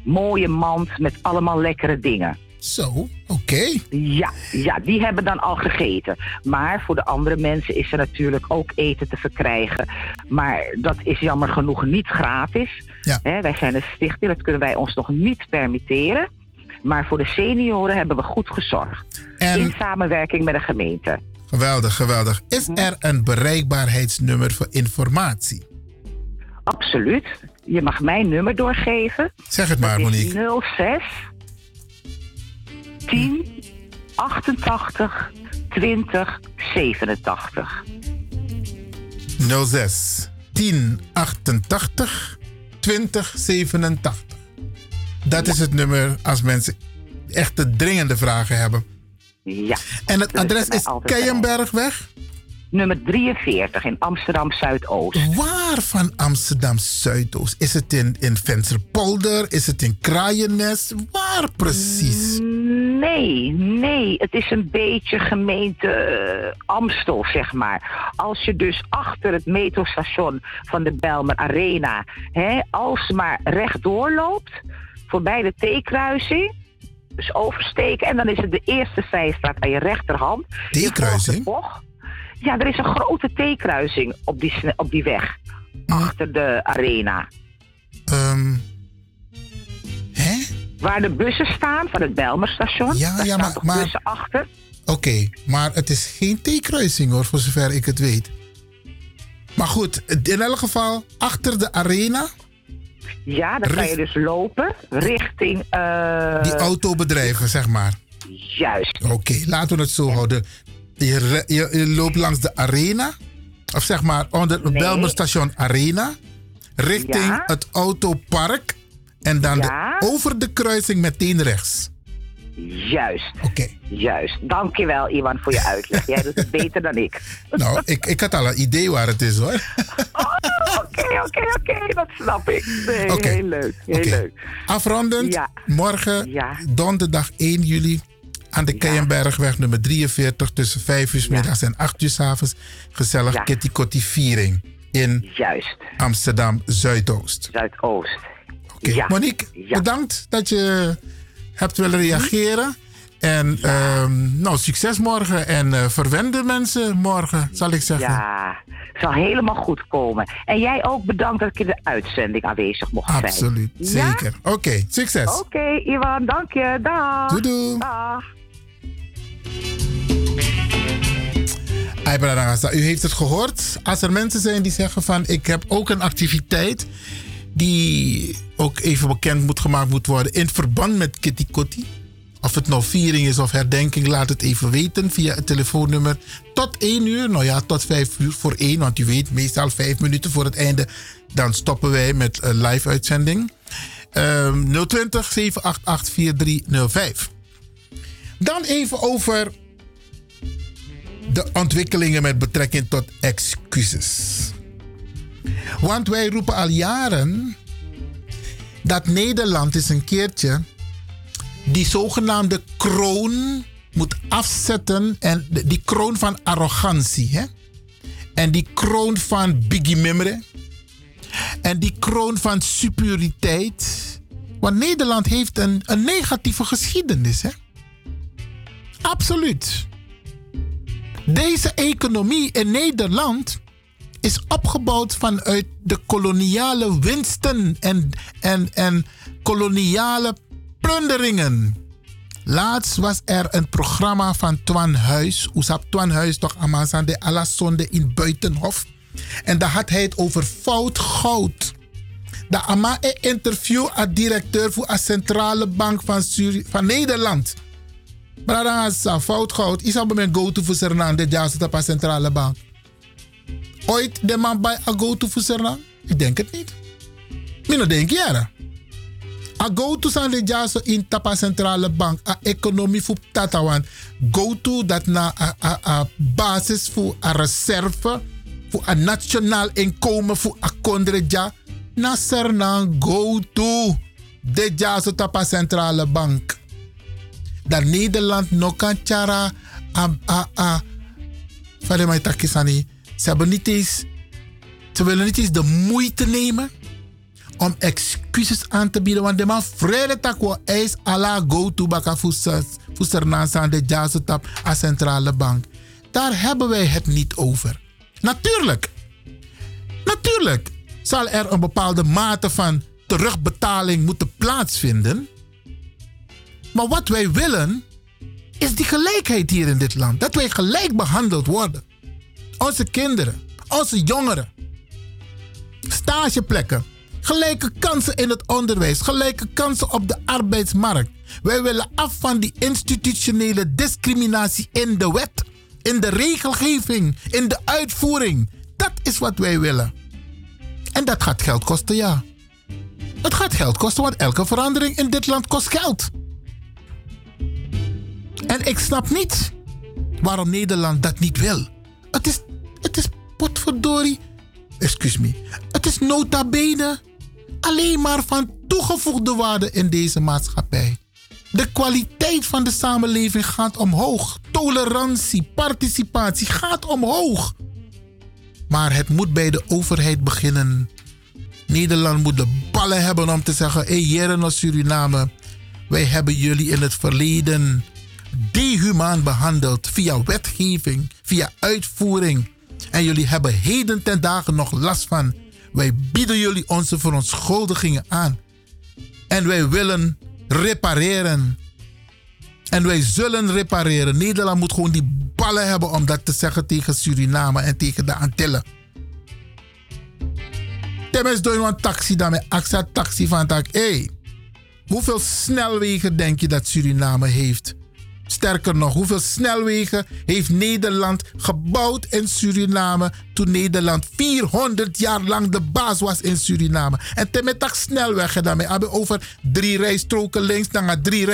mooie mand met allemaal lekkere dingen. Zo, oké. Ja, ja, die hebben dan al gegeten. Maar voor de andere mensen is er natuurlijk ook eten te verkrijgen. Maar dat is jammer genoeg niet gratis. Hè, wij zijn een stichting, dat kunnen wij ons nog niet permitteren. Maar voor de senioren hebben we goed gezorgd. In samenwerking met de gemeente. Geweldig, geweldig. Is er een bereikbaarheidsnummer voor informatie? Absoluut. Je mag mijn nummer doorgeven. Zeg het maar, Monique. 06 10 88 20 87. 06 10 88 20 87. Dat is het nummer als mensen echte dringende vragen hebben. Ja. En het adres is Keienbergweg? Nummer 43 in Amsterdam Zuidoost. Waar van Amsterdam Zuidoost? Is het in, in Vensterpolder? Is het in Kraaiennes? Waar precies? Nee, nee. Het is een beetje gemeente eh, Amstel, zeg maar. Als je dus achter het metrostation van de Belmer Arena... Hè, alsmaar rechtdoor loopt, voorbij de T-kruising... Dus oversteken en dan is het de eerste zijstraat aan je rechterhand. T-kruising? Ja, er is een grote T-kruising op die, op die weg. Achter de arena. Ehm, Waar de bussen staan van het Belmerstation. Ja, Daar ja, staan maar- bussen achter? Oké, maar het is geen T-kruising hoor, voor zover ik het weet. Maar goed, in elk geval, achter de arena, Ja, dan kan je dus lopen richting... eh, die autobedrijven, zeg maar. Juist. Oké, laten we het zo houden. Je, je, je loopt langs de arena, of zeg maar onder het Belmerstation Arena, richting Ja. het autopark en dan Ja. de, over de kruising meteen rechts. Juist. Oké. Juist. Dankjewel, Iwan, voor je uitleg. Jij doet het beter dan ik. Nou, ik, ik had al een idee waar het is hoor. Oké, oké, oké. Dat snap ik. Nee, heel leuk. Heel leuk. Afrondend, Ja. morgen, donderdag 1 juli, aan de Keienbergweg nummer 43 tussen 5 uur 's middags en 8 uur 's avonds. Gezellig Ja. Kitty Kotti viering in Juist. Amsterdam Zuidoost. Zuidoost. Oké, Ja. Monique, bedankt dat je hebt willen reageren. En ehm, nou, succes morgen en eh verwende mensen morgen, zal ik zeggen. Ja, zal helemaal goed komen. En jij ook bedankt dat ik in de uitzending aanwezig mocht zijn. Absoluut, Ja? zeker. Oké, succes. Oké, Iwan, dank je. Dag. Doei, doei. Dag. U heeft het gehoord. Als er mensen zijn die zeggen van ik heb ook een activiteit die ook even bekend moet gemaakt moet worden in verband met Kitty Kotti. Of het nou viering is of herdenking, laat het even weten via het telefoonnummer tot 1 uur. Nou ja, tot 5 uur voor 1, want u weet, meestal 5 minuten voor het einde. Dan stoppen wij met een live uitzending. Ehm 020 788 4305. Dan even over de ontwikkelingen met betrekking tot excuses. Want wij roepen al jaren dat Nederland eens een keertje die zogenaamde kroon moet afzetten. En die kroon van arrogantie. Hè? En die kroon van Biggie Mimre. En die kroon van superioriteit. Want Nederland heeft een, een negatieve geschiedenis. Hè? Absoluut. Deze economie in Nederland is opgebouwd vanuit de koloniale winsten en, en, en koloniale plunderingen. Laatst was er een programma van Twan Huis. Oesap Twan Huis toch Amazon de Alasonde in Buitenhof. En daar had hij het over fout goud. De een interview aan directeur voor de Centrale Bank van, van Nederland. Brada sa fout goud. Is op mijn go-to voor Suriname. Dit jaar zit op centrale bank. Ooit de man bij a go-to voor Suriname? Ik denk het niet. Mino denk je A go-to zijn dit jaar zo in tapa centrale bank. A economie voor tata. Want go-to dat na a, a, a basis voor a reserve. Voor een nationaal inkomen voor a kondreja. Na Suriname go-to. Dit jaar zo tapa centrale bank dat Nederland nog kan chara a a. Ze hebben niet eens, ze willen niet eens de moeite nemen om excuses aan te bieden. Want de man vrede takwa is ala go to baka fusernansa aan de jazzotap a centrale bank. Daar hebben wij het niet over. Natuurlijk, natuurlijk zal er een bepaalde mate van terugbetaling moeten plaatsvinden. Maar wat wij willen, is die gelijkheid hier in dit land. Dat wij gelijk behandeld worden. Onze kinderen, onze jongeren. Stageplekken. Gelijke kansen in het onderwijs. Gelijke kansen op de arbeidsmarkt. Wij willen af van die institutionele discriminatie in de wet. In de regelgeving. In de uitvoering. Dat is wat wij willen. En dat gaat geld kosten, ja. Het gaat geld kosten, want elke verandering in dit land kost geld. En ik snap niet waarom Nederland dat niet wil. Het is, het is potverdorie, excuse me, het is nota bene alleen maar van toegevoegde waarde in deze maatschappij. De kwaliteit van de samenleving gaat omhoog. Tolerantie, participatie gaat omhoog. Maar het moet bij de overheid beginnen. Nederland moet de ballen hebben om te zeggen: hé, hey, Jeren Suriname, wij hebben jullie in het verleden dehumaan behandeld via wetgeving, via uitvoering. En jullie hebben heden ten dagen nog last van. Wij bieden jullie onze verontschuldigingen aan. En wij willen repareren. En wij zullen repareren. Nederland moet gewoon die ballen hebben om dat te zeggen tegen Suriname en tegen de Antillen. Temes doe je een taxi dan met AXA taxi van tak. Hey, hoeveel snelwegen denk je dat Suriname heeft? Sterker nog, hoeveel snelwegen heeft Nederland gebouwd in Suriname toen Nederland 400 jaar lang de baas was in Suriname? En temetak snelwegen daarmee hebben over drie rijstroken links dan drie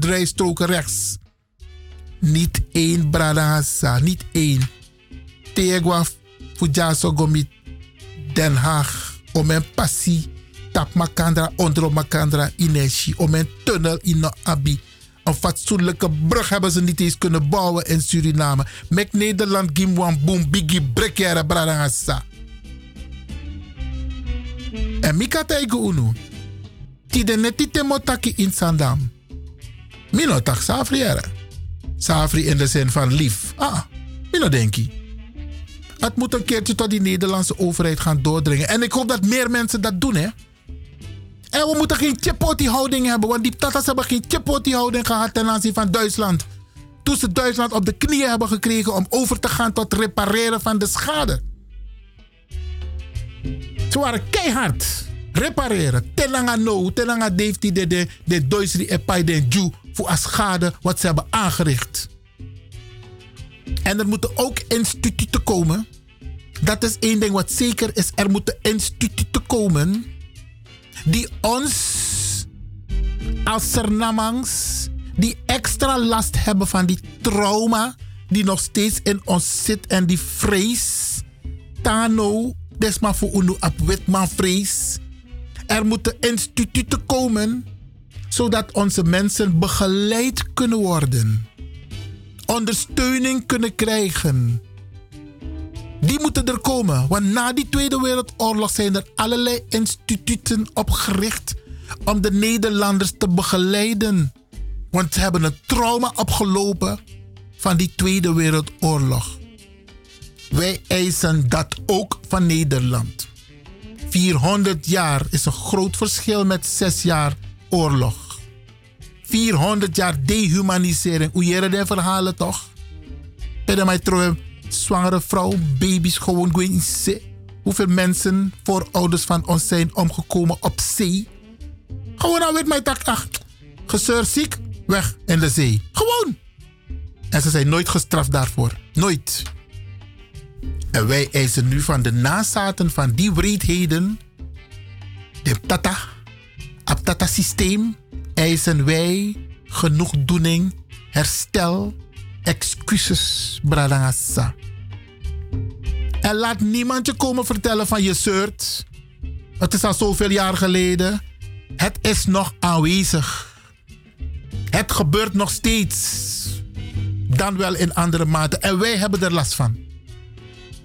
rijstroken rechts. Niet één Bradassa, niet één. Tegwa Fujaso Gomit Den Haag, om een passie, tap makandra, ondro makandra, ineshi, om een tunnel in Abi. Een fatsoenlijke brug hebben ze niet eens kunnen bouwen in Suriname. Mek Nederland gimwan boom biggie brekere bradangasa. En mika teigu unu. Tide neti temotaki in Sandam. Mino tak safri ere. Safri in de zin van lief. Ah, mino denki. Het moet een keertje tot die Nederlandse overheid gaan doordringen. En ik hoop dat meer mensen dat doen, hè. En we moeten geen chipoti-houding hebben, want die Tatas hebben geen chipoti-houding gehad ten aanzien van Duitsland. Toen ze Duitsland op de knieën hebben gekregen om over te gaan tot repareren van de schade. Ze waren keihard. Repareren. Telanga no, telanga deeft de, de, de Duitsri epai den Jew voor a schade wat ze hebben aangericht. En er moeten ook instituten komen. Dat is één ding wat zeker is. Er moeten instituten komen die ons als Sernamangs, die extra last hebben van die trauma die nog steeds in ons zit en die vrees. Tano, desma voor unu vrees. Er moeten instituten komen zodat onze mensen begeleid kunnen worden. Ondersteuning kunnen krijgen die moeten er komen. Want na die Tweede Wereldoorlog zijn er allerlei instituten opgericht om de Nederlanders te begeleiden. Want ze hebben een trauma opgelopen van die Tweede Wereldoorlog. Wij eisen dat ook van Nederland. 400 jaar is een groot verschil met 6 jaar oorlog. 400 jaar dehumanisering. Hoe jaren de verhalen toch? Bij mij terug zwangere vrouw, baby's gewoon gewoon Hoeveel mensen, voorouders van ons zijn omgekomen op zee. Gewoon weet mijn tak, ach, gezeur ziek, weg in de zee. Gewoon. En ze zijn nooit gestraft daarvoor. Nooit. En wij eisen nu van de nazaten van die wreedheden, de Tata, op Tata systeem, eisen wij genoegdoening, herstel, excuses, Bradangasa. En laat niemand je komen vertellen van je zeurt. Het is al zoveel jaar geleden. Het is nog aanwezig. Het gebeurt nog steeds. Dan wel in andere mate. En wij hebben er last van.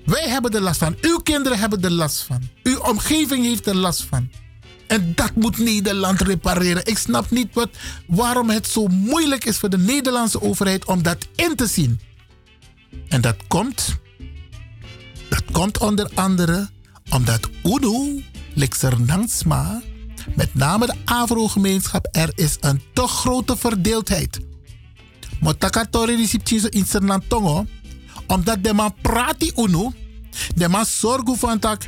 Wij hebben er last van. Uw kinderen hebben er last van. Uw omgeving heeft er last van. En dat moet Nederland repareren. Ik snap niet wat, waarom het zo moeilijk is voor de Nederlandse overheid om dat in te zien. En dat komt, dat komt onder andere omdat UNO, Nansma, met name de Afro-gemeenschap, er is een te grote verdeeldheid. Motakatori disiptje in Sernan Tongo, omdat de man praat die UNO, de man zorgt van dat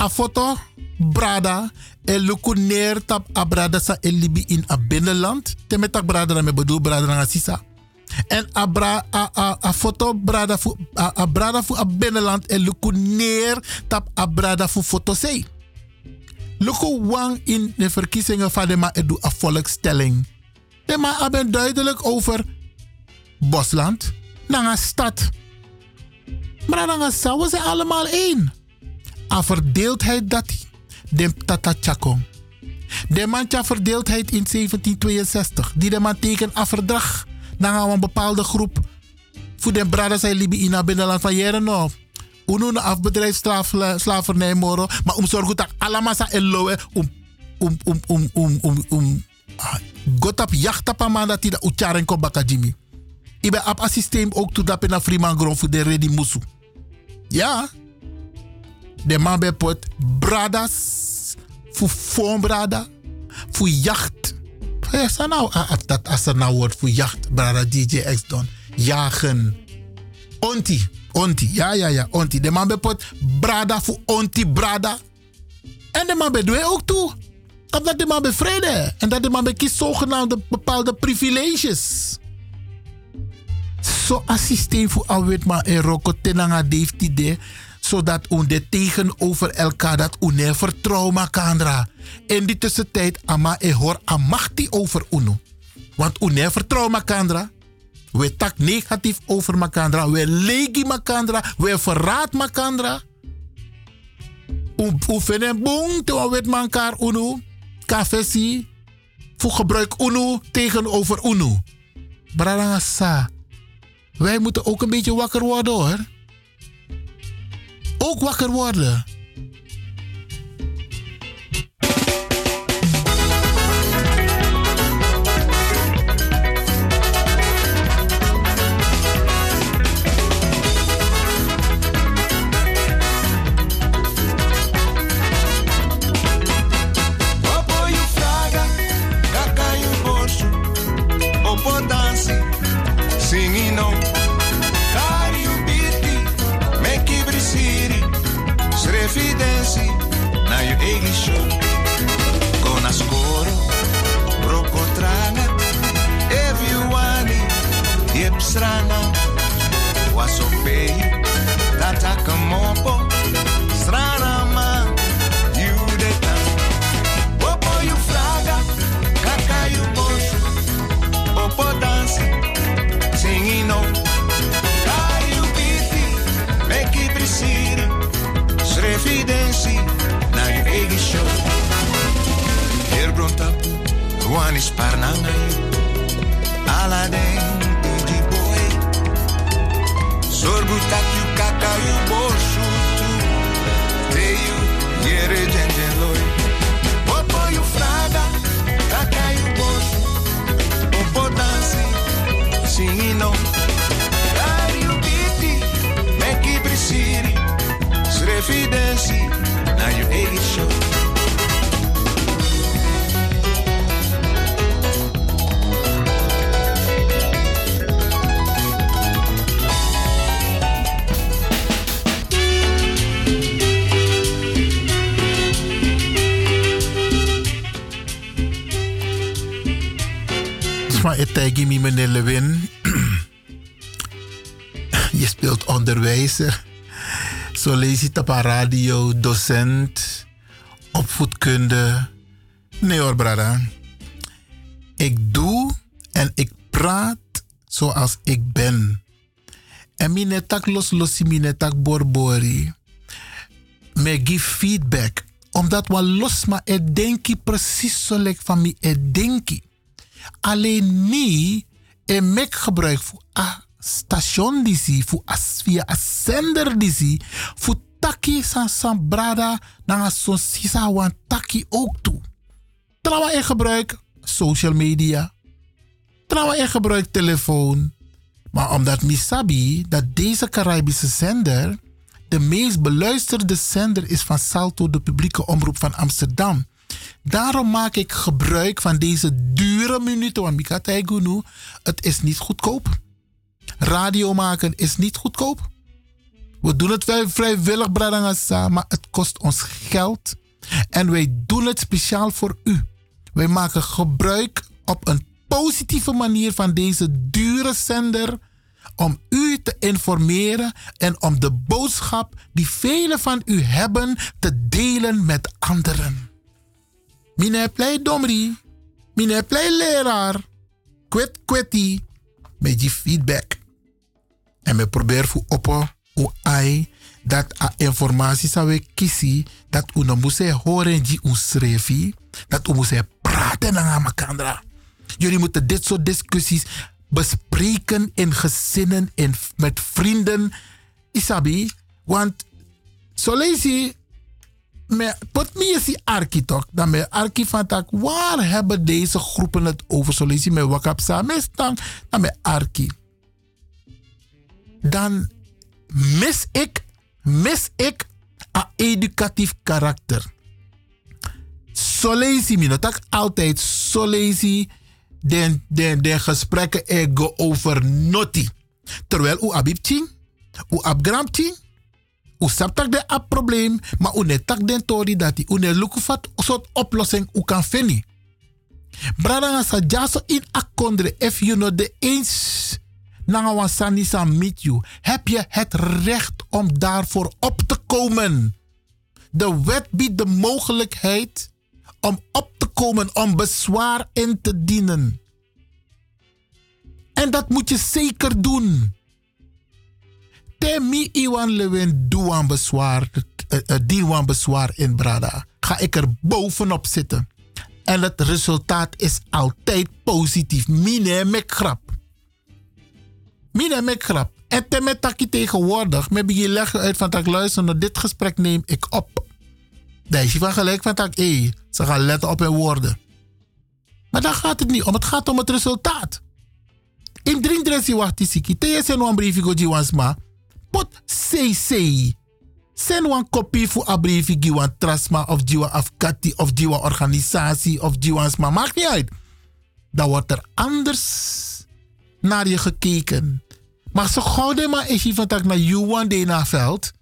a foto brada e luku neer tap a brada sa e libi in a binnenland. Te met tak brada na me bedoel brada na sisa. En a, bra, a, a, foto brada fu a, a brada fu a binnenland e luku neer tap a brada fu foto sei. Luku wang in de verkiezingen van de ma edu a volkstelling. De ma ben duidelijk over Bosland, een stad. Maar dan we zijn allemaal één. A verdeeldheid dat de tata. De man verdeeldheid in 1762. Die de man teken een verdrag. Dan gaan een bepaalde groep. Voor de brada zijn Libi in het binnenland van jaren nog. Uno een afbedrijf slavernij moro. Maar om zorgen dat allemaal zijn eloe. Om, om, om, om, om, om, om. Gotap jachtap man dat die de ucharen ko bakajimi. Ik ben op een systeem ook toe dat na Freeman grond voor de ready musu. Ja. De man pot bradas voor foonbrada, voor jacht. Ja, sa nou, dat als er nou wordt voor jacht, brada DJ X Don. Jagen. Onti, onti, ja, ja, ja, onti. De man pot brada voor onti brada. En de man bij doe ook toe. Omdat de man bevrede. En dat de man kiest zogenaamde bepaalde privileges. Zo een systeem voor alweer maar in roko tenanga heeft idee zodat de tegenover elkaar dat une vertrouwen. In die tussentijd ama e hoor amachti over uno. Want une vertrouwen kandra. We tak negatief over makandra. We legi makandra. We verraad makandra. Oefenen boom te wet elkaar uno. Kafesi. Voor gebruik uno tegenover uno. Brarangasa. Wij moeten ook een beetje wakker worden hoor ook wakker worden. Wani sparnanga you Aladdin Sorbu takju kakaju borshutu Teju yere jenjen loy Popo ju fraga kakaju borshu Popo dansi singino Kariu biti meki brisiri Srefidensi na ju egi show van Etegi, meneer Lewin. Je speelt onderwijzer. Het op radio, docent, opvoedkunde. Nee hoor, brada. Ik doe en ik praat zoals ik ben. En mine tak los losi tak borbori. Me give feedback. Omdat we los maar het denki precies zo lek van me het denki. Alleen niet en mek gebruik voor a station disi, voor as via a zender disi, voor taki san san brada, na son sisa wan taki ook toe. Terwijl in gebruik social media. Terwijl in gebruik telefoon. Maar omdat Misabi, dat deze Caribische zender, de meest beluisterde zender is van Salto, de publieke omroep van Amsterdam. Daarom maak ik gebruik van deze dure minuten. Want Gunu, het is niet goedkoop. Radio maken is niet goedkoop. We doen het wel vrijwillig, Bradangasa, maar het kost ons geld. En wij doen het speciaal voor u. Wij maken gebruik op een positieve manier van deze dure zender om u te informeren en om de boodschap die velen van u hebben te delen met anderen. Mine plei domri, mine plei leraar, kwet kweti, met je feedback. En me probeer voor op u ai dat a informatie zou we kiezen dat u moest horen die u schreef, dat u moest praten naar elkaar. Jullie moeten dit soort discussies bespreken in gezinnen, in, met vrienden. Isabi, want zo lees me, pot me die arki toch? Dan me arki van tak, waar hebben deze groepen het over? Zo lees je me wakap samen, dan, dan me arki. Dan mis ik, mis ik een educatief karakter. Je me, dat altijd je den, den, den gesprekken ego over noti. Terwijl u abibchi, u abgramchi, u saptak de ab probleem, maar u net tak den tori u ne lukufat soort oplossing u kan vinden. Brada sa jaso in akondre if you know de eens nanga wasani sa meet you, heb je het recht om daarvoor op te komen. De wet biedt de mogelijkheid om op te komen, om bezwaar in te dienen. En dat moet je zeker doen. Temi iwan lewin duan bezwaar, uh, uh, bezwaar in Brada. Ga ik er bovenop zitten. En het resultaat is altijd positief. Mine mek grap. Mine mek grap. En temetaki tegenwoordig, me je leggen uit van dat luister naar dit gesprek neem ik op. Daar is je van gelijk van tak, hé, ze gaan letten op hun woorden. Maar daar gaat het niet om. Het gaat om het resultaat. In drie dressi wacht siki. Te je wan briefi go jiwansma. Pot sei sei. Sen wan kopie voor a briefi giwan trasma of jiwa afkati of jiwa organisatie of jiwansma. Maakt niet uit. Dan wordt er anders naar je gekeken. Maar zo gauw de maar is van tak naar Juwan de na veld.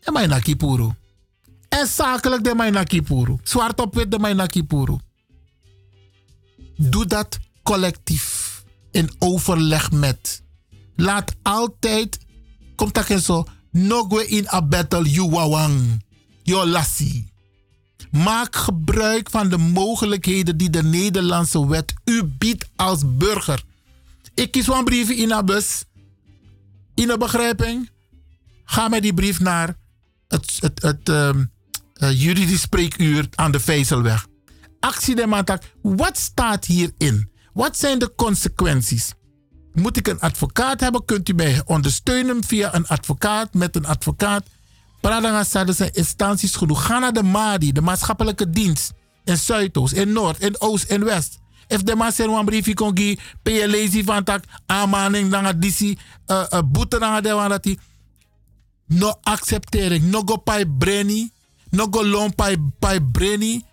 En mij naar Kipuru. En zakelijk de mij naar Kipuru. Zwart op wit de mij naar Kipuru. Doe dat collectief. In overleg met. Laat altijd. Komt dat zo. Nogwe in a battle you wawang. Lassie. Maak gebruik van de mogelijkheden die de Nederlandse wet u biedt als burger. Ik kies een brief in een bus. In een begrijping. Ga met die brief naar het, het, het um, uh, juridisch spreekuur aan de Vijzelweg. Actie de. Wat staat hierin? Wat zijn de consequenties? Moet ik een advocaat hebben? Kunt u mij ondersteunen via een advocaat met een advocaat? Pradanga er zijn instanties genoeg. Ga naar de MADI, de maatschappelijke dienst. In Zuidoost, in Noord, in Oost en West. If de man zijn een briefje kon geven, PLZ van tak, aanmaning dan het DC, boete dan wan dat No acceptering, no go pai breni, no go loon pai breni.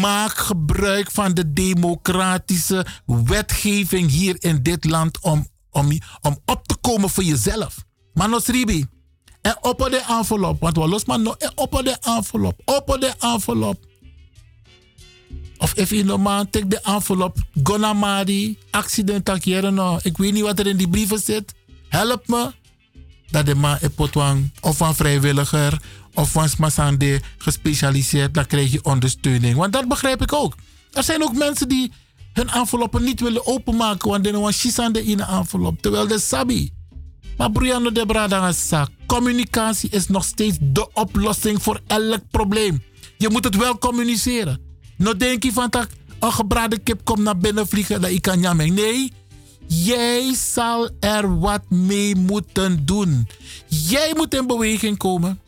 Maak gebruik van de democratische wetgeving hier in dit land om, om, om op te komen voor jezelf. Manos Ribi. En op de envelop. Want we los maar no, op de envelop. Op de envelop. Of if je normaal take de envelop. Gonamadi. Accident no. Ik weet niet wat er in die brieven zit. Help me. dat de man een potwang of een vrijwilliger of een smasande gespecialiseerd, dan krijg je ondersteuning. Want dat begrijp ik ook. Er zijn ook mensen die hun enveloppen niet willen openmaken, want er is een in de envelop. Terwijl de sabi. Maar Brianna de Brada zegt, communicatie is nog steeds de oplossing voor elk probleem. Je moet het wel communiceren. Nou denk je van dat een gebraden kip komt naar binnen vliegen dat ik kan jammen. Nee, jij zal er wat mee moeten doen. Jij moet in beweging komen.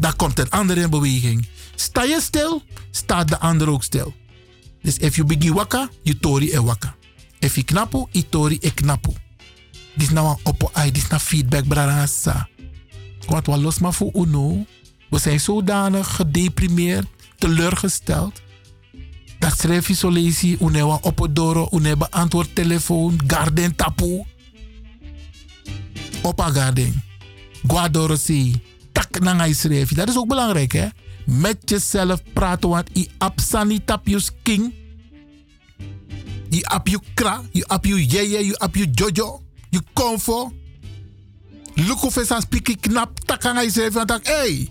Dan komt een ander in beweging. Sta je stil, staat de ander ook stil. Dus if you bigi waka, you tori e waka. If you knapu, you tori e knapu. Dit is nou een oppo ai, dit is nou feedback brarasa. Wat wat los maar voor uno. We zijn zodanig gedeprimeerd, teleurgesteld. Dat schrijf je zo lees je, unewa opodoro, une beantwoord telefoon, garden tapu. Opa garden. Guadoro si. Tak schrijf je. Dat is ook belangrijk hè. Met jezelf praten, want i apsani tapius king. Je ap je kra, je ap je yeye, je ap jojo, je comfort. Luko fesa spiki knap, takangai schrijf je. Tak, hey,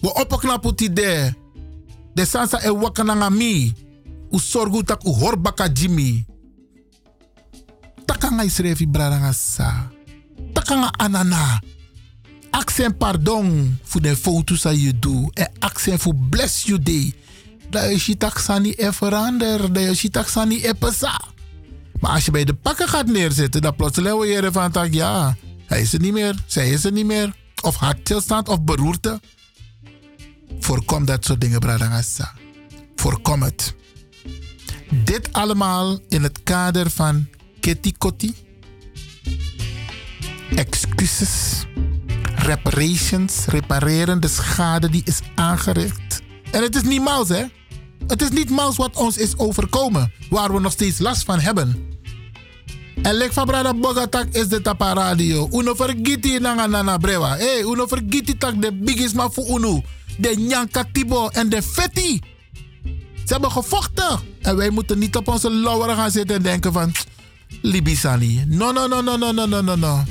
we opknappen die de. De sansa e wakananga mi. U sorgu tak u horbaka jimmy. Takanga isrefi braranga sa. Takanga anana. Accent pardon voor de foto's dat je doet. En accent voor bless you day. Dat is je taxani e verander. Dat is je taxani e pesa. Maar als je bij de pakken gaat neerzetten, dan plotseling hoor je ervan dat ja, hij is er niet meer, zij is er niet meer. Of hartstilstand of beroerte. Voorkom dat soort dingen, Bradangasa. Voorkom het. Dit allemaal in het kader van Kitty Excuses, reparations, repareren de schade die is aangericht. En het is niet maus, hè? Het is niet maus wat ons is overkomen, waar we nog steeds last van hebben. En lek van Brada Bogatak is de tapa radio. Uno vergiti nanga nana brewa. Hey, uno vergiti tak de biggest ma fu uno. De Nyanka Tibo en de Fetti. Ze hebben gevochten. En wij moeten niet op onze lauweren gaan zitten en denken van... Libisani. No, no, no, no, no, no, no, no, no.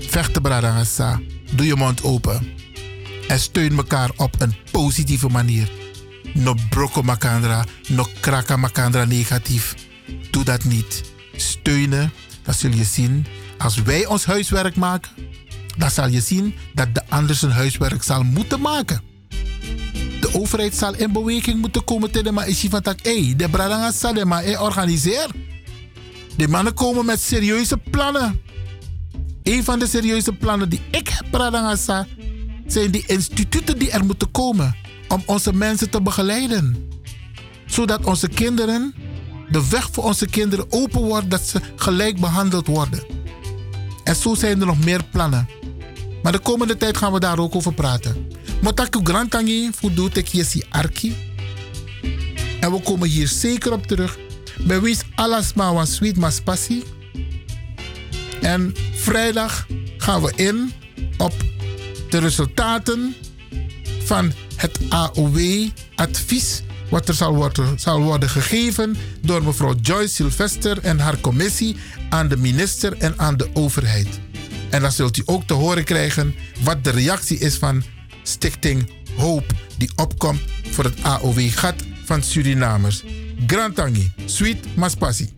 Vechten, Bradangasa. Doe je mond open. En steun elkaar op een positieve manier. No broko makandra, no kraka makandra negatief. Doe dat niet. Steunen, dan zul je zien. Als wij ons huiswerk maken, dan zal je zien dat de ander zijn huiswerk zal moeten maken. De overheid zal in beweging moeten komen tegen maar is van tak hey, de bradanga sale maar hey, organiseer. De mannen komen met serieuze plannen. Een van de serieuze plannen die ik heb bradanga sa zijn die instituten die er moeten komen om onze mensen te begeleiden. Zodat onze kinderen, de weg voor onze kinderen open wordt, dat ze gelijk behandeld worden. En zo zijn er nog meer plannen. Maar de komende tijd gaan we daar ook over praten. Motaku Grantangi ik hier arki. En we komen hier zeker op terug. Wie alles maar was sweet mas passie. En vrijdag gaan we in op de resultaten van het AOW-advies. Wat er zal worden, zal worden gegeven door mevrouw Joyce Sylvester en haar commissie aan de minister en aan de overheid. En dan zult u ook te horen krijgen wat de reactie is van Stichting Hoop, die opkomt voor het AOW-gat van Surinamers. Grantangi, Sweet Maspasi.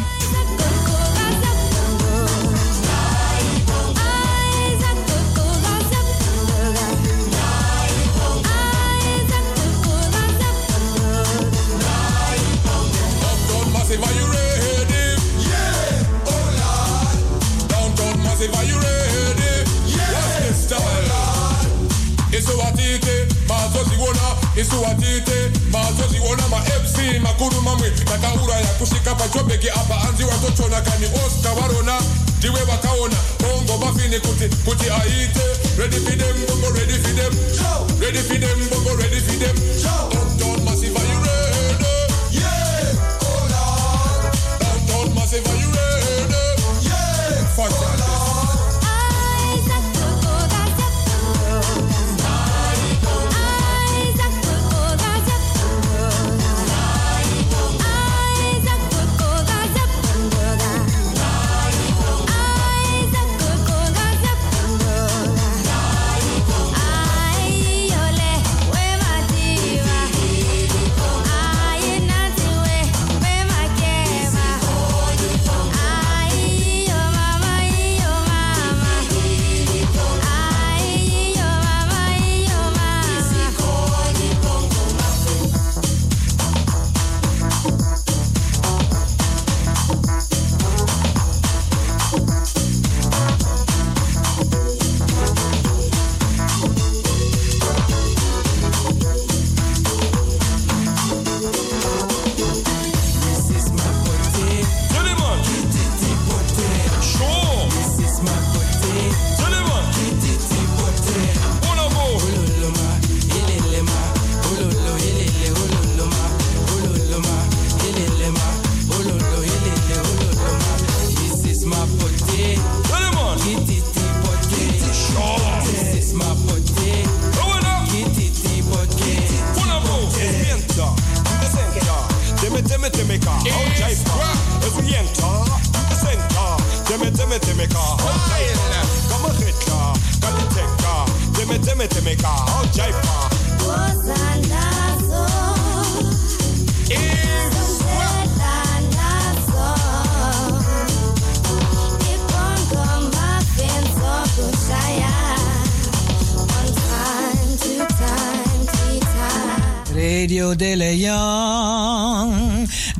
isiwatite mazozviona mafc makuru mamwe takauraya kusvika pajobheki apa anzi watotona kani oscar varona ndiwe vakaona bongo mafini kuti kuti aite. Ready redi fidem bongo redi Ready redi fidem bongo ready redi fidem